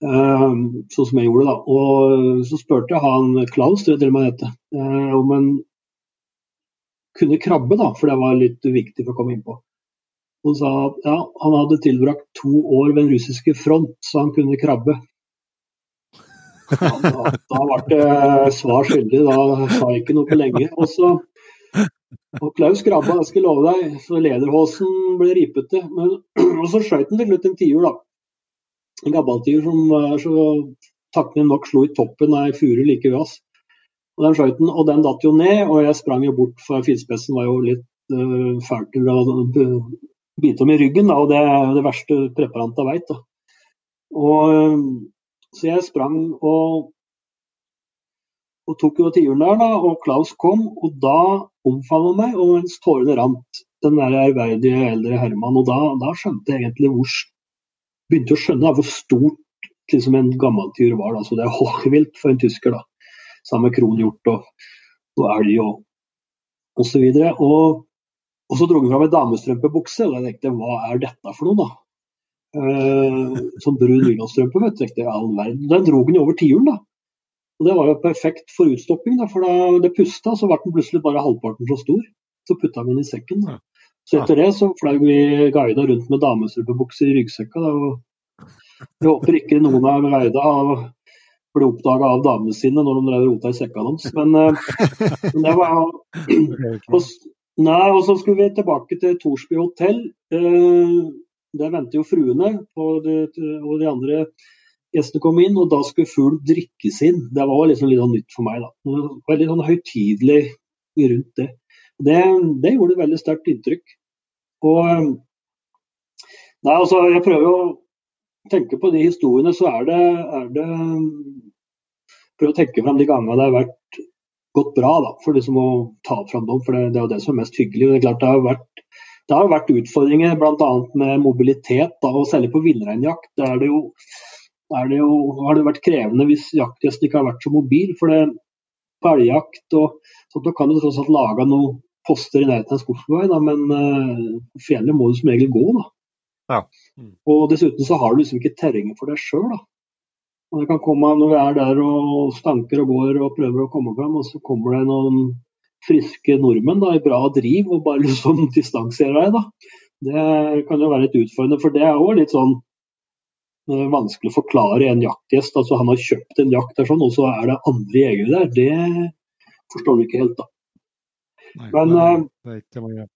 Uh, sånn som jeg gjorde, da. Og så spurte jeg han Klaus, det til meg heter, uh, om han kunne krabbe, da, for det var litt viktig for å komme innpå. Han sa at ja, han hadde tilbrakt to år ved den russiske front, så han kunne krabbe. Ja, da, da ble det svar skyldig, da sa jeg ikke noe på lenge. Og så og Klaus krabba, jeg skal love deg, så lederhåsen ble ripete. Men, og så skjøt han til slutt en tiur, da. En gabbatiur som er så takknemlig nok slo i toppen av ei furu like ved oss. Og den skøyten, datt jo ned, og jeg sprang jo bort, for finspissen var jo litt uh, fælt bite om i ryggen, da, og det er det verste preparantet jeg veit. Og, så jeg sprang og og tok jo tiuren der, da, og Klaus kom, og da omfavna meg, og mens tårene rant, den der ærverdige eldre Herman. Og da, da, skjønte jeg egentlig hvor Begynte å skjønne hvor stort liksom, en gammeltyr var. Da. Så det er hårvilt for en tysker, da. Sammen med kronhjort og, og elg og osv. Og, og, og så dro han fram ei damestrømpebukse, og jeg tenkte hva er dette for noe, da? Uh, sånn brun nylonstrømpe, vet du. Tenkte, all verden. Den dro han over tiuren, da. Og Det var jo perfekt for utstopping, da, for da det pusta, så ble den plutselig bare halvparten så stor. Så putta vi den i sekken. Da. Så etter det så fløy vi guida rundt med damestrømpebukser i ryggsekka. Da, og jeg håper ikke noen av guida ble oppdaga av damene sine når de drev rota i sekka deres. Men, uh, det var og, Nei, og så skulle vi tilbake til Torsby hotell. Uh, der venter jo fruene og de, og de andre gjestene kom inn, og da skulle fugl drikkes inn. Det var liksom litt sånn nytt for meg. da. Det var litt sånn høytidelig rundt det. Det, det gjorde veldig sterkt inntrykk. Og nei, altså, Jeg prøver å tenke på de historiene, så er det, er det Prøve å tenke fram de gangene det har vært gått bra, da, for liksom å ta fram dem. For det, det er jo det som er mest hyggelig. Det er klart det har vært, det har vært utfordringer bl.a. med mobilitet, da, og særlig på villreinjakt. Der det jo det jo, har det vært krevende hvis jaktgjesten ikke har vært så mobil. For det, på elgjakt og sånt, da kan du tross alt lage noen poster i nærheten av skogsvei, men uh, fjellet må du som regel gå. da. Ja. Mm. Og dessuten så har du liksom ikke terrenget for deg sjøl. Og det kan komme Når vi er der og stanker og går og prøver å komme fram, og så kommer det noen friske nordmenn da, i bra driv og bare liksom distanserer deg. da. Det kan jo være litt utfordrende, for det er jo litt sånn Eh, vanskelig å forklare en jaktgjest. altså Han har kjøpt en jakt der, sånn, og så er det andre jegere der. Det forstår du ikke helt, da. Nei, Men nei, eh, det er ikke mange.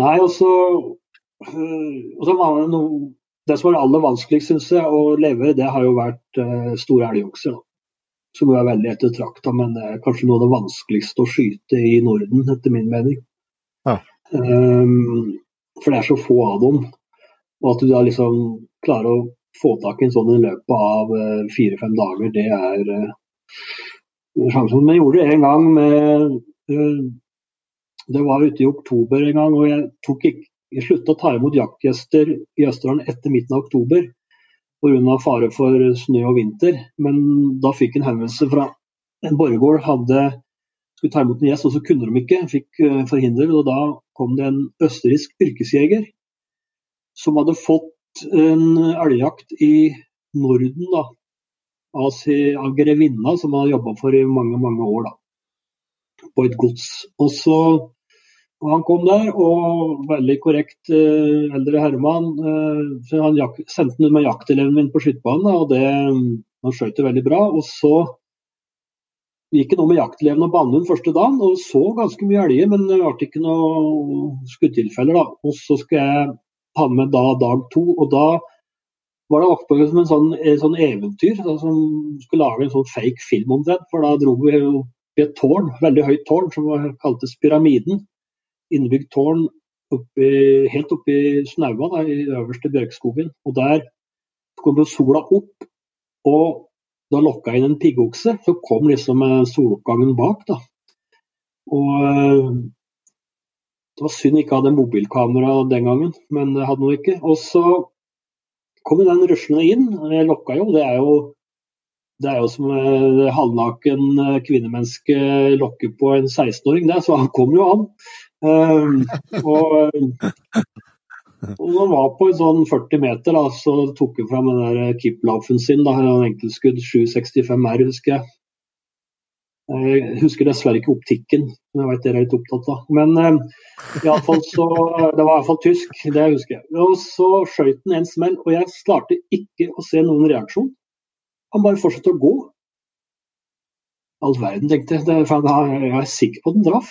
Nei, og så og så var det noe Det som var aller vanskeligst, syns jeg, å leve, i, det har jo vært uh, store elgokser. Som jo er veldig ettertrakta, men det er kanskje noe av det vanskeligste å skyte i Norden, etter min mening. Ja. Um, for det er så få av dem. Og at du da liksom klarer å få tak i en sånn i løpet av uh, fire-fem dager, det er uh, sjansen. Men jeg gjorde det en gang med uh, Det var ute i oktober en gang, og jeg tok ikke jeg slutta å ta imot jaktgjester i Østerdalen etter midten av oktober pga. fare for snø og vinter. Men da fikk en henvendelse fra en borregård hadde skulle ta imot en gjest, og så kunne de ikke. Fikk uh, forhindret, og da kom det en østerriksk yrkesjeger som hadde fått en elgjakt i Norden da, av, av grevinna, som han jobba for i mange mange år. da, På et gods. Og så og Han kom der, og veldig korrekt eh, eldre herremann. Eh, han jak sendte den med jakteleven min på skytebanen, og det, han skjøt veldig bra. Og så gikk han om med jakteleven og banen første dagen, og så ganske mye elger, men det ble ikke noe skuddtilfeller. da. Og så skal jeg ha med da dag to. og da var det oppe som en sånn, en sånn eventyr, da, som skulle lage en sånn fake film om det. For da dro vi opp i et tårn, veldig høyt tårn, som kaltes Pyramiden. Innebygd tårn oppi, helt oppi snaua i øverste bjørkskogen. Og der kom sola opp, og da lokka inn en piggokse. Så kom liksom soloppgangen bak. da. Og det var synd jeg ikke hadde mobilkamera den gangen, men det hadde noe ikke. Og så kom den ruslende inn. Jeg lokka jo. Det er jo, det er jo som uh, halvnaken kvinnemenneske lokker på en 16-åring, det. Så han kom jo an. Uh, og, og han var på sånn 40 meter, da, så tok han fram den der Kipp-laufen sin. da, en Enkeltskudd 765 R, husker jeg. Jeg husker dessverre ikke optikken, men jeg vet dere er litt opptatt av. Men eh, i alle fall så, det var iallfall tysk, det husker jeg. Og så skjøt han en smell, og jeg klarte ikke å se noen reaksjon. Han bare fortsatte å gå. All verden, tenkte jeg. For jeg er sikker på at den traff.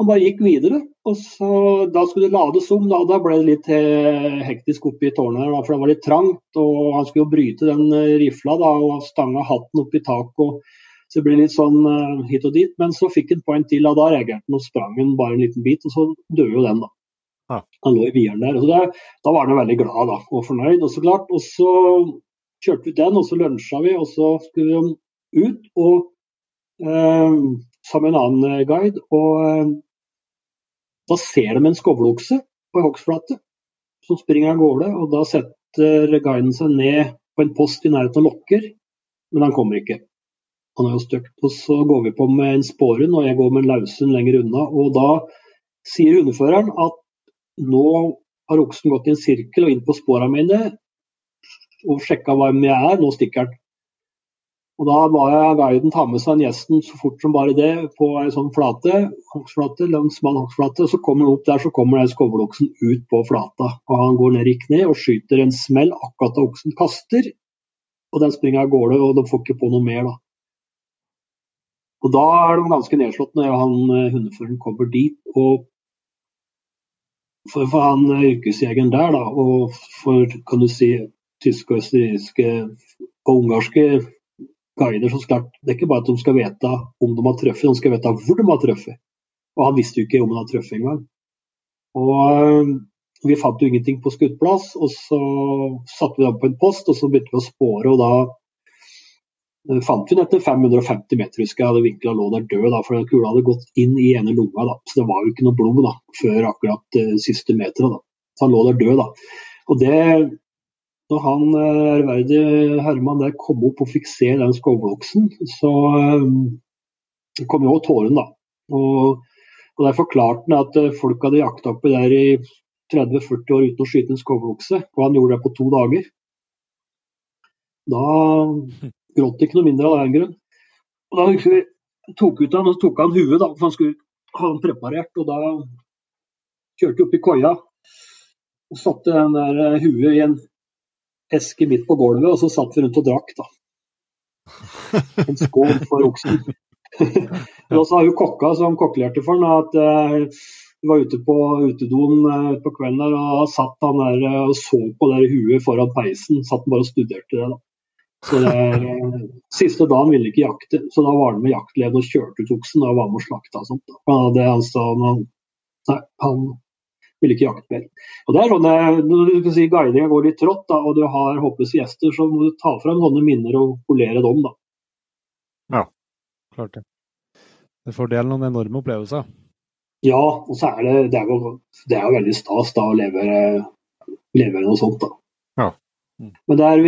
Han bare gikk videre. og så, Da skulle det lades om. Da, da ble det litt eh, hektisk oppe i tårnet, her, for det var litt trangt. og Han skulle jo bryte den eh, rifla da, og stanga hatten opp i taket. og så det ble litt sånn uh, hit og dit. Men så fikk han point til, og da reagerte han og sprang han bare en liten bit, og så døde jo den, da. Ja. Han lå i vieren der. det, Da var han veldig glad da, og fornøyd. Og så klart, og så kjørte vi den, og så lunsja vi, og så skulle vi ut og uh, sammen med en annen guide. og Da ser de en skovleokse på hogstflate som springer av gårde. og Da setter guiden seg ned på en post i nærheten av lokker, men han kommer ikke. Han er jo støkt. Og så går vi på med en spårhund, og jeg går med en laushund lenger unna. Og da sier hundeføreren at nå har oksen gått i en sirkel og inn på spårene mine og sjekka hvem jeg er, nå stikker han. Og Da ba jeg guiden ta med seg en gjesten så fort som bare det på ei sånn flate, hoksflate, langs smal hoksflate, og Så kommer han opp der, så kommer den skovloksen ut på flata. og Han går ned i kne og skyter en smell akkurat da oksen kaster. Og den springer av gårde, og de får ikke på noe mer. da. Og Da er de ganske nedslått når han eh, hundeføreren kommer dit. og for, for han eh, yrkesjegeren der, da, og for kan du si tyske østerrikske og ungarske guider så klart, Det er ikke bare at de skal vite om de har truffet, de skal vite hvor de har truffet. Og han visste jo ikke om han har truffet engang. Og øh, vi fant jo ingenting på skuddplass, og så satte vi dem på en post, og så begynte vi å spåre. og da øh, fant vi den etter 550 meter, husker jeg. hadde Vinkla lå der død, da, for kula hadde gått inn i ene lunga. da, Så det var jo ikke noe blod da, før akkurat uh, siste meteret. Så han lå der død. da. Og det, når han eh, ærverdige Herman der kom opp og fikk se den skovloksen, så eh, kom jo tåren, da. Og, og Der forklarte han at eh, folk hadde jakta oppi der i 30-40 år uten å skyte en skovlokse, og han gjorde det på to dager. Da gråt det ikke noe mindre av den grunn. Og Da vi tok ut han, og tok han huet, da, for han skulle ha den preparert. og Da kjørte vi opp i koia og satte den der huet i en eske midt på gulvet, og så satt vi rundt og drakk, da. En skål for oksen. og så har jo kokka som kokkelerte for ham at vi var ute på utedoen uh, på kvelden der, og da satt han der uh, og så på det huet foran peisen. Satt han bare og studerte det. da. Så det er, Siste dagen ville ikke jakte, så da var han med jaktleden og kjørte ut oksen og var med og slakta. Sånt, da. Han, det, han, han vil ikke jakte mer. Og det er sånne, Når du kan si guidinga går litt trått, da, og du har håpløse gjester, så må du ta fram sånne minner og polere dem. da. Ja, klart det. Det får del noen enorme opplevelser. Ja, og så er det, det er jo, det er jo veldig stas da å leve, leve noe sånt. da. Ja. Mm. Men det er,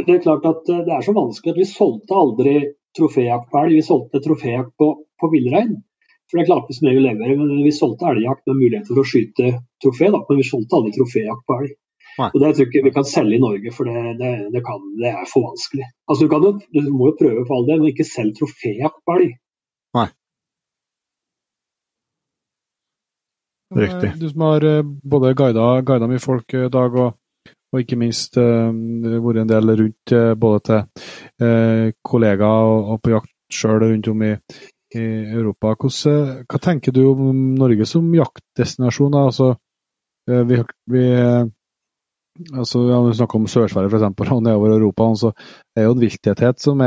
det er, klart at det er så vanskelig at vi solgte aldri troféjakt på elg. Vi solgte troféjakt på, på villrein. For det klarte vi som levere. Men vi solgte elgjakt med mulighet for å skyte trofé, da. men vi solgte aldri troféjakt på elg. Og Det tror jeg ikke vi kan selge i Norge, for det, det, det, kan, det er for vanskelig. Altså, du, jo, du, må jo prøve på all del, men ikke selg troféjakt på elg. Nei. Riktig. Du som har eh, både guida, guida mye folk, eh, Dag, og, og ikke minst uh, vært en del rundt både til uh, kollegaer og, og, på jakt sjøl rundt om i, i Europa. Hvordan, hva tenker du om Norge som jaktdestinasjon? Altså, eh, vi, vi altså, ja, vi snakker om Sør-Sverige f.eks. og nedover Europa, så er jo en vilttetthet som,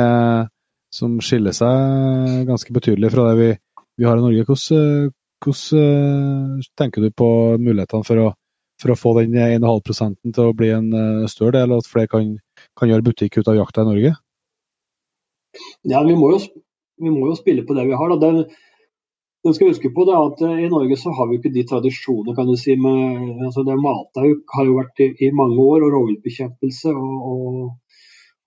som skiller seg ganske betydelig fra det vi, vi har i Norge. Hvordan, hvordan, tenker du på mulighetene for å, for å få den 1,5 til å bli en eh, større del, og at flere kan, kan gjøre butikk ut av jakta i Norge? Ja, Vi må jo vi må jo spille på det vi har. Da. Det, det skal huske på det at eh, I Norge så har vi ikke de tradisjonene kan du si, med altså det Matauk har jo vært i, i mange år, og rovviltbekjempelse og, og,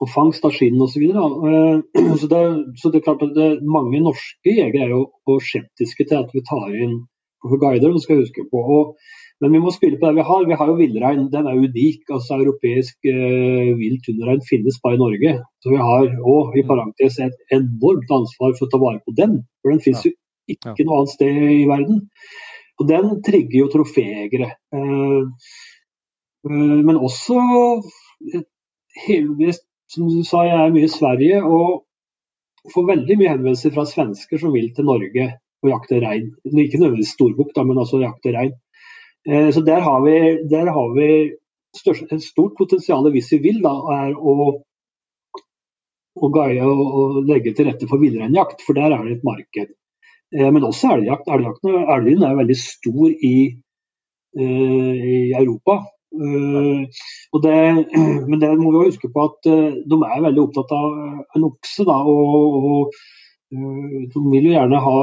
og, fangst av skinn osv. Så, videre, eh, så, det, så det er klart at det, mange norske jegere er jo skeptiske til at vi tar inn guider. Det skal huske på. Og, men vi må spille på det vi har. Vi har jo villrein. Den er unik. altså Europeisk eh, vilt hunderein finnes bare i Norge. Så vi har òg i parentes et enormt ansvar for å ta vare på den. For den finnes jo ikke ja. noe annet sted i verden. Og den trigger jo troféjegere. Eh, eh, men også hele, Som du sa, jeg er mye i Sverige og får veldig mye henvendelser fra svensker som vil til Norge og jakte rein. Ikke nødvendigvis storbukk, men altså jakte rein. Eh, så der har vi, der har vi størst, et stort potensial hvis vi vil, da, er å, å, gaie, og, legge til rette for villreinjakt, for der er det et marked. Eh, men også elgjakt. Elgen er veldig stor i, eh, i Europa. Det, men det må vi huske på at de er veldig opptatt av en okse. Da, og, og de vil jo gjerne ha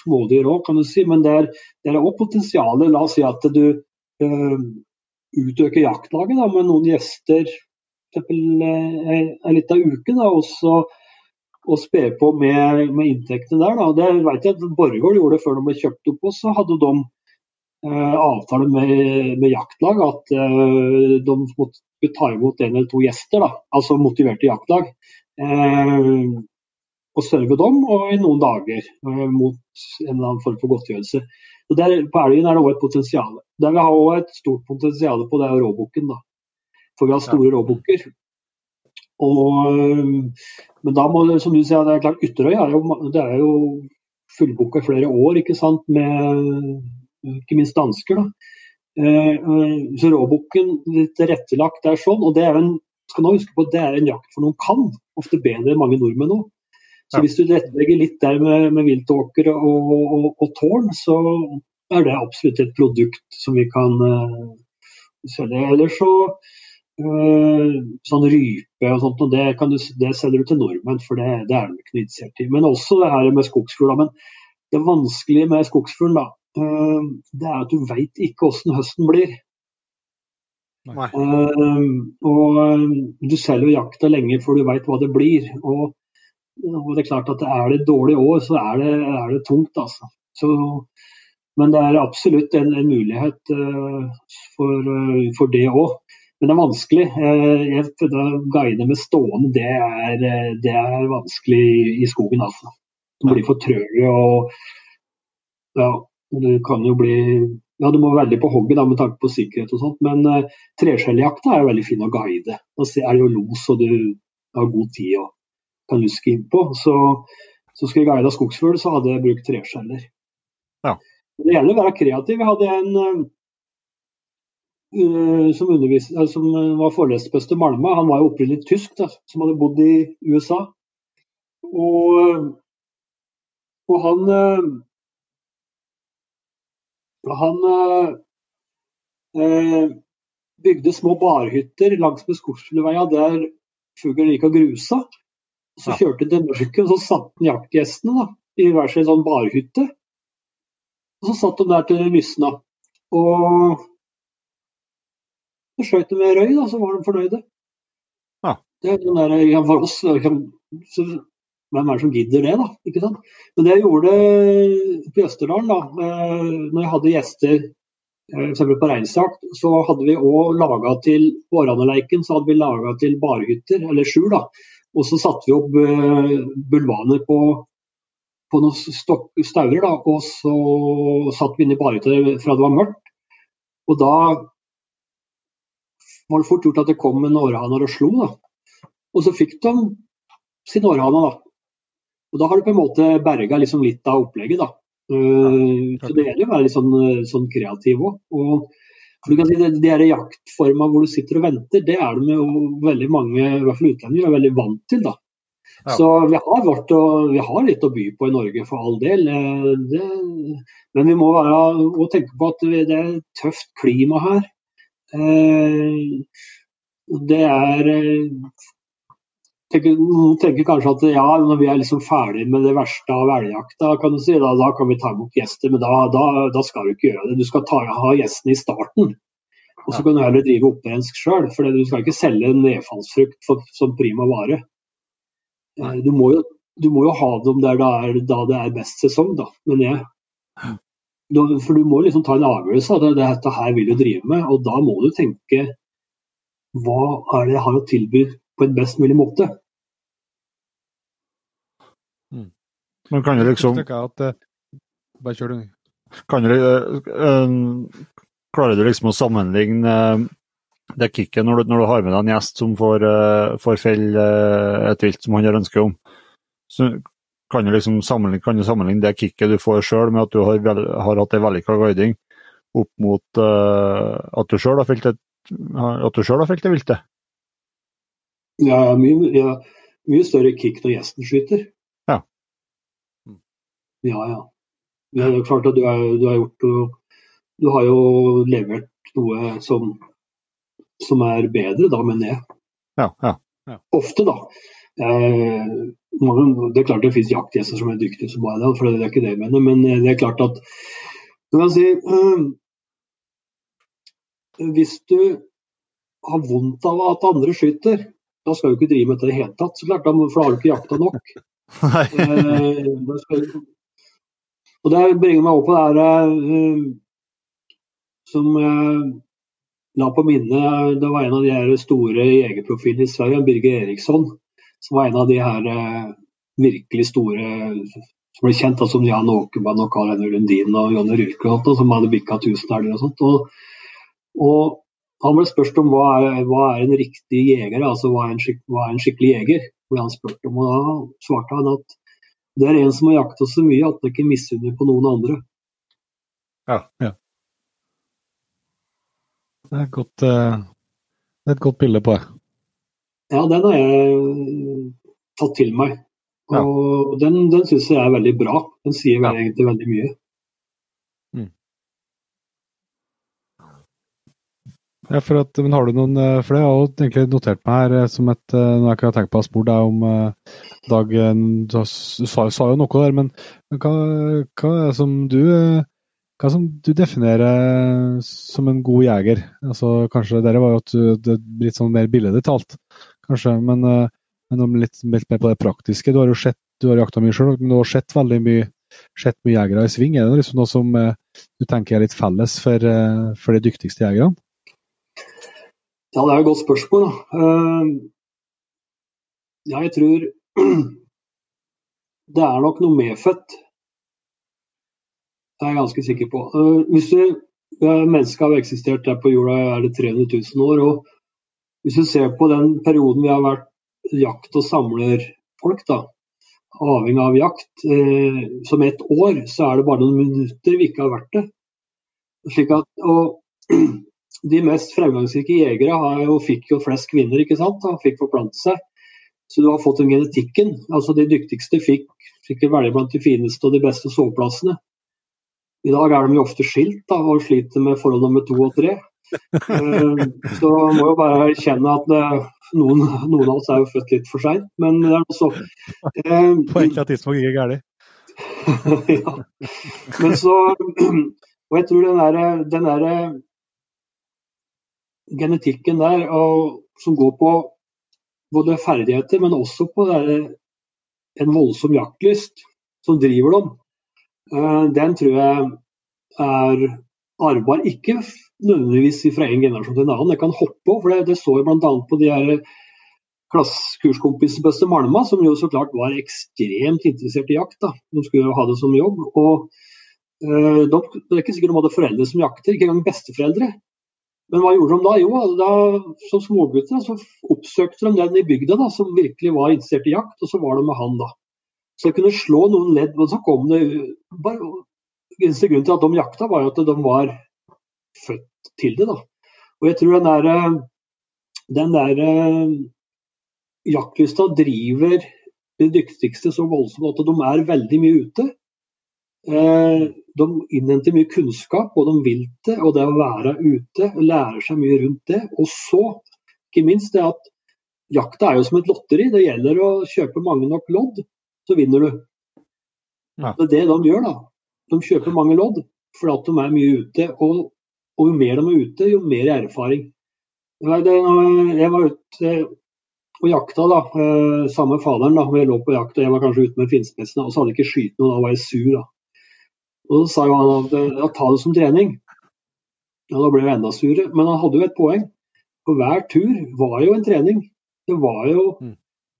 smådyr òg, kan du si, men der, er, er også potensialet. La oss si at du uh, utøker jaktlaget da, med noen gjester. Eh, en liten uke. Da, og så og spe på med, med inntektene der. Da. Det vet jeg at Borregaard gjorde det før de ble kjøpt opp. Og så hadde de uh, avtale med, med, jaktlag at uh, de måtte ta imot en eller to gjester. Da. Altså motiverte jaktlag. eh, og serve dem, og i noen dager eh, mot en eller annen form for godtgjørelse. Så der, På elgen er det òg et potensial. Der vi har òg et stort potensial på, det er råbukken. da. For vi har store ja. råbukker. Men da må som du sier, det er klart Ytterøy er jo, det er jo fullbooka flere år, ikke sant, med ikke minst dansker. da. Eh, eh, så råbukken litt tilrettelagt er sånn, og det er en skal nå huske på at det er en jakt for noen kan, ofte bedre enn mange nordmenn nå. Så hvis du tilrettelegger litt der med, med viltåker og, og, og, tårn, så er det absolutt et produkt som vi kan uh, selge. Eller så uh, sånn rype og sånt, og det, du, det, selger du til nordmenn, for det, det er de ikke interessert i. Men også det her med skogsfugl. Men det vanskelige med skogsfugl, da, uh, det er at du veit ikke hvordan høsten blir. Uh, og du selger jo jakta lenge før du veit hva det blir. Og og det er klart at Er det et dårlig år, så er det, er det tungt. altså. Så, men det er absolutt en, en mulighet uh, for, uh, for, det òg. Men det er vanskelig. Uh, jeg, guide med stående, det er, det er vanskelig i, skogen. altså. Du blir for trøy og ja, du kan jo bli ja, Du må være veldig på hogget med tanke på sikkerhet og sånt, men uh, treskjelljakta er veldig fin å guide. Da er det jo los og du har god tid. og kan luske innpå. Så, så skulle jeg guida skogsfugl, så hadde jeg brukt treskjeller. Ja. Det gjelder å være kreativ. Jeg hadde en uh, som, uh, som var foreleser i Østermalma. Han var jo opprinnelig tysk, da, som hadde bodd i USA. Og, og han uh, Han bygde små barhytter langs med skogsfugleveia der fuglen gikk og grusa. Så kjørte de til mørket, og så satt den jaktgjestene da, i hver sin sånn barhytte. Og så satt de der til det lysna. Og så skjøt de med røy, da, så var de fornøyde. Ja. Det er den der, For oss så, Hvem er det som gidder det, da? ikke sant? Men det jeg gjorde på Østerdalen, da, eh, når jeg hadde gjester eh, f.eks. på reinsjakt, så hadde vi òg laga til På Åraneleiken så hadde vi laga til barhytter, eller skjul, da og så satte vi opp uh, bulvaner på, på noen staurer, da, og så satt vi inne i til fra det var mørkt. Og da var det fort gjort at det kom en århaner og slo. da. Og så fikk de sin århane, da. Og da har du på en måte berga liksom litt av opplegget, da. Ja, så det gjelder å være litt sånn, eh, sånn kreativ òg. For du kan si det, De her jaktforma hvor du sitter og venter, det er det jo veldig mange, i hvert fall utlendinger, er veldig vant til. da. Ja. Så vi har, vårt, vi har, litt å by på i Norge, for all del. Eh, det, men vi må være, og tenke på at det er tøft klima her. Eh, det er eh, tenker, noen tenker kanskje at ja, når vi er liksom ferdig med det verste av elgjakta, kan du si, da, da, kan vi ta imot gjester. Men da, da, da, skal du ikke gjøre det. Du skal ta, ha gjestene i starten. Og så kan du heller drive opprensk sjøl. For du skal ikke selge nedfallsfrukt for, som prima vare. Eh, du må, jo, du må, jo, ha dem der det er, da det er best sesong, da, mener jeg. For du må liksom ta en avgjørelse. Det, dette her vil du drive med. Og da må du tenke hva er det jeg har å tilby på en best mulig måte. Mm. Men kan du liksom at, uh, Bare kjør, du. Kan du, uh, klarer du liksom å sammenligne uh, det kicket når du, når du, har med deg en gjest som får, uh, får felle et vilt som han har ønske om? Så kan du liksom sammenligne, kan du sammenligne det kicket du får sjøl med at du har, vel, har hatt ei vellykka guiding, opp mot at du sjøl har felt et at sjøl har? Mye, ja, mye større kick når gjesten skyter. Ja. Ja, ja. Det er klart at du, er, du har gjort Du har jo levert noe som, som er bedre, da, mener jeg. Ja, ja, ja. Ofte, da. Eh, det er klart det finnes jaktgjester som er dyktige som bare det, for det er ikke det jeg mener. Men det er klart at du kan si, øh, Hvis du har vondt av at andre skyter, da skal du ikke drive med dette i det hele tatt, så klart, for da har du ikke jakta nok. eh, og Det bringer meg opp på det her eh, som jeg la på minnet. Det var en av de her store jegerprofilene i Sverige, Birger Eriksson, som var en av de her eh, virkelig store som ble kjent da, som Jan Åkermann og Karl Henry Lundin og Jonny Ryrke, som hadde bikka 1000 elger og sånt. Og, og, han ble spurt om hva er, hva er en riktig jeger, altså hva er en, skik, hva er en skikkelig jeger? ble han spurt om, og Da svarte han at det er en som har jakta så mye at han ikke misunner på noen andre. Ja. ja. Det er, godt, uh, det er et godt bilde på det. Ja, den har jeg tatt til meg. Og ja. den, den syns jeg er veldig bra. Den sier ja. egentlig veldig mye. Ja, for at, men har du noen eh, For det har jeg egentlig notert meg her eh, som et Nå Når jeg ikke har tenkt på å spørre deg om Dag Du sa, sa, jo noe der, men, hva, hva, er det som du hva som du definerer som en god jeger? Altså, kanskje Dere var jo at du, det er litt sånn mer billedlig talt, kanskje. Men, men litt, litt, mer på det praktiske. Du har jo sett, du har jakta mye sjøl, men du har sett veldig mye sett mye jegere i sving. Er det liksom noe som du tenker er litt felles for, for de dyktigste jegerne? Ja, det er et godt spørsmål. Ja, jeg tror det er nok noe medfødt. Det er jeg ganske sikker på. Uh, hvis du, Mennesket har eksistert der på jorda er det 300 000 år. og Hvis du ser på den perioden vi har vært jakt- og samlerfolk, da, avhengig av jakt, uh, som ett år, så er det bare noen minutter vi ikke har vært det. Slik at, og de mest fremgangsrike jegere har jo, fikk jo flest kvinner, ikke sant? og fikk forplante seg. Så du har fått den genetikken. altså De dyktigste fikk, sikkert velge blant de fineste og de beste soveplassene. I dag er de jo ofte skilt da, og sliter med forhold nummer to og tre. Så så må jo bare erkjenne at uh, noen, noen, av oss er jo født litt for seint, men det er noe eh, På et eller annet tidspunkt ikke galt. ja. Men så Og jeg tror den derre der genetikken der og, som går på både ferdigheter, men også på der, en voldsom jaktlyst som driver dem. Uh, den tror jeg er arvbar. Ikke nødvendigvis fra en generasjon til en annen, det kan hoppe òg. Det, det så jeg bl.a. på de her klassekurskompisene på Østermalma, som jo så klart var ekstremt interessert i jakt. Da. De skulle jo ha det som jobb. og uh, de, Det er ikke sikkert de hadde foreldre som jakter, ikke engang besteforeldre. Men hva gjorde de da? Jo, da, som smågutter så oppsøkte de den i bygda da, som virkelig var interessert i jakt, og så var de med han da. Så jeg kunne slå noen ledd, men så kom det bare, Eneste grunnen til at de jakta, var at de var født til det. da. Og jeg tror den der, den der jaktlysta driver de dyktigste så voldsomt at de er veldig mye ute. Eh, de innhenter mye kunnskap både om viltet og det å være ute. Lærer seg mye rundt det. Og så, ikke minst, det at jakta er jo som et lotteri. Det gjelder å kjøpe mange nok lodd, så vinner du. Ja. Det er det de gjør, da. De kjøper mange lodd fordi at de er mye ute. Og, og, jo mer de er ute, jo mer erfaring. Jeg var ute og jakta da, eh, sammen med faderen. da, Jeg lå på jakt og jeg var kanskje ute med finspetsene, og så hadde jeg ikke skutt noe. Da var jeg sur. da. Og så sa jo han at ja, ta det som trening. Ja, Da ble jeg enda surere. Men han hadde jo et poeng. For hver tur var jo en trening. Det var jo mm.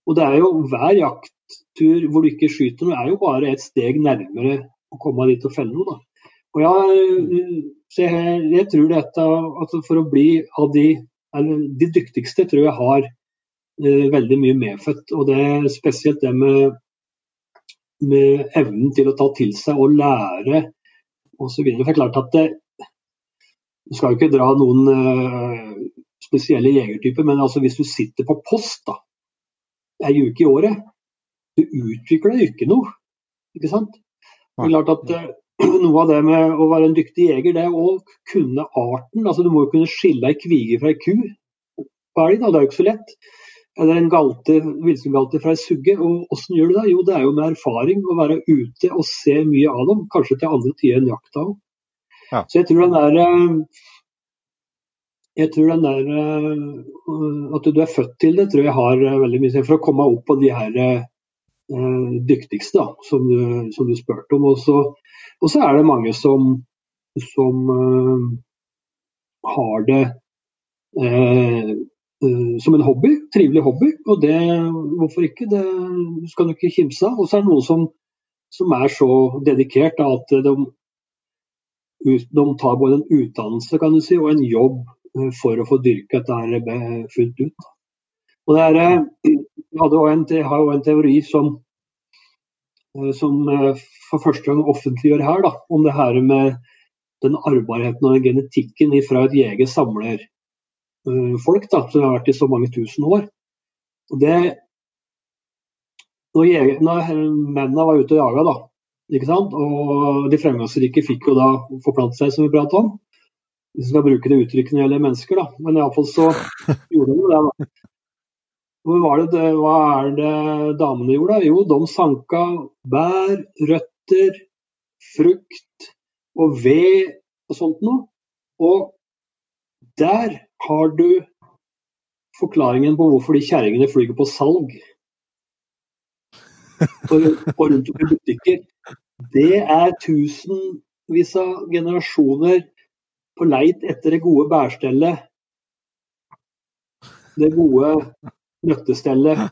Og det er jo hver jakttur hvor du ikke skyter noe, er jo bare et steg nærmere å komme dit og felle noe. da. Og jeg, jeg, jeg tror dette at for å bli av de eller De dyktigste tror jeg har eh, veldig mye medfødt. Og det er spesielt det med med evnen til å ta til seg og lære osv. For det er klart at det, Du skal jo ikke dra noen uh, spesielle jegertyper, men altså hvis du sitter på post da, ei uke i året, du utvikler jo ikke noe. Ikke sant? Det er klart at uh, Noe av det med å være en dyktig jeger, det er å kunne arten. altså Du må jo kunne skille ei kvige fra ei ku på elg. Det er jo ikke så lett eller en galte, villsvingalte fra ei sugge. Og hvordan gjør du det? Jo, det er jo med erfaring å være ute og se mye av dem. Kanskje til andre tider enn jakta òg. Ja. Så jeg tror den der eh, jeg tror den der eh, At du er født til det, tror jeg har eh, veldig mye for å komme opp på de her dyktigste, da, som du, som du spurte om. Og så, er det mange som, som har det som en hobby. Trivelig hobby. Og det, hvorfor ikke? Det skal du ikke kimse av. Og så er det noen som, som er så dedikert at de, de, tar både en utdannelse kan du si, og en jobb uh, for å få dyrke dette her fullt ut. Og det er, jeg, har jo en teori som, som for første gang offentliggjør her, da, om det her med den arvbarheten og genetikken fra et jeger-samler-folk da, som har vært i så mange tusen år. Og det, når, når mennene var ute og jaga, da, ikke sant? og de fremgangsrike fikk jo da forplante seg, som vi pratet om. Hvis vi skal bruke det uttrykket når det gjelder mennesker, da. Men iallfall så gjorde de det. da. Hva, det, hva er det damene gjorde? da? Jo, de sanka bær, røtter, frukt og ved og sånt noe. Og der har du forklaringen på hvorfor de kjerringene flyger på salg. Og, og rundt om i butikker. Det er tusenvis av generasjoner på leit etter det gode bærstellet. Det gode nøttestellet.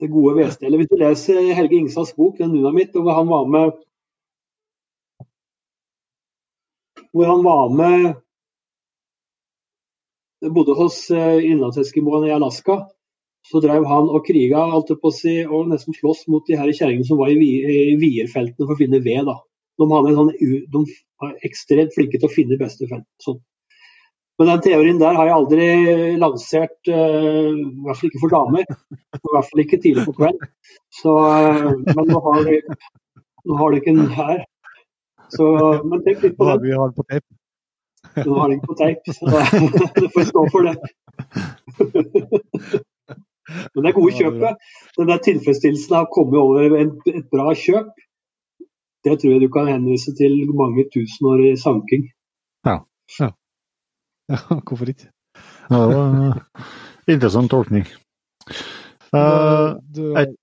Det gode vedstellet. Hvis du leser Helge Ingstads bok, den 'Dynamitt', hvor han var med hvor han var med Bodde hos eh, innlandseskimoene i Alaska. Så drev han og kriga alt på si, og nesten slåss mot de her kjerringene som var i vierfeltene for å finne ved. da. De, sånn, de var ekstremt flinke til å finne beste felt. Sånn. Men den teorien der har jeg aldri lansert, uh, i hvert fall ikke for damer. I hvert fall ikke tidlig på kveld. Så, uh, men nå har, du, nå har de ikke den her. Så, men tenk litt på det. Vi har den tape. Nå har de ikke på teip, så det får stå for det. Men det er gode kjøpet. Den der tilfredsstillelsen av å komme over et bra kjøp, det tror jeg du kan henvise til mange tusen år i sanking. Ja. ja. ja hvorfor ikke? Ja, det var en interessant tolkning. Uh, et,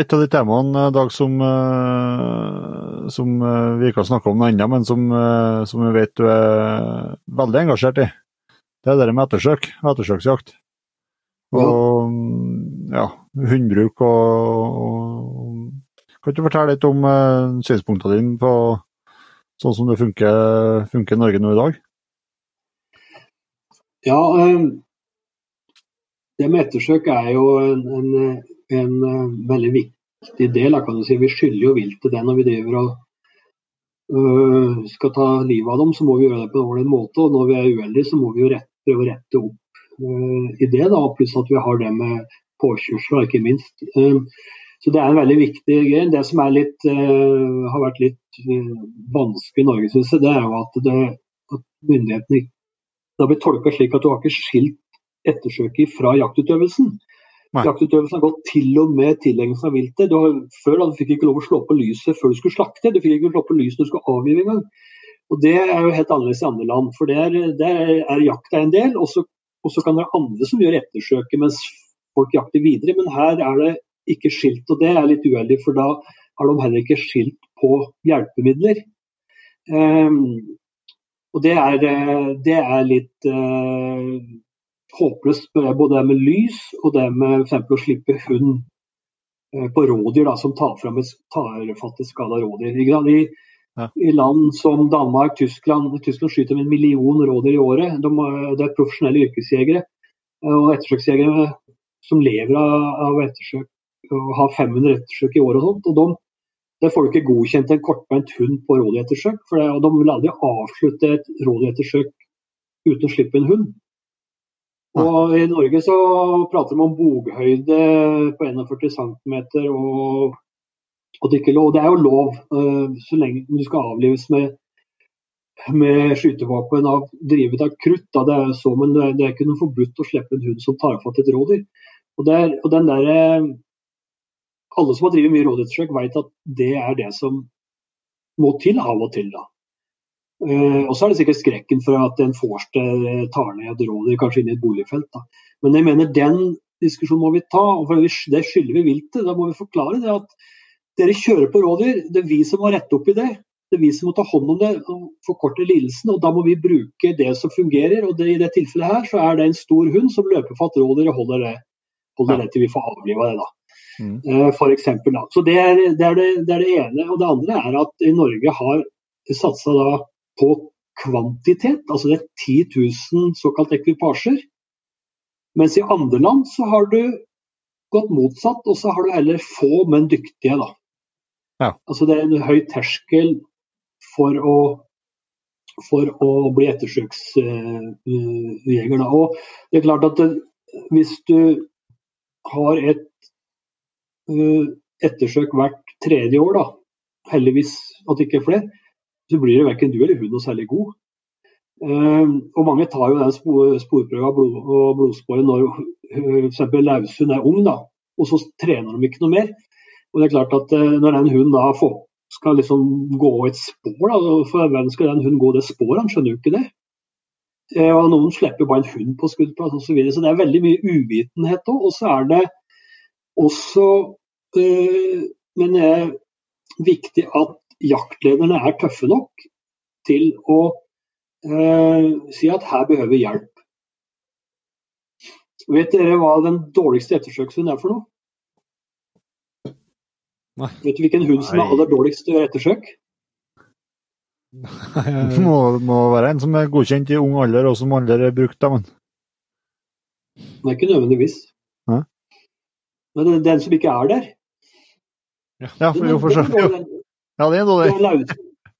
et av de temaene, Dag, som, uh, som uh, vi ikke har snakka om ennå, men som, som, vi vet du er veldig engasjert i, det er det med ettersøk. Ettersøksjakt. Og ja, hundbruk og, og, Kan du fortelle litt om synspunktene dine på sånn som det funker, funker i Norge nå i dag? Ja, det med ettersøk er jo en, en en uh, veldig viktig del. si. Vi skylder jo viltet det når vi driver og uh, skal ta livet av dem. Så må vi gjøre det på en ordentlig måte. Og når vi er uheldige, så må vi jo rette, prøve å rette opp uh, i det. da, Pluss at vi har det med påkjørsler, ikke minst. så det er en veldig viktig greie. Det som litt, har vært litt vanskelig i Norge, synes jeg, det er jo at, det, at myndighetene det har blitt tolka slik at du har ikke skilt ettersøket fra jaktutøvelsen. Jaktutøvelsen har gått til og med tilegnelsen av viltet. Før da, du fikk ikke lov å slå på lyset før du skulle slakte, du fikk ikke slå på lyset når du skulle avgive engang. Og Det er jo helt annerledes i andre land. for Der, der er jakta en del, og så, kan det være andre som gjør ettersøket mens folk jakter videre. Men her er det ikke skilt, og det er litt uheldig, for da har de heller ikke skilt på hjelpemidler. Um, og det er, eh, det er litt uh, håpløst både det med lys og det med f.eks. å slippe hund eh, på rådyr da, som tar, frem et, tar fatt i skada rådyr. I, ja. I, land som Danmark, Tyskland Tyskland skyter med en million rådyr i året. De, det er profesjonelle yrkesjegere eh, og ettersøksjegere som lever av, av ettersøk og har 500 ettersøk i året og sånt. og de der får du ikke godkjent en kortbeint hund på rådyrettersøk. For det, og de vil aldri avslutte et rådyrettersøk uten å slippe en hund. Og I Norge så prater man om boghøyde på 41 cm og, og det, lov, det er jo lov uh, så lenge du skal avlives med, med skytevåpen av, drevet av krutt. Da, det er så, men det, det er ikke noe forbudt å slippe en hund som tar fatt et rådyr. Og, der, og den der, eh, Alle som har drevet mye rådyrforsøk, vet at det er det som må til av og til. da. Uh, og så er det sikkert skrekken for at en forster tar ned et rådyr kanskje inn i et boligfelt. Da. Men jeg mener den diskusjonen må vi ta, og det skylder vi viltet. Da må vi forklare det at dere kjører på rådyr. Det er vi som må rette opp i det. Det er vi som må ta hånd om det og forkorte lidelsen. og Da må vi bruke det som fungerer. og det, I det tilfellet her så er det en stor hund som løper fatt rådyr og holder det, holder det til vi får avliva det. da. Mm. Uh, for eksempel, da. Så det er det, er det, det er det, ene. Og det andre er at i Norge har satsa på kvantitet. Altså det er 10 000 såkalt ekvipasjer. Mens i andre land så har du gått motsatt, og så har du heller få, men dyktige. da. Ja. Altså det er en høy terskel for å, for å bli ettersøksjeger. Uh, og det er klart at det, hvis du har et uh, ettersøk hvert tredje år, da, heldigvis at ikke er flere, så blir det verken du eller hun noe særlig god. Uh, og mange tar jo den spor, sporprøva blod, og blodsporet når f.eks. laushund er ung, da, og så trener de ikke noe mer. Og det er klart at eh, Når den hunden da får, skal liksom gå et spor, da, for hvem skal den hunden gå det sporet? Han skjønner jo ikke det. Eh, og Noen slipper bare en hund på skuddplass osv. Så, videre. så det er veldig mye uvitenhet òg. Og så er det også øh, Men det er viktig at jaktlederne er tøffe nok til å eh, si at her behøver vi hjelp. Vet dere hva den dårligste ettersøkshunden er for noe? Nei. Vet du hvilken hund som er aller dårligst til å gjøre ettersøk? Det må, må, være en som er godkjent i ung alder, og som aldri er brukt. av men. Det er ikke nødvendigvis. Hæ? Men det er den som ikke er der. Ja, for, jo, for så Ja, det er dårlig.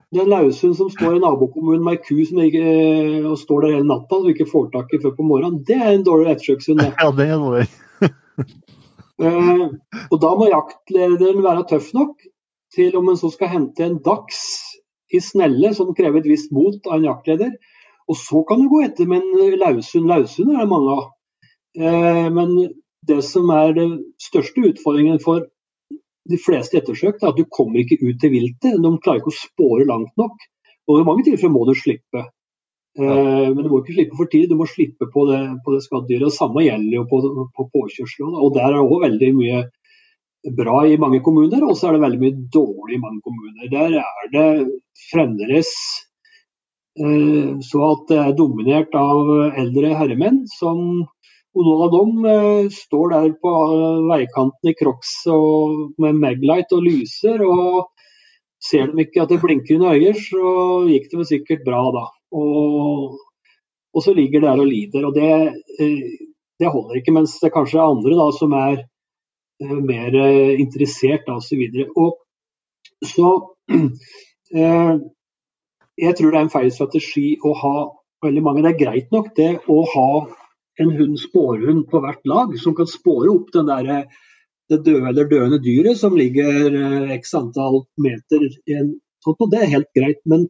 Det er en laushund som står i nabokommunen med ei ku som ikke, eh, og står der hele natta og ikke får tak i før på morgenen. Det er en dårlig ettersøkshund. Ja, det er dårlig. Uh, og Da må jaktlederen være tøff nok til om en så skal hente en dags i snelle, som krever et visst mot av en jaktleder. Og så kan du gå etter med en laushund. Laushunder er det mange av. Uh, men det som er den største utfordringen for de fleste ettersøkte er at du kommer ikke ut til viltet. De klarer ikke å spåre langt nok. Og i mange tilfeller må du slippe. Eh, men du må ikke slippe for tidlig, du må slippe på det, på det skadedyret. Samme gjelder jo på, på påkjørsler. Og der er det òg veldig mye bra i mange kommuner, og så er det veldig mye dårlig i mange kommuner. Der er det fremdeles eh, så at det er dominert av eldre herremenn som noen av dem eh, står der på veikanten i Crocs med Maglite og lyser. og Ser de ikke at det blinker under øyer, så gikk det vel sikkert bra da. Og, og så ligger der og lider. og det, eh, det, holder ikke. Mens det kanskje er andre da, som er eh, mer eh, interessert osv. Og så Jeg tror det er en feil strategi å ha veldig mange. Det er greit nok det å ha en hund, spårhund på hvert lag som kan spåre opp der, det døde eller døende dyret som ligger x antall meter i en og Det er helt greit. Men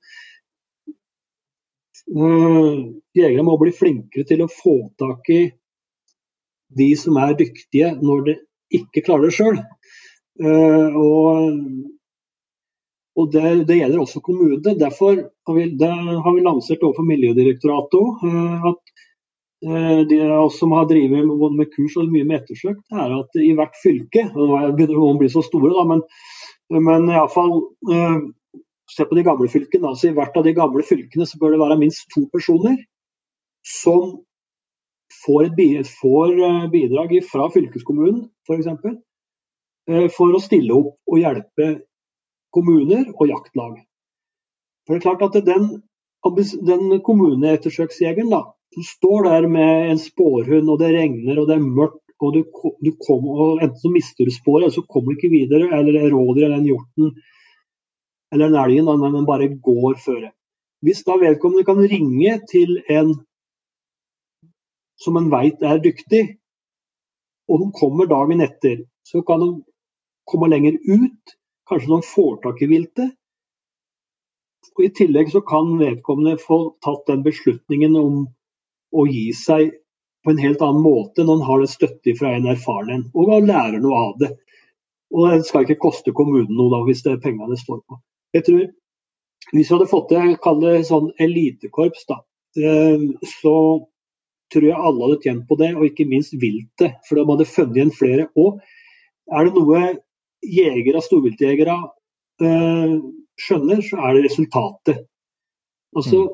Uh, jegere må bli flinkere til å få tak i de som er dyktige, når de ikke klarer det sjøl. Uh, og, og det, det, gjelder også kommunene. Derfor har vi, har vi lansert overfor Miljødirektoratet at de av oss som har drevet med, med kurs og mye med ettersøk, det er at i hvert fylke Nå begynner noen å bli så store, da, men, men iallfall se på de gamle fylkene. altså I hvert av de gamle fylkene så bør det være minst to personer som får, et, får eh, bidrag fra fylkeskommunen f.eks. For, eh, for å stille opp og hjelpe kommuner og jaktlag. For det er klart at den, den kommuneettersøksjegeren da, som står der med en spårhund, og det regner og det er mørkt, og du, du kom, og enten så mister du sporet, eller så kommer du ikke videre, eller rådyret, eller den hjorten eller den elgen, men den bare går føre. Hvis da vedkommende kan ringe til en som en veit er dyktig, og de kommer dagen etter, så kan de komme lenger ut. Kanskje de får tak i viltet. Og I tillegg så kan vedkommende få tatt den beslutningen om å gi seg på en helt annen måte når en har det støtte fra en erfaren en, og lærer noe av det. Og det skal ikke koste kommunen noe da, hvis det er pengene det står på. Jeg tror Hvis vi hadde fått til kall det sånn elitekorps, da, eh, så tror jeg alle hadde tjent på det, og ikke minst viltet. For de hadde funnet igjen flere. Og er det noe jegere, storviltjegere eh, skjønner, så er det resultatet. Altså.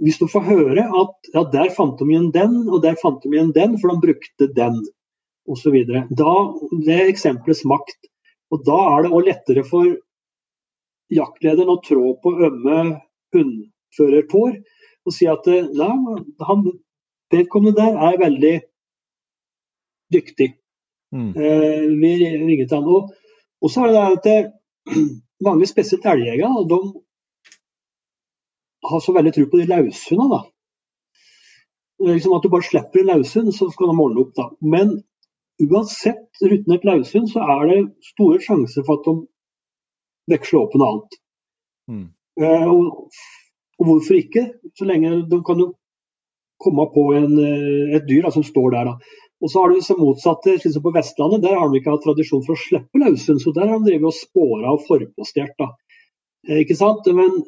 Hvis du får høre at ja, der fant de igjen den, og der fant de igjen den, for de brukte den, osv. Det er eksempelets makt. Og da er det òg lettere for jaktlederen å trå på ømme hundførertår og si at eh, nei, han, vedkommende der er veldig dyktig. Mm. Eh, vi ringer til han. Og, og så er det at det, mange, spesielt elgjegere, de har så veldig tro på de løshundene. da. Liksom at du bare slipper en løshund, så skal de måle opp. da. Men uansett rutinert løshund, så er det store sjanser for at de veksler opp på noe annet. Mm. Eh, og, og hvorfor ikke? Så lenge de kan jo komme på en, eh, et dyr da, som står der. da. Og så har du det motsatte, slik som på Vestlandet, der har de ikke hatt tradisjon for å slippe løshund. Så der har de drevet og spåra og forpostert. da. Eh, Ikke sant? Men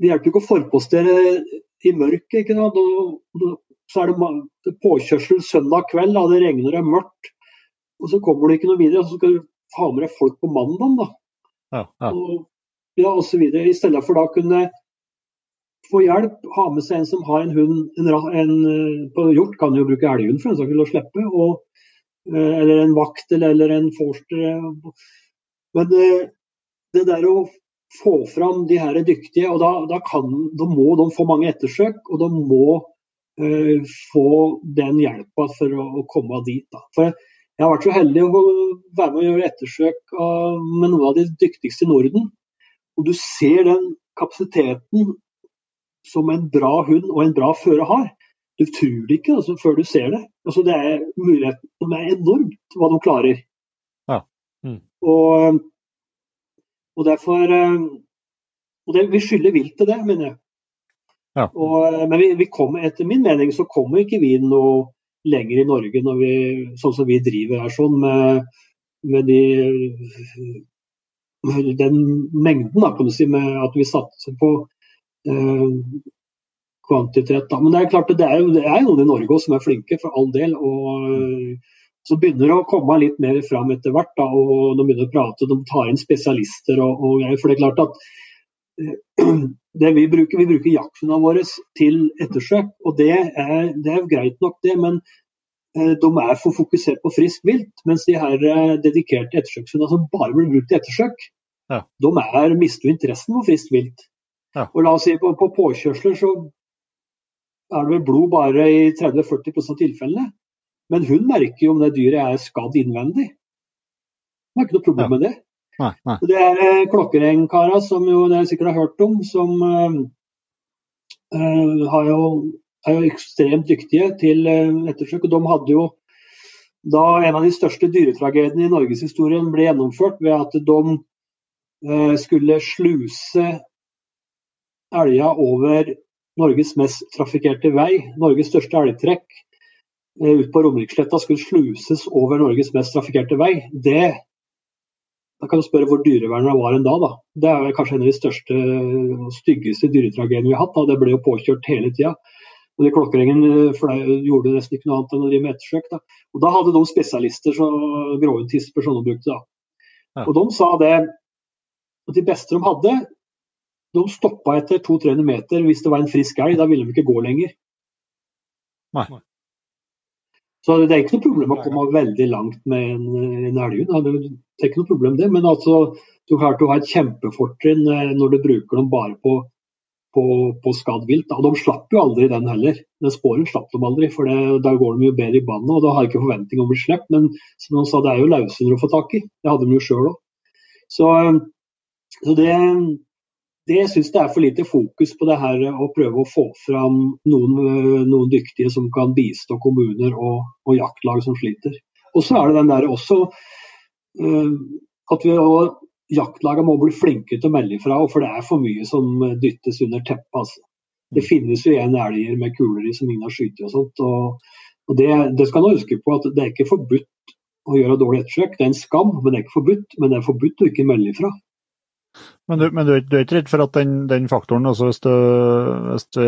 det hjelper ikke å forpostere i mørket. ikke sant? Og, så er det påkjørsel søndag kveld, da, det regner og er mørkt. Og så kommer du ikke noe videre, og så skal du ha med deg folk på mandag. da. Ja, ja. Og, ja, og så videre. I stedet for da kunne få hjelp, ha med seg en som har en hund en, en, eh, På hjort kan jo bruke elghund for en saks skyld å slippe. Og, eh, eller en vakt eller, eller en forster. eh, Men det, det der å få fram de her dyktige, og da, da, kan, da må de få mange ettersøk, og de må uh, få den hjelpa for å, å komme dit. Da. For jeg har vært så heldig å være med å gjøre ettersøk av, med noen av de dyktigste i Norden. Og du ser den kapasiteten som en bra hund og en bra fører har. Du tror det ikke altså, før du ser det. Altså, det er muligheten som er enormt hva de klarer. Ja. Mm. Og, og derfor eh, og det, Vi skylder vilt til det, mener jeg. Ja. Og, men vi, vi kommer, etter min mening så kommer ikke vi noe lenger i Norge når vi, sånn som vi driver her, sånn med, med de den mengden, da, kan du si, med at vi satser på eh, kvantitet. Da. Men det er klart, det er jo det er noen i Norge også som er flinke, for all del. og eh, så begynner det å komme litt mer fram etter hvert, da, og de begynner å prate, de tar inn spesialister og, og greier. For det er klart at eh, det vi bruker, vi bruker jakthundene våre til ettersøk, og det er, det er greit nok det, men eh, de er for fokusert på friskt vilt. Mens de her eh, dedikerte ettersøkshundene som bare blir brukt til ettersøk, Ja. de er, mister interessen for friskt vilt. Ja. Og la oss si på, på påkjørsler så er det vel blod bare i 30-40 av tilfellene. Men hun merker jo om det dyret er skadd innvendig. Hun har ikke noe problem med det. Nei, nei. Det er eh, klokkeregnkarer som jo dere sikkert har hørt om, som eh, eh, har jo, er jo ekstremt dyktige til eh, ettersøk. Og de hadde jo da en av de største dyretragediene i norgeshistorien ble gjennomført ved at de eh, skulle sluse elga over Norges mest trafikkerte vei, Norges største elgtrekk ut på Romeriksletta skulle sluses over Norges mest trafikkerte vei. Det da kan du spørre hvor dyrevernet var enn da. da. Det er kanskje en av de største og styggeste dyretragediene vi har hatt. da. Det ble jo påkjørt hele tida. Og de Klokkerengen eh, gjorde nesten ikke noe annet enn å drive med ettersøk. Da. Og da hadde de spesialister, så gråhundtisper, som de brukte. da. Ja. Og de sa det at de beste de hadde, de stoppa etter 200-300 meter hvis det var en frisk elg. Da ville de ikke gå lenger. Nei. Så det er ikke noe problem å komme veldig langt med en, en elghund. Det er ikke noe problem det. Men altså, du har et kjempefortrinn eh, når du bruker dem bare på, på, på skadd vilt. Og de slapp jo aldri den heller. Den sporen slapp de aldri, for det, da går de jo bedre i bandet. Og da har jeg ikke forventning om å bli sluppet. Men som han sa, det er jo løshunder å få tak i. Det hadde de jo sjøl òg. Så, så det, det syns jeg er for lite fokus på det her å prøve å få fram noen, øh, noen dyktige som kan bistå kommuner og, og jaktlag som sliter. Og så er det den der også uh, at vi og jaktlagene må bli flinke til å melde ifra, for det er for mye som dyttes under teppet. Altså. Det finnes jo igjen elger med kuler i som ingen har skutt og sånt. Og, og det, det skal man huske på at det er ikke forbudt å gjøre dårlig ettersøk. Det er en skam, men det er ikke forbudt. Men det er forbudt å ikke melde ifra. Men, du, men du, du er ikke redd for at den, den faktoren, også, hvis, du, hvis du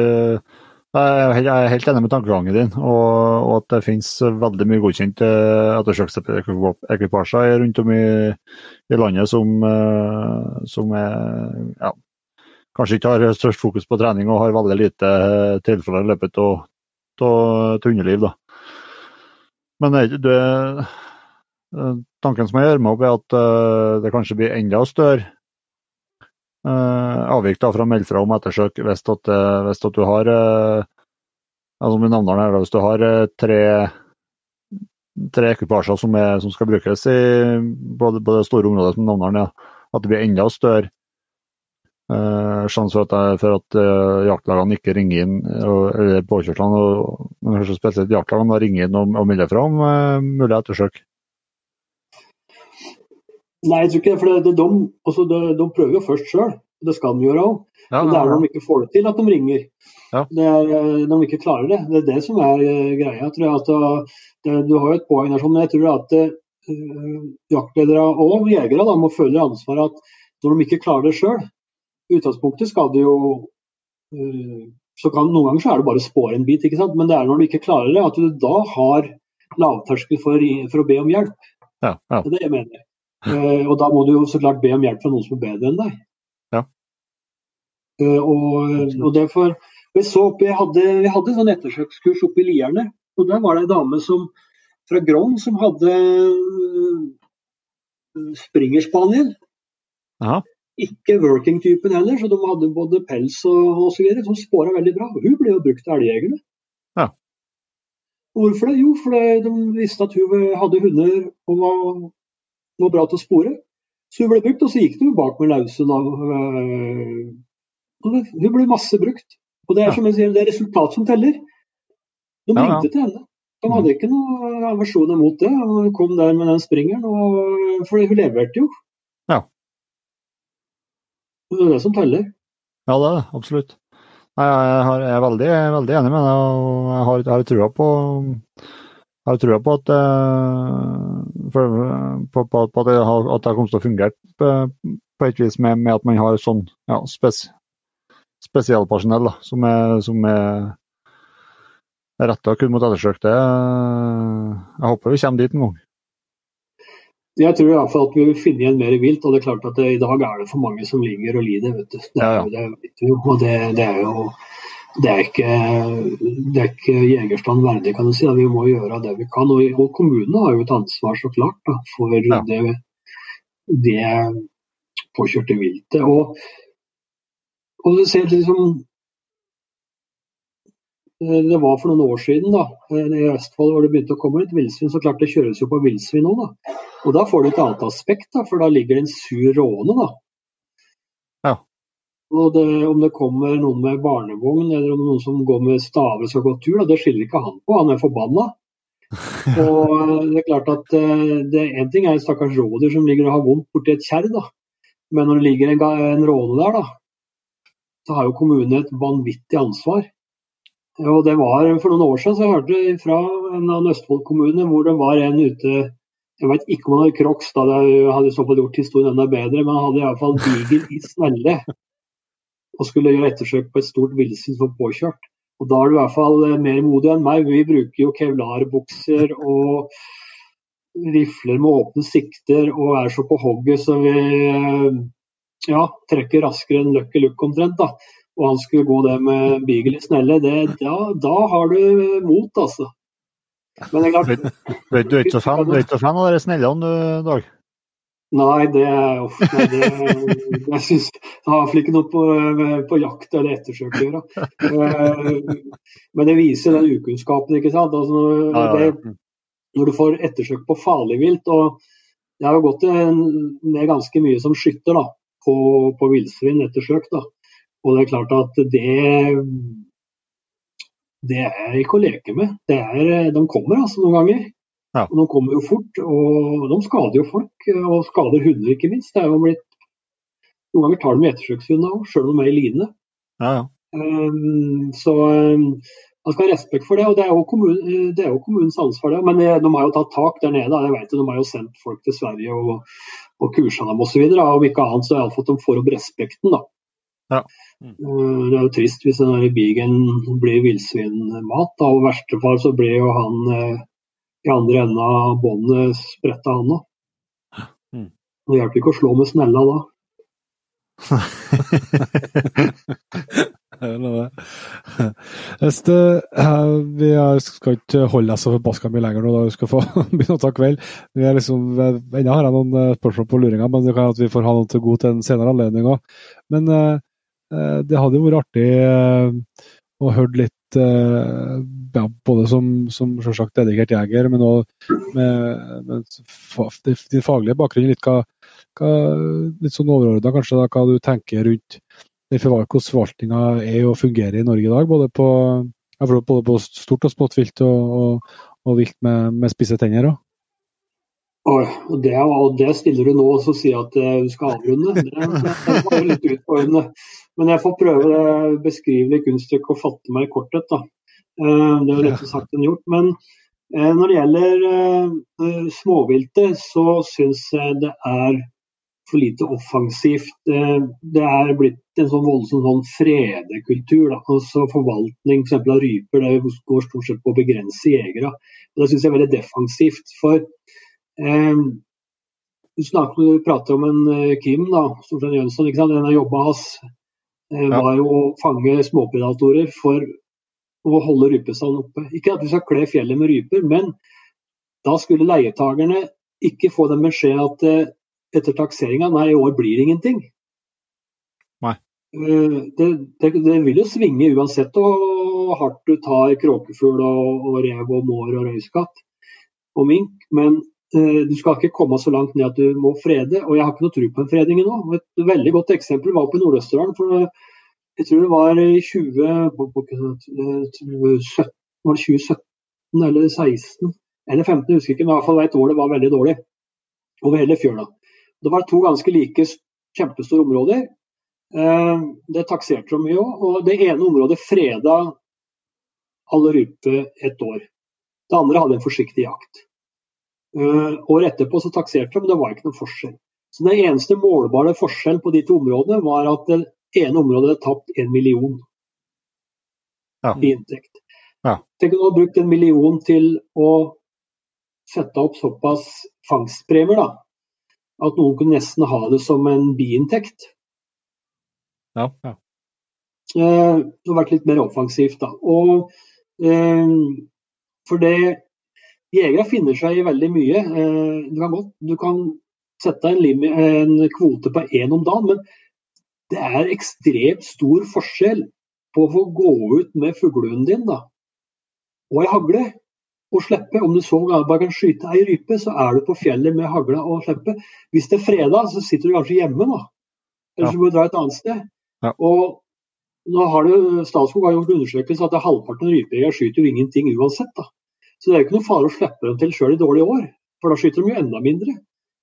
Jeg er helt enig med tankegangen din, og, og at det finnes veldig mye godkjente ettersøksekvipasjer rundt om i, i, landet som, eh, som er, ja, kanskje ikke har størst fokus på trening og har veldig lite tilfeller i løpet av hundeliv. Men det, tanken som jeg gjør meg opp, er at eh, det kanskje blir enda større avvik da fra å melde fra om ettersøk hvis at, uh, hvis at du har uh, altså med her, hvis du har tre, tre ekvipasjer som, er, som, skal brukes i både, både store området som navnene, ja, at det blir enda større sjanse for at, for at jaktlagene ikke ringer inn, eller påkjørslene, men kanskje spesielt jaktlagene ringer inn og, og melder fra om mulig ettersøk. Nei, jeg tror ikke det. For det, det, de, altså det, de, prøver jo først sjøl. Det skal de gjøre òg. Ja, Men det er når de ikke får det til at de ringer. Ja. Det er når de ikke klarer det. Det er det som er uh, greia. tror jeg. At, det, du har jo et poeng der, sånn, men jeg tror at uh, jaktledere og jegere da, må føle ansvaret at når de ikke klarer det sjøl I utgangspunktet skal de jo uh, så kan, Noen ganger så er det bare å spåre en bit, ikke sant? men det er når du ikke klarer det, at du da har lavterskel for, for å be om hjelp. Ja, ja. Det er det jeg mener. Uh, og da må du jo så klart be om hjelp fra noen som er bedre enn deg. Ja. Uh, og, og, derfor Vi så opp, vi, hadde, vi hadde sånn ettersøkskurs oppe i Lierne. Og der var det ei dame som, fra Grong som hadde uh, springerspaniel. Ikke working-typen heller, så de hadde både pels og osv. Som spåra veldig bra. Hun ble jo brukt av elgjegerne. Ja. Hvorfor det? Jo, for de visste at hun hadde hunder og var var bra til å spore. Så hun ble brukt, og så gikk det jo bak med lausen. Øh, hun ble masse brukt. Og det er som jeg sier, det er resultat som teller. De ringte til henne. De hadde ikke noen aversjon mot det. Hun kom der med den springeren, og, for hun leverte jo. Ja. Det er det som teller. Ja, det er det. Absolutt. Nei, jeg, er veldig, veldig, enig med deg, og jeg har, jeg har trua på jeg har trua på at, eh, på, på, på at, det har, at det kommer til å fungere på, på et vis med, med, at man har sånn ja, spes, spesialpersonell da, som er, som er retta kun mot. Det, jeg håper vi kommer dit en gang. Jeg tror i hvert fall at vi vil finne igjen mer vilt. og det er klart at det, I dag er det for mange som ligger og lider. vet du. Det er, ja, ja. Det, og det, det er jo det er ikke, det er ikke jegerstand verdig, kan du si. Vi må gjøre det vi kan. Og, og kommunene har jo et ansvar, så klart, da, for ja. det, det påkjørte viltet. Og, og det ser liksom det var for noen år siden da, i Østfold hvor det begynte å komme litt villsvin. Så klart det kjøres jo på villsvin òg, da. Og da får du et annet aspekt, da, for da ligger det en sur råne. da. Og det, Om det kommer noen med barnevogn eller om noen som går med staver og skal gå tur, da, det skiller ikke han på. Han er forbanna. og det er klart at eh, det En ting er en stakkars rådyr som ligger og har vondt borti et kjerr. Men når det ligger en, en råne der, da, så har jo kommunen et vanvittig ansvar. Og det var For noen år siden så jeg hørte fra en av Østfold-kommunene hvor det var en ute Jeg vet ikke om han hadde crocs, da det hadde i så fall gjort historien enda bedre, men han hadde iallfall diger i snelle og skulle gjøre ettersøk på et stort villsvin som påkjørt. Og Da er du i hvert fall eh, mer modig enn meg. Vi bruker jo kevlarbukser og rifler med åpne sikter og er så på hogget så vi eh, ja, trekker raskere enn Lucky Luke omtrent. da. Og han skulle gå det med beagle i snelle. Det, da, da, har du mot, altså. Men det er klart Du er ikke så fan, av de snellene, du, Dag? Nei, det uff, nei, det, jeg synes det har iallfall ikke noe på, på, jakt eller ettersøk å gjøre. Eh, men det viser den ukunnskapen, ikke sant. Altså, det, når du får ettersøk på farlig vilt og Jeg har gått ned ganske mye som skytter da, på, på villsvin ettersøk. Da. Og det er klart at det det er ikke å leke med. Er, de kommer altså noen ganger. Ja. Og de kommer jo fort, og de skader jo folk, og skader hunder ikke minst. Det er jo blitt Noen ganger tar de ettersøkshunder òg, sjøl om de er i line. Ja, ja. Um, så um, man skal ha respekt for det, og det er jo, kommun, det er jo kommunens ansvar. det, Men de, de har jo tatt tak der nede. jeg vet De har jo sendt folk til Sverige og, og kursa dem osv. Om ikke annet så iallfall at de får opp respekten. da. Ja. Mm. Det er jo trist hvis den bigen blir villsvinmat. og I verste fall så blir jo han eh, i andre enden av båndet spretta, han òg. Mm. Det hjelper ikke å slå med snella da. Det, eh, vi er- skal ikke holde deg så forbaska mye lenger nå, da vi skal få begynne å ta kveld. Vi er liksom, ennå har jeg noen eh, spørsmål på luringa, men det kan at vi får ha noe til god til en senere anledning òg. Men eh, eh, det hadde jo vært artig eh, å høre litt eh, ja, både som, som selvsagt dedikert jeger, men òg med, med din faglige bakgrunn. Litt, hva, hva, litt sånn overordna kanskje, da, hva du tenker rundt hvordan forvaltninga er og fungerer i Norge i dag, både på, både på stort og smått vilt og, og, og vilt med, med spisse tenner. også. Og det, og det stiller du nå og så sier at eh, du skal avrunde. Det, det var jo litt utfordrende. Men jeg får prøve det beskrivelige kunststykket og fatte meg i korthet. da. Eh, Det er lettere sagt enn gjort. Men eh, når det gjelder eh, småviltet, så syns jeg det er for lite offensivt. Det er blitt en sånn voldsom sånn fredekultur. Da. Altså Forvaltning f.eks. av ryper det går stort sett på å begrense jegere. Og Det syns jeg er veldig defensivt. for Eh, du snakker, du prater om en Kim, da, Storstein Jønsson. ikke sant? En av jobba hans. Var jo å fange småpredatorer for å holde rypestanden oppe. Ikke at vi skal kle fjellet med ryper, men da skulle leietagerne ikke få den beskjed at eh, etter takseringa nei, i år blir det ingenting. Nei. Eh, det, det, det vil jo svinge uansett hvor hardt du tar kråkefugl og, og rev og mår og røyskatt og mink, men eh, du skal ikke komme så langt ned at du må frede. Og jeg har ikke noe tro på en fredning ennå. Et veldig godt eksempel var på Nord-Østerdalen. for eh, Jeg tror det var i 20, på- på- eh, 17, var det 2017 eller 16 eller 15, jeg husker ikke, men i hvert fall et år det var veldig dårlig. Over hele fjøla. Det var to ganske like kjempestore områder. Eh, Det takserte de mye òg. Og det ene området freda alle rype et år. Det andre hadde en forsiktig jakt. Uh, året etterpå så takserte de, men det var ikke noen forskjell. Så Den eneste målbare forskjell på de to områdene var at det ene området hadde tapt en million Ja. i inntekt. Ja. Tenk om du hadde brukt en million til å sette opp såpass fangstpremier, da. At noen kunne nesten ha det som en biinntekt. Ja, ja. Eh, det har vært litt mer offensivt, da. Og eh, for det Jegere finner seg i veldig mye. Eh, du, kan godt, du kan sette en, lim, en kvote på én om dagen, men det er ekstremt stor forskjell på å få gå ut med fuglehunden din da, og ei hagle og slippe. Om du så bare kan skyte ei rype, så er du på fjellet med hagla og slippe. Hvis det er fredag, så sitter du kanskje hjemme, da. Eller så må du dra et annet sted. Ja. Og nå har det, Statskog har gjort undersøkelse at halvparten av rypejegerne skyter jo ingenting uansett. da. Så det er jo ikke noe fare å slippe dem til sjøl i dårlige år, for da skyter de jo enda mindre.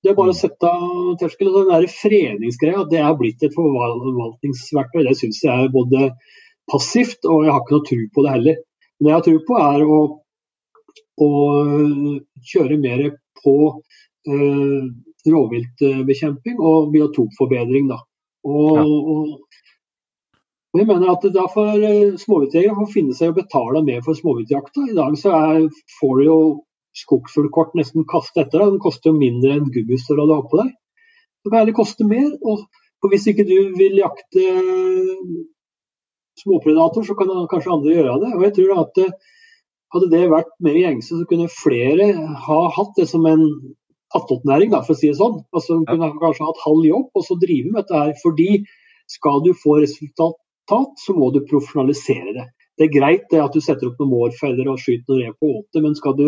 Det er bare å sette terskel. og Den der fredningsgreia det er blitt et forvaltningsverktøy. Det syns jeg er både passivt, og jeg har ikke noe tro på det heller. Men det jeg har tro på, er å, å kjøre mer på uh, rovviltbekjemping og biotopforbedring. Da. Og, Ja. og, og jeg mener at da får eh, småviltjegere får finne seg å betale mer for småviltjakta. I dag så er, får du jo skogsfuglkort nesten kastet etter deg. Den koster jo mindre enn gummistøvler du har på deg. Det kan heller koste mer. Og, og hvis ikke du vil jakte småpredator, så kan kanskje andre gjøre det. Og jeg tror at eh, hadde det vært mer gjengse, så kunne flere ha hatt det som en attåtnæring, for å si det sånn. Altså kunne kanskje hatt halv jobb og så drive med dette her. Fordi skal du få resultat, så må du profesjonalisere det. Det er greit at du setter opp noen mårfeller og skyter noen rev på åte, men skal du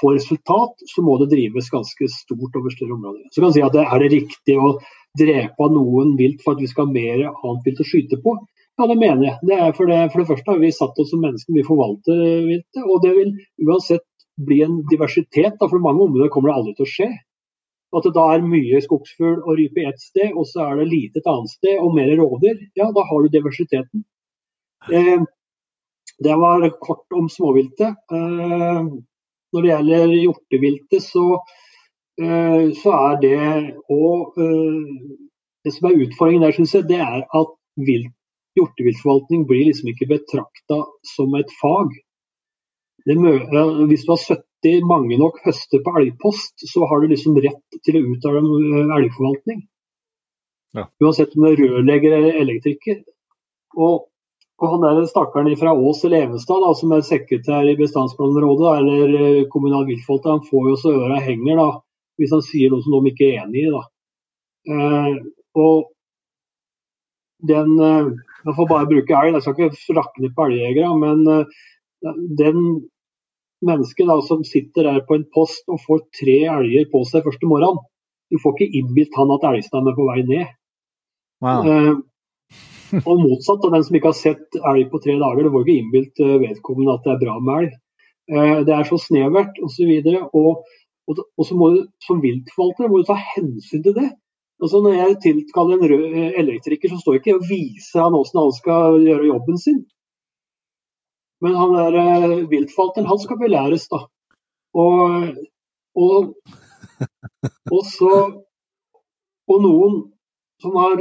få resultat, så må det drives ganske stort over større områder. Så kan man si at det, Er det riktig å drepe noen vilt for at vi skal ha mer annet vilt å skyte på? Ja, det mener jeg. Det for, det, for det første har vi satt oss som mennesker, vi forvalter viltet. Og det vil uansett bli en diversitet, da, for mange områder kommer det aldri til å skje. At det da er mye skogsfugl og rype ett sted, og så er det lite et annet sted, og mer rovdyr. Ja, da har du diversiteten. Eh, det var kort om småviltet. Eh, når det gjelder hjorteviltet, så, eh, så er det òg eh, Det som er utfordringen der, syns jeg, det er at vilt, hjorteviltforvaltning blir liksom ikke betrakta som et fag. Det, hvis du har 70 mange nok høster på elgpost, så har du liksom rett til å utøve en elgforvaltning. Ja. Uansett om du er rørlegger eller elektriker. Og, og han der stakkaren fra Ås i Levenstad, da, som er sekretær i Bestandsplanrådet eller eh, kommunal viltforvalter, han får jo så øra henger da, hvis han sier noe som de ikke er enig i. da. Eh, og den eh, Jeg får bare bruke elg, jeg skal ikke rakne på elgjegere, men eh, den mennesket da, som sitter der på en post og får tre elger på seg første morgen, du får ikke innbilt han at elgstammen er på vei ned. Wow. Eh, og motsatt av den som ikke har sett elg på tre dager, det får ikke innbilt eh, vedkommende at det er bra med elg. Eh, det er så snevert osv. Og, og, og så må du som viltforvalter må du ta hensyn til det. Altså Når jeg tilkaller en eh, elektriker, så står jeg ikke og viser han hvordan han skal gjøre jobben sin. Men han der uh, viltforvalteren, han skal belæres, da. Og, og, og så Og noen som har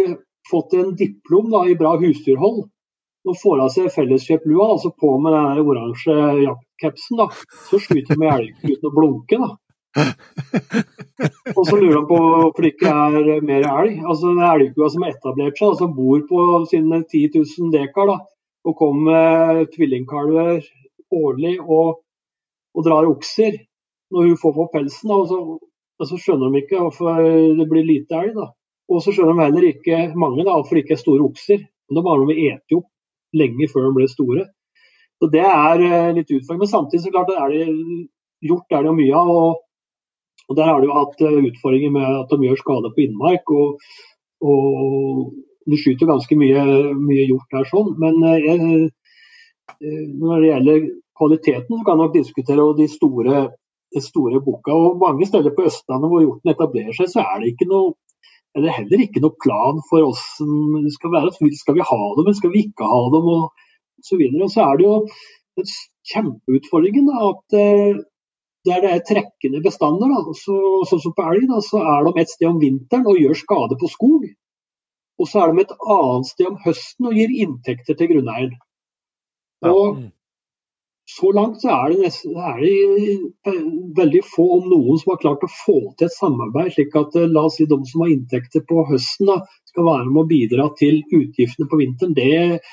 fått en diplom da, i bra husdyrhold, nå får av seg felleskjøplua, altså på med den oransje jaktcapsen, så skyter med elg uten å blunke. da. og så lurer han på hvorfor det ikke er mer elg. Altså er elgkua som har etablert seg, som bor på sine 10 000 dekar da, og kommer med tvillingkalver årlig og, og, drar okser. Når hun får på pelsen, da, og så, og så, skjønner de ikke hvorfor det blir lite elg. da. Og så skjønner de heller ikke mange da, hvorfor det ikke er store okser. Men da bare de ete opp lenge før de blir store. Så Det er eh, litt utfordrende. Men samtidig så klart er det gjort er det mye av. og og Der har du hatt eh, utfordringer med at de gjør skade på innmark. og, og Du skyter ganske mye, mye hjort der, sånn, men eh, jeg, eh, når det gjelder kvaliteten, så kan man nok diskutere de store, de store boka. og Mange steder på Østlandet hvor hjorten etablerer seg, så er det ikke noe er det heller ikke noe plan for oss det skal være. Skal vi ha dem, eller skal vi ikke ha dem? og så. Og så er det jo kjempeutfordringen da, at der det er trekkende bestander, da, så, sånn som på elg, da, så er de et sted om vinteren og gjør skade på skog. Og så er de et annet sted om høsten og gir inntekter til grunneieren. Og så langt så er det, nesten, er det veldig få, om noen, som har klart å få til et samarbeid, slik at eh, la oss si de som har inntekter på høsten, da, skal være med å bidra til utgiftene på vinteren. Det,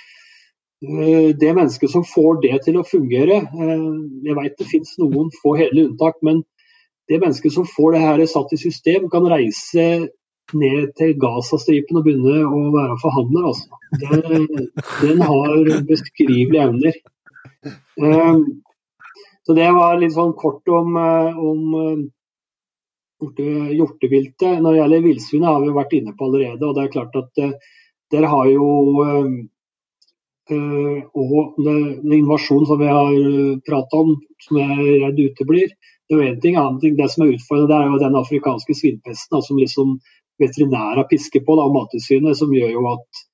Eh, det mennesket som får det til å fungere eh, Jeg vet det finnes noen få hele unntak, men det mennesket som får det her satt i system, kan reise ned til Gazastripen og begynne å være forhandler. Altså. Det, den har beskrivelige evner. Um, så det var litt sånn kort om, om hjorteviltet. Når det gjelder villsvinet har vi vært inne på allerede. og det er klart at Dere har jo Eh, og den invasjonen som vi har eh, prata om, som jeg er redd uteblir. Det er en ting, annen ting, det som er utfordrende, det er jo den afrikanske svinpesten som liksom veterinæra pisker på, da, Mattilsynet, som gjør jo at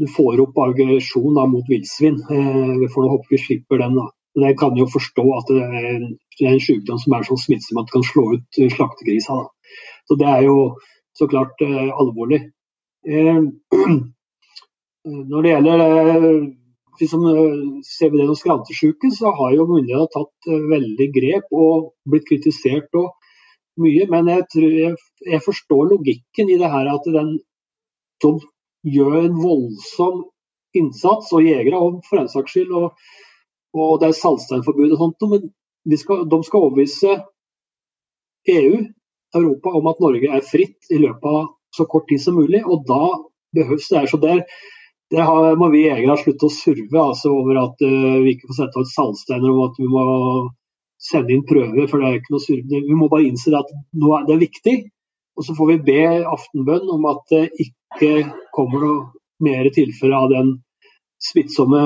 du får opp aggresjon mot villsvin. Eh, vi får håpe vi slipper den. da. Men jeg kan jo forstå at det er en, sykdom som er så smittsom at det kan slå ut slaktegrisa. Da. Så Det er jo så klart eh, alvorlig. Eh, Når det gjelder liksom, CBD og skrantesjuke, så har jo myndighetene tatt eh, veldig grep og blitt kritisert og mye. Men jeg, tror, jeg, jeg forstår logikken i det her at den, de gjør en voldsom innsats, og jegere òg for den saks skyld. Og, og det er salgsteinforbud og sånt, men de skal, de skal overbevise EU, Europa, om at Norge er fritt i løpet av så kort tid som mulig. Og da behøves det. Så der der har, må vi jegere slutte å surve altså, over at uh, vi ikke får sette ut saltsteiner og at vi må sende inn prøver. for det er ikke noe sur... Vi må bare innse at er, det er viktig. Og så får vi be aftenbønn om at det ikke kommer noe mer tilfelle av den smittsomme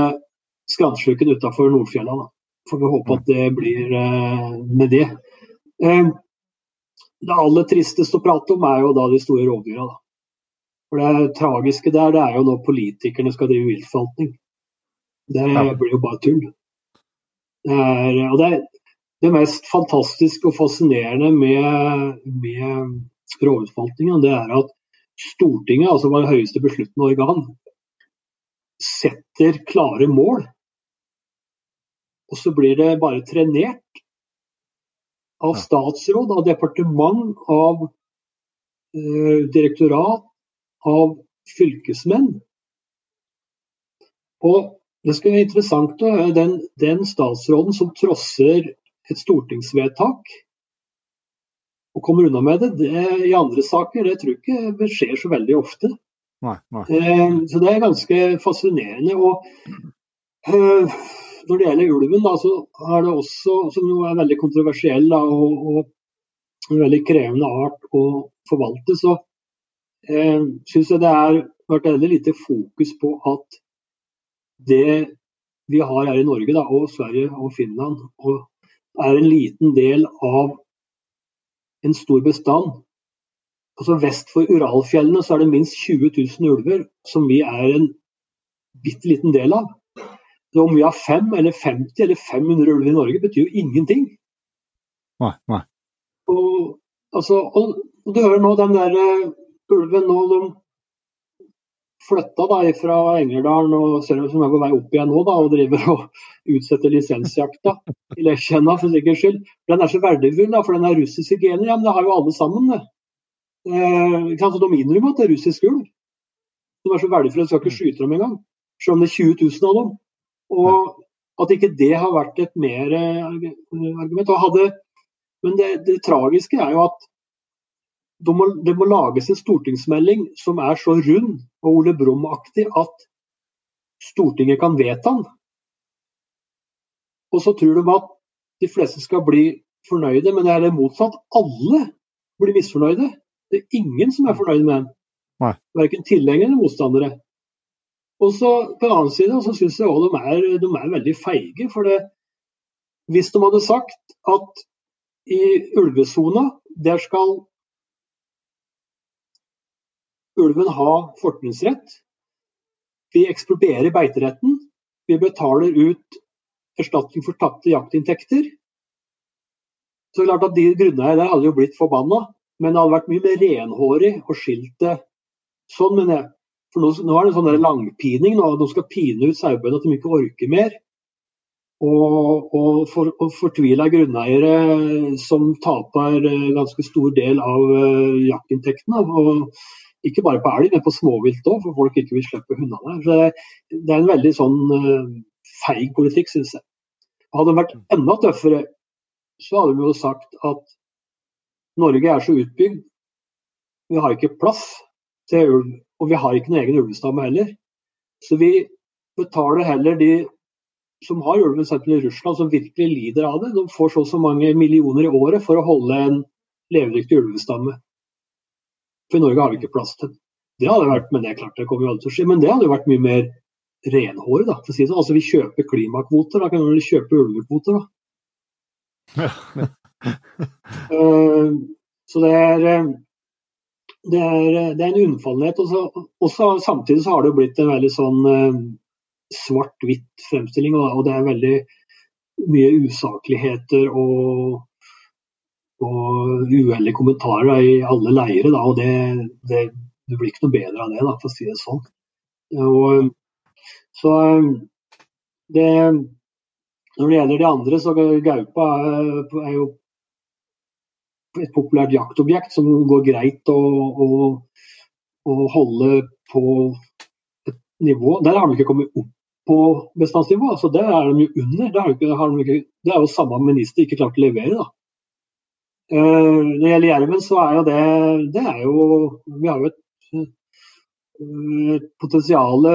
skransluken utafor Nordfjella. Da. Får vi håpe at det blir uh, med det. Uh, det aller tristeste å prate om er jo da de store rovdyra. For Det tragiske der det er jo når politikerne skal drive viltforvaltning. Det blir jo bare tull. Det er, og det, er det mest fantastiske og fascinerende med, med rovviltforvaltninga, det er at Stortinget, altså det høyeste besluttende organ, setter klare mål. Og så blir det bare trenert av statsråd, av departement, av eh, direktorat, av fylkesmenn. Og det skal være interessant å høre den, den statsråden som trosser et stortingsvedtak og kommer unna med det, det i andre saker, det tror jeg ikke det skjer så veldig ofte. Nei, nei. Eh, så det er ganske fascinerende. Og eh, når det gjelder ulven, da, så er det også, som jo er veldig kontroversiell da, og, og en veldig krevende art å forvalte, så eh, syns jeg det har vært veldig lite fokus på at det vi har her i Norge, da, og Sverige og Finland, og er en liten del av en stor bestand. Altså Vest for Uralfjellene så er det minst 20 000 ulver, som vi er en bitte liten del av. Så om vi har fem eller 50 eller 500 ulver i Norge, betyr jo ingenting. Nei, nei. Og, altså, og, og du hører nå den der uh, ulven nå, de flytta fra Engerdalen og ser ut som er på vei opp igjen nå da, og driver og utsetter lisensjakta i Lesjena for sikkerhets skyld. Den er så verdifull, for den er russisk gener. Ja, men det har jo alle sammen, det. Eh, ikke de innrømmer at det er russisk ulv. De er så verdifulle de skal ikke skyte dem engang. Selv om det er 20 000 av dem. Og at ikke det har vært et mer eh, argument. Hadde, men det, det tragiske er jo at det må, det må lages en stortingsmelding som er så rund og Ole Brumm-aktig at Stortinget kan vedta den. Og så tror de at de fleste skal bli fornøyde, men det er det motsatt. Alle blir misfornøyde. Det er ingen som er fornøyd med den. Verken tilhengere eller motstandere. Og så På den annen side så syns jeg òg de de er veldig feige. for det, Hvis de hadde sagt at i ulvesona der skal ulven ha fortrinnsrett, vi eksproprierer beiteretten, vi betaler ut erstatning for tapte jaktinntekter, så klart at de grunneierne der hadde jo blitt forbanna. Men det hadde vært mye mer renhårig og skilt det sånn, Men jeg. For nå, nå er det sånn der langpining. Nå, de skal pine ut sauebøndene at de ikke orker mer. Og, og, for, og fortvila grunneiere som taper eh, ganske stor del av uh, jaktinntektene. Og ikke bare på elg, men på småvilt òg, for folk ikke vil slippe hundene. Så det, er en veldig sånn uh, feig politikk, syns jeg. Hadde de vært enda tøffere, så hadde de jo sagt at Norge er så utbygd, vi har ikke plass til ulv. Og vi har ikke noen egen ulvestamme heller. Så vi betaler heller de som har ulven, f.eks. i Russland, som virkelig lider av det. De får så og så mange millioner i året for å holde en levedyktig ulvestamme. For i Norge har vi ikke plass til det. Det hadde vært, men det er klart det kommer jo aldri til å skje, men det hadde jo vært mye mer renhårig, da. For å si det sånn. Altså, vi kjøper klimakvoter, da kan vi kjøpe ulvekvoter, da. Uh, så det er, det er, det er en unnfallenhet. Og så, samtidig så har det jo blitt en veldig sånn uh, svart-hvitt fremstilling, og, og, det er veldig mye usakligheter og, og uheldige kommentarer i alle leire. Da, og det, det, det, blir ikke noe bedre av det, da, for å si det sånn. Og, så det når det gjelder de andre, så gaupa er jo et populært jaktobjekt som går greit å, å, å, holde på et nivå. Der har de ikke kommet opp på bestandsnivå, altså der er de jo under. Der har de ikke, det er jo samme minister ikke klart å levere. da. Uh, når det gjelder jerven, så er jo det Det er jo Vi har jo et, et potensial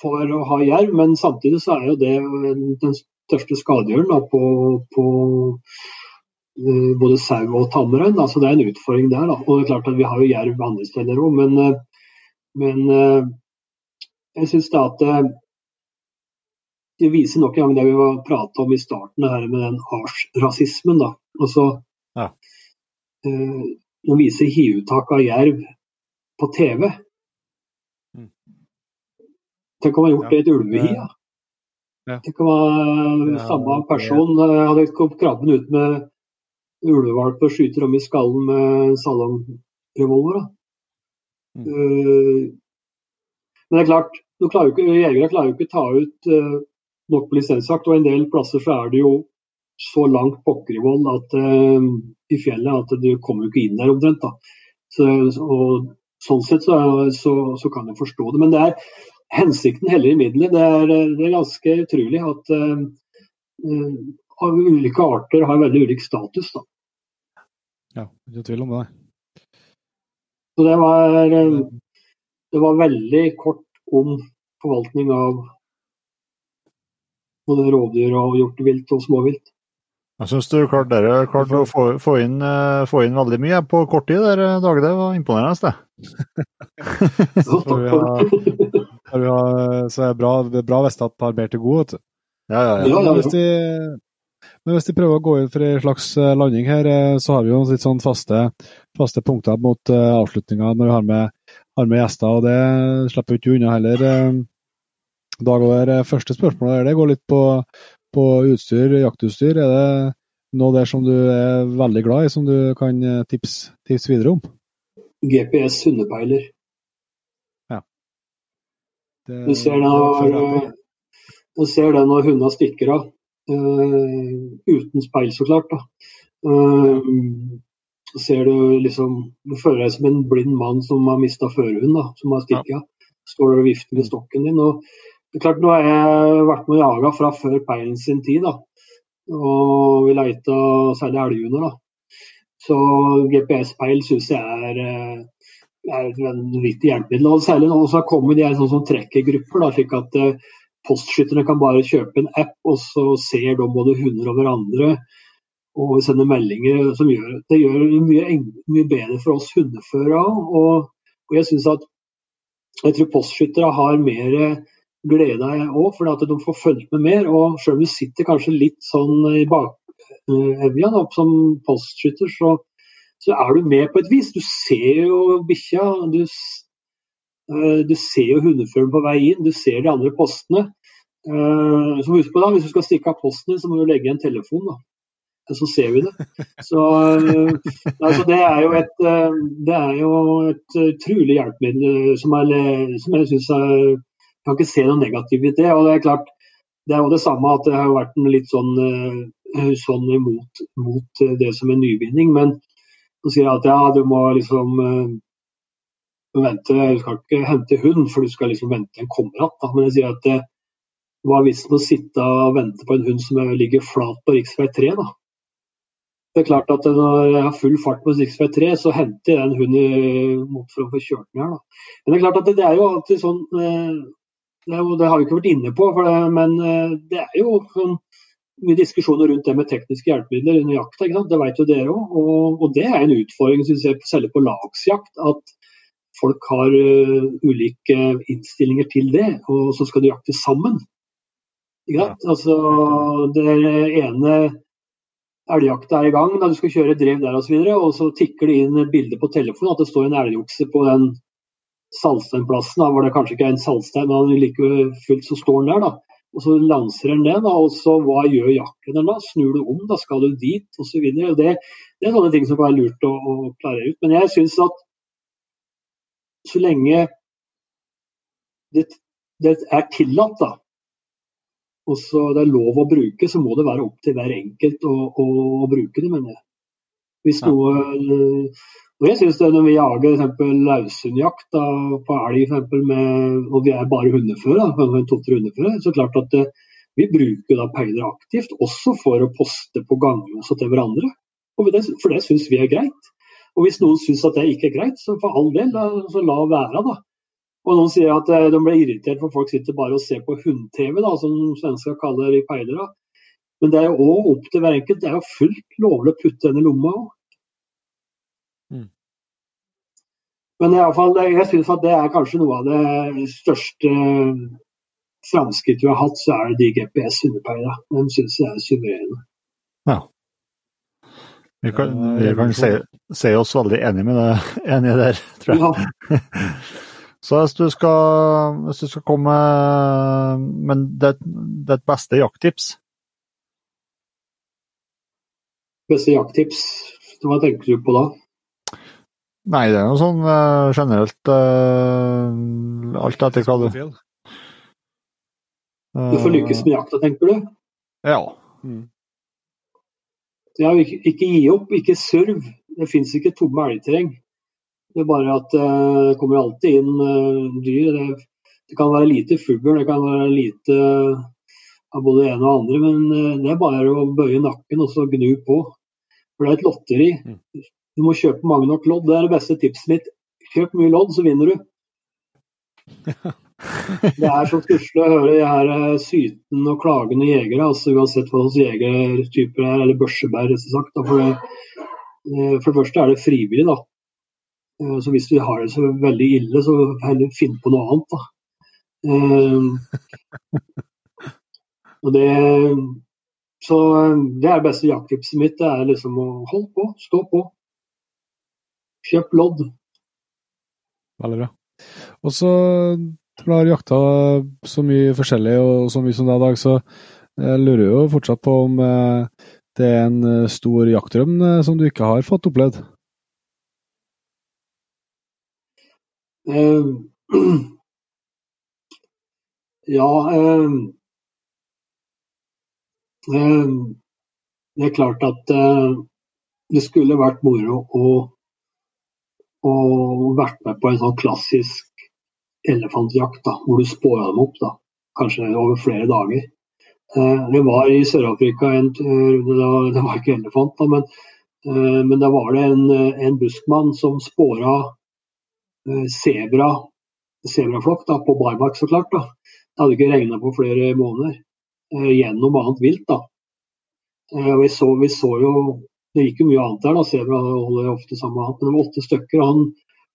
for å ha jerv, men samtidig så er jo det den største skadegjøren på, på både sau og tamrein. Altså det er en utfordring der. Da. Og det er klart at Vi har jo jerv andre steder òg, men, men jeg syns da at det viser nok en gang det vi prata om i starten her med den artsrasismen. da. Altså, ja. Nå viser hiuttak av jerv på TV. Tenk om han gjort det i et ulvehi. Ja. Ja. Tenk om ja, samme person ja. hadde kommet krabben ut med ulvevalp og skyter dem i skallen med salongrevolver. Mm. Uh, men det er klart, jegere klarer jo ikke, ikke ta ut uh, nok på lisensjakt, og en del plasser så er det jo så langt pokker at, uh, i fjellet at du kommer ikke inn der omtrent. Så, og Sånn sett så, så, så, kan jeg forstå det. Men det er hensikten heller i middelet. Det er, det er ganske utrolig at uh, ulike arter har veldig ulik status. da. Ja, ikke tvil om det. Så det var, det var veldig kort om forvaltning av både rovdyr og hjortevilt og småvilt. Jeg syns du klarte, dere, klarte å få, få, inn, eh, få, inn, veldig mye på kort tid. der, Dag, Det var imponerende. så, vi har, vi har, så er det bra, det er bra hvis at har mer til gode. Ja, ja, ja. Men hvis, de, men hvis de prøver å gå inn for en slags eh, landing her, så har vi jo litt sånn faste, faste punkter mot uh, avslutninga når vi har med, har med, gjester. og Det slipper vi ikke unna heller. Dag, og det første spørsmålet det går litt på på utstyr, jaktutstyr. Er det noe der som du er veldig glad i, som du kan eh, tipse, tips videre om? GPS hundepeiler. Ja. Det, du ser den når, det når hundene stikker av. Uh, uten speil, så klart. da. Uh, ser du liksom Du føler deg som en blind mann som har mista førerhund, som har stikket av. Står der og vifter med stokken din. og det er klart, Nå har jeg vært med og jaga fra før peilen sin tid. da. Og vi leita særlig elghunder. Så GPS-peil syns jeg er, eh, er et vanvittig hjelpemiddel. Og særlig nå så har kommet de sånn som trekkergrupper, slik at uh, postskytterne kan bare kjøpe en app, og så ser de både hunder og hverandre og sender meldinger. som gjør, Det gjør det mye, mye bedre for oss hundeførere og, og jeg synes at jeg tror postskyttere har mer glede jeg òg, for de får fulgt med mer. Og selv om du sitter kanskje litt sånn i bakevja uh, som postskytter, så, så, er du med på et vis. Du ser jo bikkja, du, uh, du, ser jo hundeføreren på vei inn, du ser de andre postene. Uh, så husk på da, Hvis du skal stikke av posten, så må du legge en telefon. da. Så ser vi det. Så, altså det er jo et, det er jo et utrolig hjelpemiddel som, er, som jeg syns er kan ikke se noe negativt i det. og Det er klart, det er jo det samme at det har vært en litt sånn, eh, sånn mot, mot, det som en nyvinning. Men så sier jeg at ja, du må liksom uh, vente, du skal ikke hente hund, for du skal liksom vente en kommer. Men jeg sier at det var visst å sitte og vente på en hund som ligger flat på rv. 3. da. Det er klart at Når jeg har full fart på rv. 3, så henter jeg en hund for å få kjørt her. da. Men det er klart at det, det er jo alltid sånn det, det har vi ikke vært inne på, det, men eh, det er jo sånn, mye diskusjoner rundt det med tekniske hjelpemidler under jakta. Det vet jo dere òg. Og, og, det er en utfordring synes jeg, selv på lagsjakt. At folk har uh, ulike innstillinger til det, og så skal du jakte sammen. Ja. Altså, det ene elgjakta er i gang, da du skal kjøre drev der osv., og, så og så tikker det inn bilde på telefonen at det står en elgokse på den Salsteinplassen, hvor det kanskje ikke er en saltstein, men like fullt så står den der. da. Og Så lanser den det, da, og så hva gjør jaktlederen da? Snur du om, da skal du dit, osv. Det, det er sånne ting som kan være lurt å, å klarere ut. Men jeg syns at så lenge det, det er tillatt, da, og så det er lov å bruke, så må det være opp til hver enkelt å, å, å bruke det, mener jeg. Hvis noe og jeg synes det Når vi jager løshundjakt på elg og vi er bare hundeføre, så klart at eh, vi bruker da peiler aktivt, også for å poste på gangene til hverandre. Det, for det syns vi er greit. Og Hvis noen syns at det ikke er greit, så for all del, så la være. da. Og Noen sier at eh, de blir irritert for folk sitter bare og ser på hund-TV, som svensker kaller det i peilere. Men det er jo òg opp til hver enkelt. Det er jo fullt lovlig å putte den i lomma òg. Mm. Men i alle fall, jeg syns at det er kanskje noe av det største framskritt vi har hatt, så er det de GPS-hundepeila. De syns jeg er suverene. Ja. Vi kan, vi kan se, se, oss veldig enige med det, enige der, tror jeg. Ja. Så hvis du skal, hvis du skal komme Men det, det beste jakttips? Beste jakttips? Hva tenker du på da? Nei, det er noe sånn uh, generelt uh, Alt etter hva du Du får lykkes med jakta, tenker du? Ja. Ja, ikke, ikke gi opp, ikke serv. Det fins ikke tomme elgterreng. Det er bare at eh, det kommer alltid inn eh, dyr. Det, det kan være lite fugl, det kan være lite av både det ene og andre, men eh, det er bare å bøye nakken og så gnu på. For det er et lotteri. Du må kjøpe mange nok lodd. Det er det beste tipset mitt. Kjøp mye lodd, så vinner du. Det er så stusslig å høre de her eh, sytende og klagende jegere, altså uansett hva slags jegertyper er, eller børsebær, rett og slett. For det, eh, for det første er det frivillig, da. Eh, Så hvis du har det så veldig ille, så heller finn på noe annet, da. Og det, så det er det beste jakttipset mitt. Det er liksom å holde på, stå på. Kjøp lodd. Veldig bra. Og så du har jakta så mye forskjellig og så mye som det er i dag, så jeg lurer jo fortsatt på om eh, det er en eh, stor jaktdrøm eh, som du ikke har fått opplevd? Uh, ja uh, uh, Det er klart at eh, det skulle vært moro å, å vært med på en sånn klassisk elefantjakt, da, hvor du spåra dem opp. da, Kanskje over flere dager. Eh, vi var i Sør-Afrika en tur, det det var ikke elefant, da, men, eh, men da var det en, en buskmann som spåra eh, sebra, sebraflokk da, på barmark, så klart. da. Det hadde ikke regna på flere måneder. eh, Gjennom annet vilt. da. Eh, Vi så, vi så jo Det gikk jo mye annet der. da, Sebra holder ofte sammen med han. Men det var åtte stykker. og han,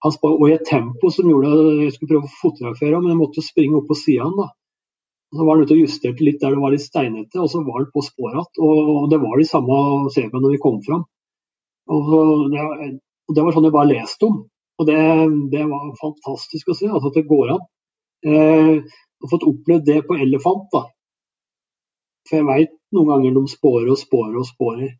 han spa, og i et tempo som gjorde at jeg skulle prøve å fotografere ham, men jeg måtte springe opp på sida da. Og Så var han ute og justerte litt der det var litt steinete, og så var han på spor igjen. Og det var de samme sebraene når vi kom fram. Og det, det var sånn jeg bare leste om. Og det, det var fantastisk å se, altså at det går an. Eh, jeg fått opplevd det på elefant, da. For jeg veit noen ganger de spårer og spårer og spårer.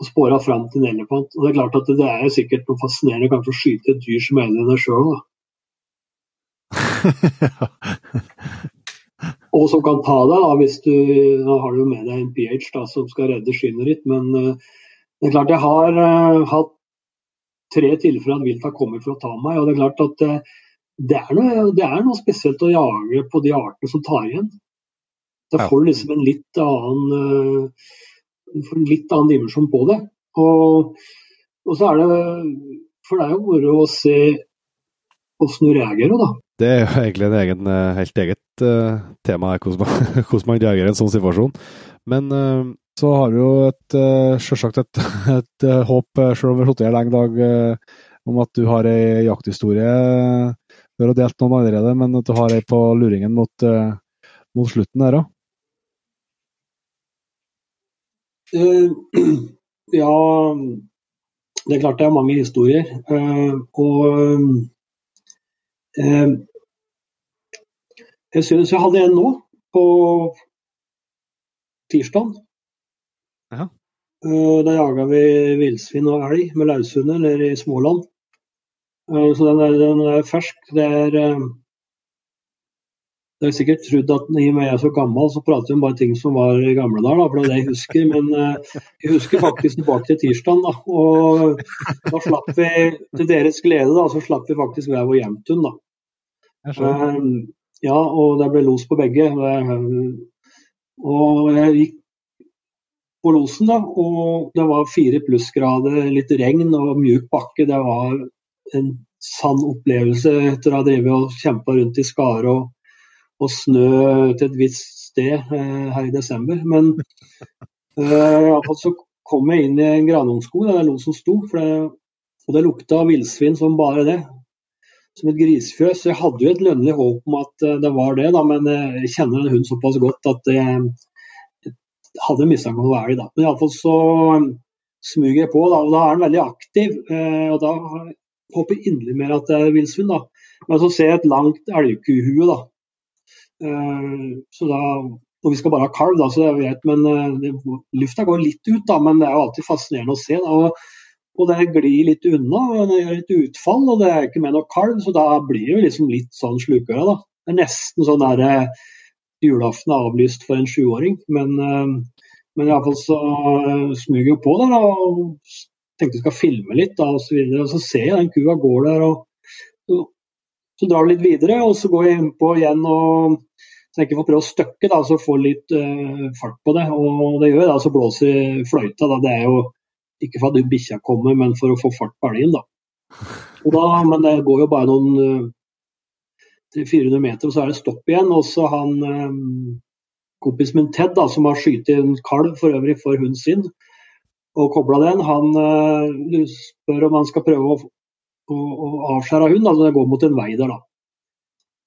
Og spora fram til en elefant. Og det er klart at det er jo sikkert noe fascinerende kanskje å skyte et dyr som er eldre enn deg sjøl. Og som kan ta deg, da, hvis du Da har du med deg en PH da, som skal redde skinnet ditt. Men uh, det er klart jeg har uh, hatt tre tilfeller at vilt har kommet for å ta meg. Og det er klart at uh, det, er noe, det er noe spesielt å jage på de artene som tar igjen. Da får du liksom en litt annen du en litt annen dimensjon på det. Og, og så er det For det er jo moro å se åssen du reagerer, da. Det er jo egentlig en egen, eh, helt eget uh, tema, her, hvordan man, reagerer i en sånn situasjon. Men uh, så har vi jo et, uh, selvsagt et, et håp, selv om vi har sittet her lenge dag, eh, om at du har ei jakthistorie. Du har delt noen allerede, men at du har ei på luringen mot, mot slutten der òg. Eh, ja, det er klart det er mange historier. Eh, og eh, jeg syns jeg hadde en nå, på tirsdag. Ja. Eh, da jaga vi villsvin og elg med nede i Småland. Eh, så den er, den er fersk. Det er eh, det er sikkert trodd at i og med jeg er så gammel, så prater om bare ting som var i gamle dager, da, for det er det jeg husker. Men eh, jeg husker faktisk tilbake til tirsdagen, da. Og da slapp vi, til deres glede, da, så slapp vi faktisk hver vår hjemtun, da. Jeg. Eh, ja, og det ble los på begge. Og jeg gikk på losen, da, og det var fire plussgrader, litt regn og mjuk bakke. Det var en sann opplevelse etter å ha drevet og kjempa rundt i skare og, og snø til et visst sted eh, her i desember. Men eh, i alle fall så kom jeg inn i en granungskog der losen sto, for det, og det lukta villsvin som bare det som et grisefjøs. Jeg hadde jo et lønnlig håp om at eh, det var det, da, men jeg kjenner en hund såpass godt at jeg, jeg hadde mistanke om å være elg. Men iallfall så smuger jeg på, da, og da er den veldig aktiv. og da håper jeg inderlig mer at det er villsvin. da. Men så ser jeg et langt elgkuhue, da. Eh, så da og vi skal bare ha kalv, da, så det er greit. Men eh, det, lufta går litt ut, da. Men det er jo alltid fascinerende å se. Da. Og, og det glir litt unna, og det gjør litt utfall, og det er ikke med noe kalv, så da blir det liksom litt sånn slukøra, da. Det er nesten sånn der julaften er avlyst for en sjuåring. Men, men iallfall så smyger jeg på der da, og tenkte jeg skal filme litt. da, og Så, og så ser jeg den kua går der. og så, så drar jeg litt videre, og så går jeg innpå igjen og tenker jeg ikke får prøve å støkke da, så få litt uh, fart på det. Og det gjør da, så blåser fløyta. da, Det er jo ikke for at bikkja kommer, men for å få fart på elgen. da. da men det går jo bare noen 300-400 meter, og så er det stopp igjen. Og så han um, kompisen min Ted, da, som har skutt en kalv for øvrig for hunden sin, og kobla den, han uh, spør om han skal prøve å, å, å avskjære hunden. Altså det går mot en vei der, da.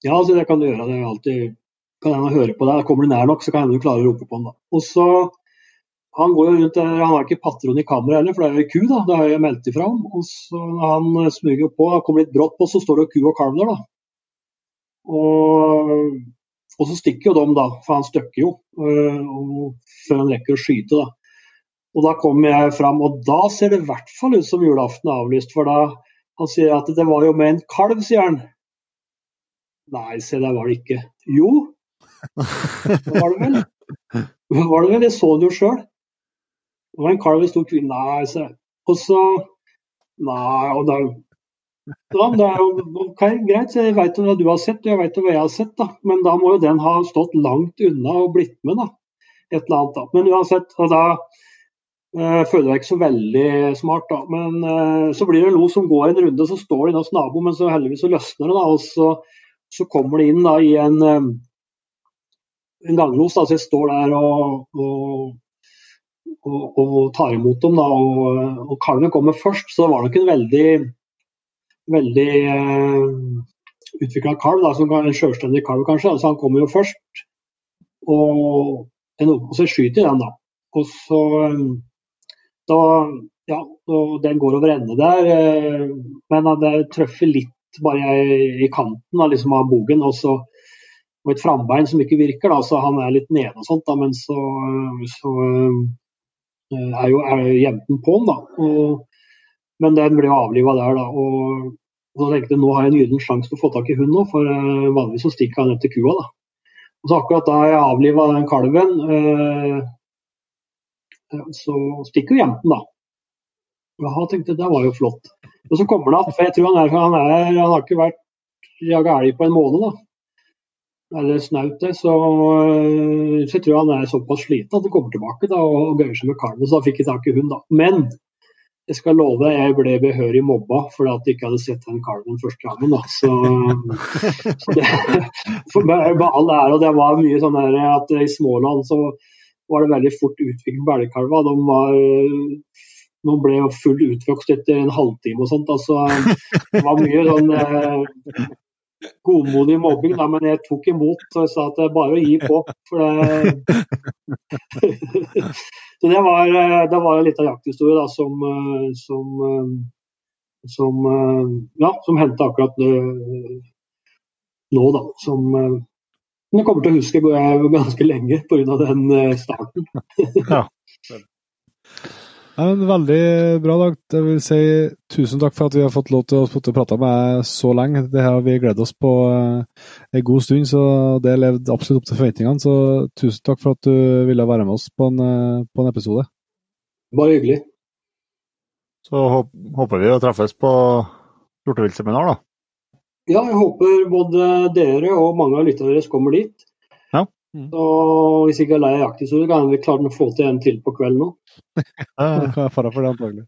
Ja, så det kan du gjøre. Det er alltid kan hende høre på deg. Kommer du nær nok, så kan hende du klarer å rope på han. da. Og så han går jo rundt der, han har ikke patron i kamera heller, for det er jo ku, da. Det har jeg meldt ifra om. Og så han smyger på, kommer litt brått på, så står det ku og kalv der, da. Og, og, så stikker jo de, da, for han støkker jo og, før han rekker å skyte. da. Og Da kommer jeg fram, og da ser det i hvert fall ut som julaften er avlyst. For da han sier at det var jo med en kalv, sier han. Nei, se det var det ikke. Jo, var det vel. Var det vel, jeg så det jo sjøl. Det var en kalv i stor kvinne. Nei, se. Og så Nei, og da ja, det er jo ok, greit. Jeg veit hva du har sett, og jeg veit hva jeg har sett. da. Men da må jo den ha stått langt unna og blitt med. da. Et eller annet da. Men uansett, og da eh, føler jeg ikke så veldig smart. da. Men eh, så blir det en lo som går en runde, så står de hos naboen, men så heldigvis så løsner det. da, og så, så kommer de inn da i en, eh, en ganglos. da, Så jeg står der og, og og, og, tar imot dem. da, og, og Kalven kommer først, så det var nok en veldig veldig uh, utvikla kalv, da, som en selvstendig kalv kanskje. Så Han kommer jo først, og, så skyter den, da. Og så um, da, ja, og Den går over ende der, uh, men det treffer litt bare jeg, i kanten da, liksom av bogen. Og så og et frambein som ikke virker, da, så han er litt nede og sånt. da, Men så, så uh, er jo er jenten på'n, da. Og, men den ble avliva der, da. Og, da tenkte jeg nå har jeg en gyllen sjanse til å få tak i hunden nå, for uh, vanligvis så stikker han etter kua. da. Og så akkurat da jeg avliva den kalven, eh, så stikker jo jenten, da. Jaha, tenkte jeg, det var jo flott. Og så kommer han igjen, for jeg tror han er, han er Han har ikke vært jaga elg på en måned, da. Eller snaut det. Så, så jeg tror han er såpass sliten at han kommer tilbake da, og gøyer seg med kalven. Så da fikk jeg tak i hund, da. Men jeg skal love jeg ble behørig mobba fordi at jeg ikke hadde sett den kalven første gangen. Da. Så, så det, for meg, med all ære, og det var mye sånn her at i Småland så var det veldig fort utviklet på. De var de ble jo full utvokst etter en halvtime og sånt. Altså, det var mye sånn eh, godmodig mobbing, da, men jeg tok imot og sa at det er bare å gi på. For det... Så det var, det var litt av jakthistorie da, som, som, som, ja, som hendte akkurat nå, da. Som jeg kommer til å huske ganske lenge pga. den starten. ja. Ja, men veldig bra, Dag. Jeg vil si tusen takk for at vi har fått lov til å, prate med deg så lenge. Det har vi gledet oss på uh, en god stund, så det levde absolutt opp til forventningene. Så tusen takk for at du ville være med oss på en, uh, på en episode. Bare hyggelig. Så håper vi å treffes på hjorteviltseminar, da. Ja, jeg håper både dere og mange av lytterne deres kommer dit. Mm. Så hvis ikke er lei av jakthistorie, kan vi klare å få til en til på kvelden nå. ja, kan være fara for det, antagelig.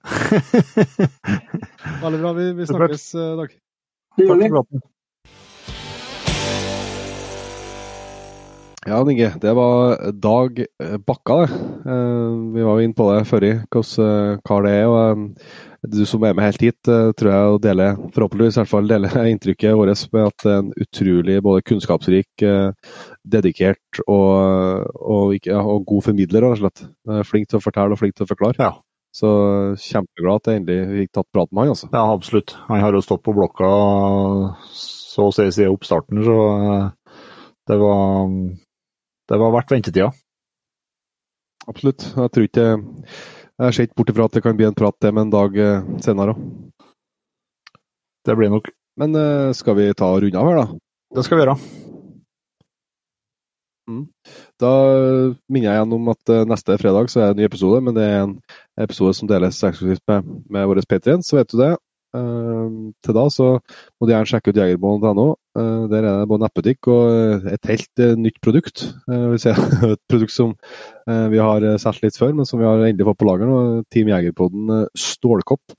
Veldig bra. Vi, vi snakkes, eh, Dag. Det gjør vi. Ja, Inge. Det var Dag eh, Bakka, det. Eh, vi var jo inne på det før, i, hva det er. og du som er med helt hit, tror jeg å dele, forhåpentligvis i hvert fall dele inntrykket vårt med at det er en utrolig både kunnskapsrik, dedikert og, og, ja, og, god formidler, rett og slett. Flink til å fortelle og flink til å forklare. Ja. Så kjempeglad at jeg endelig fikk tatt prat med han. altså. Ja, absolutt. Han har jo stått på blokka så å si siden oppstarten, så eh, det var, det var verdt ventetida. Absolutt. Jeg tror ikke Jeg ser ikke bort ifra at det kan bli en prat med en dag eh, senere òg. Det blir nok. Men eh, skal vi ta og runde av her, da? Det skal vi gjøre. Da minner jeg igjen om at eh, neste fredag så er det en ny episode, men det er en episode som deles eksklusivt med, med våre patrients, så vet du det. Eh, til da så må du gjerne sjekke ut jegerbonden.no. Uh, der er det både nettbutikk og et helt eh, nytt produkt. Et produkt som eh, vi har eh, solgt litt før, men som vi har endelig fått på lager nå. Team Jegerpodden eh, stålkopp.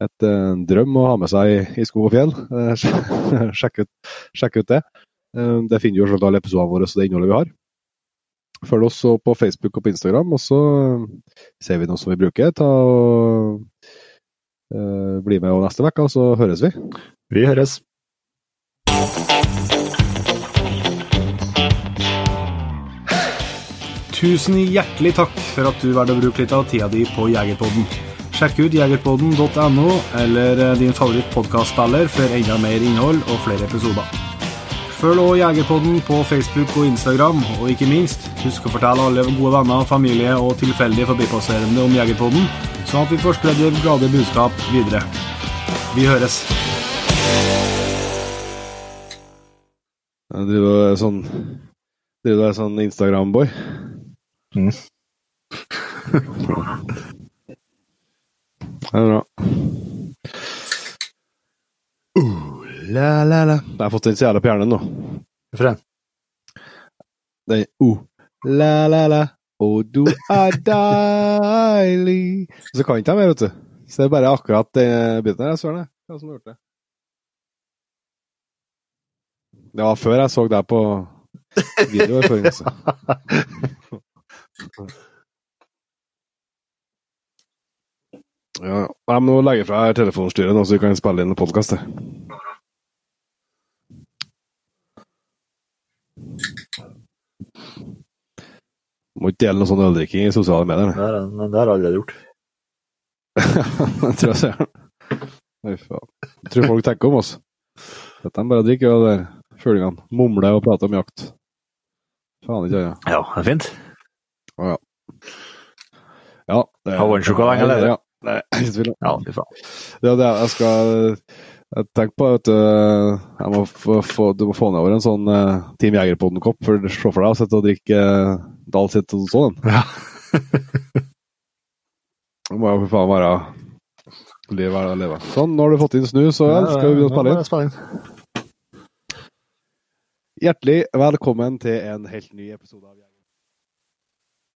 Et eh, drøm å ha med seg i, skog og fjell. Eh, sjekk, ut, sjekk ut det. Eh, det finner du jo alle episodene våre og det innholdet vi har. Følg oss på Facebook og på Instagram, og så eh, ser vi noe som vi bruker. Ta og eh, Bli med neste uke, og så høres vi. Vi høres. Tusen hjertelig takk for at du valgte å bruke litt av tida di på Jegerpodden. Sjekk ut jegerpodden.no eller eh, din favoritt favorittpodkastspiller for enda mer innhold og flere episoder. Følg også Jegerpodden på Facebook og Instagram, og ikke minst, husk å fortelle alle gode venner, familie og tilfeldige forbipasserende om Jegerpodden, sånn at vi får spredd det glade budskap videre. Vi høres. Du er sånn Du er sånn Instagram-boy. Mm. Det er bra. Uh, la, la, la. Jeg har fått den jævla på hjernen nå. Hvorfor det? Den uh, la, la, la. Og du er deilig Så kan ikke jeg mer, vet du. Så det er bare akkurat den biten her. Søren. Hva som har gjort det? Det var før jeg så deg på video. i forrige. Ja, jeg må legge fra telefonstyret, nå, så vi kan spille inn en podkast. Må ikke dele noe sånn øldrikking i sosiale medier. Har jeg- det har jeg allerede gjort. det tror jeg ser Nei, faen. Jeg tror folk tenker om oss. At de bare drikker og der fuglingene mumler og prater om jakt. Faen ikke annet. Ja, det er fint. Å Ja. ja det, Har vannsjokolade, eller? Ja. Nei, ikke tvil om. Ja, fy faen. Det er det jeg skal jeg tenker på at uh, jeg må få, få, du må få nedover en sånn uh, Team Jegerpodden-kopp. For se for deg å sitte og drikke uh, Dahl sitt og sånn. Ja. Det må jo for faen være liv det å leve. Sånn, nå har du fått inn snus, så vel, skal vi begynne å. Spille inn. Hjertelig velkommen til en helt ny episode av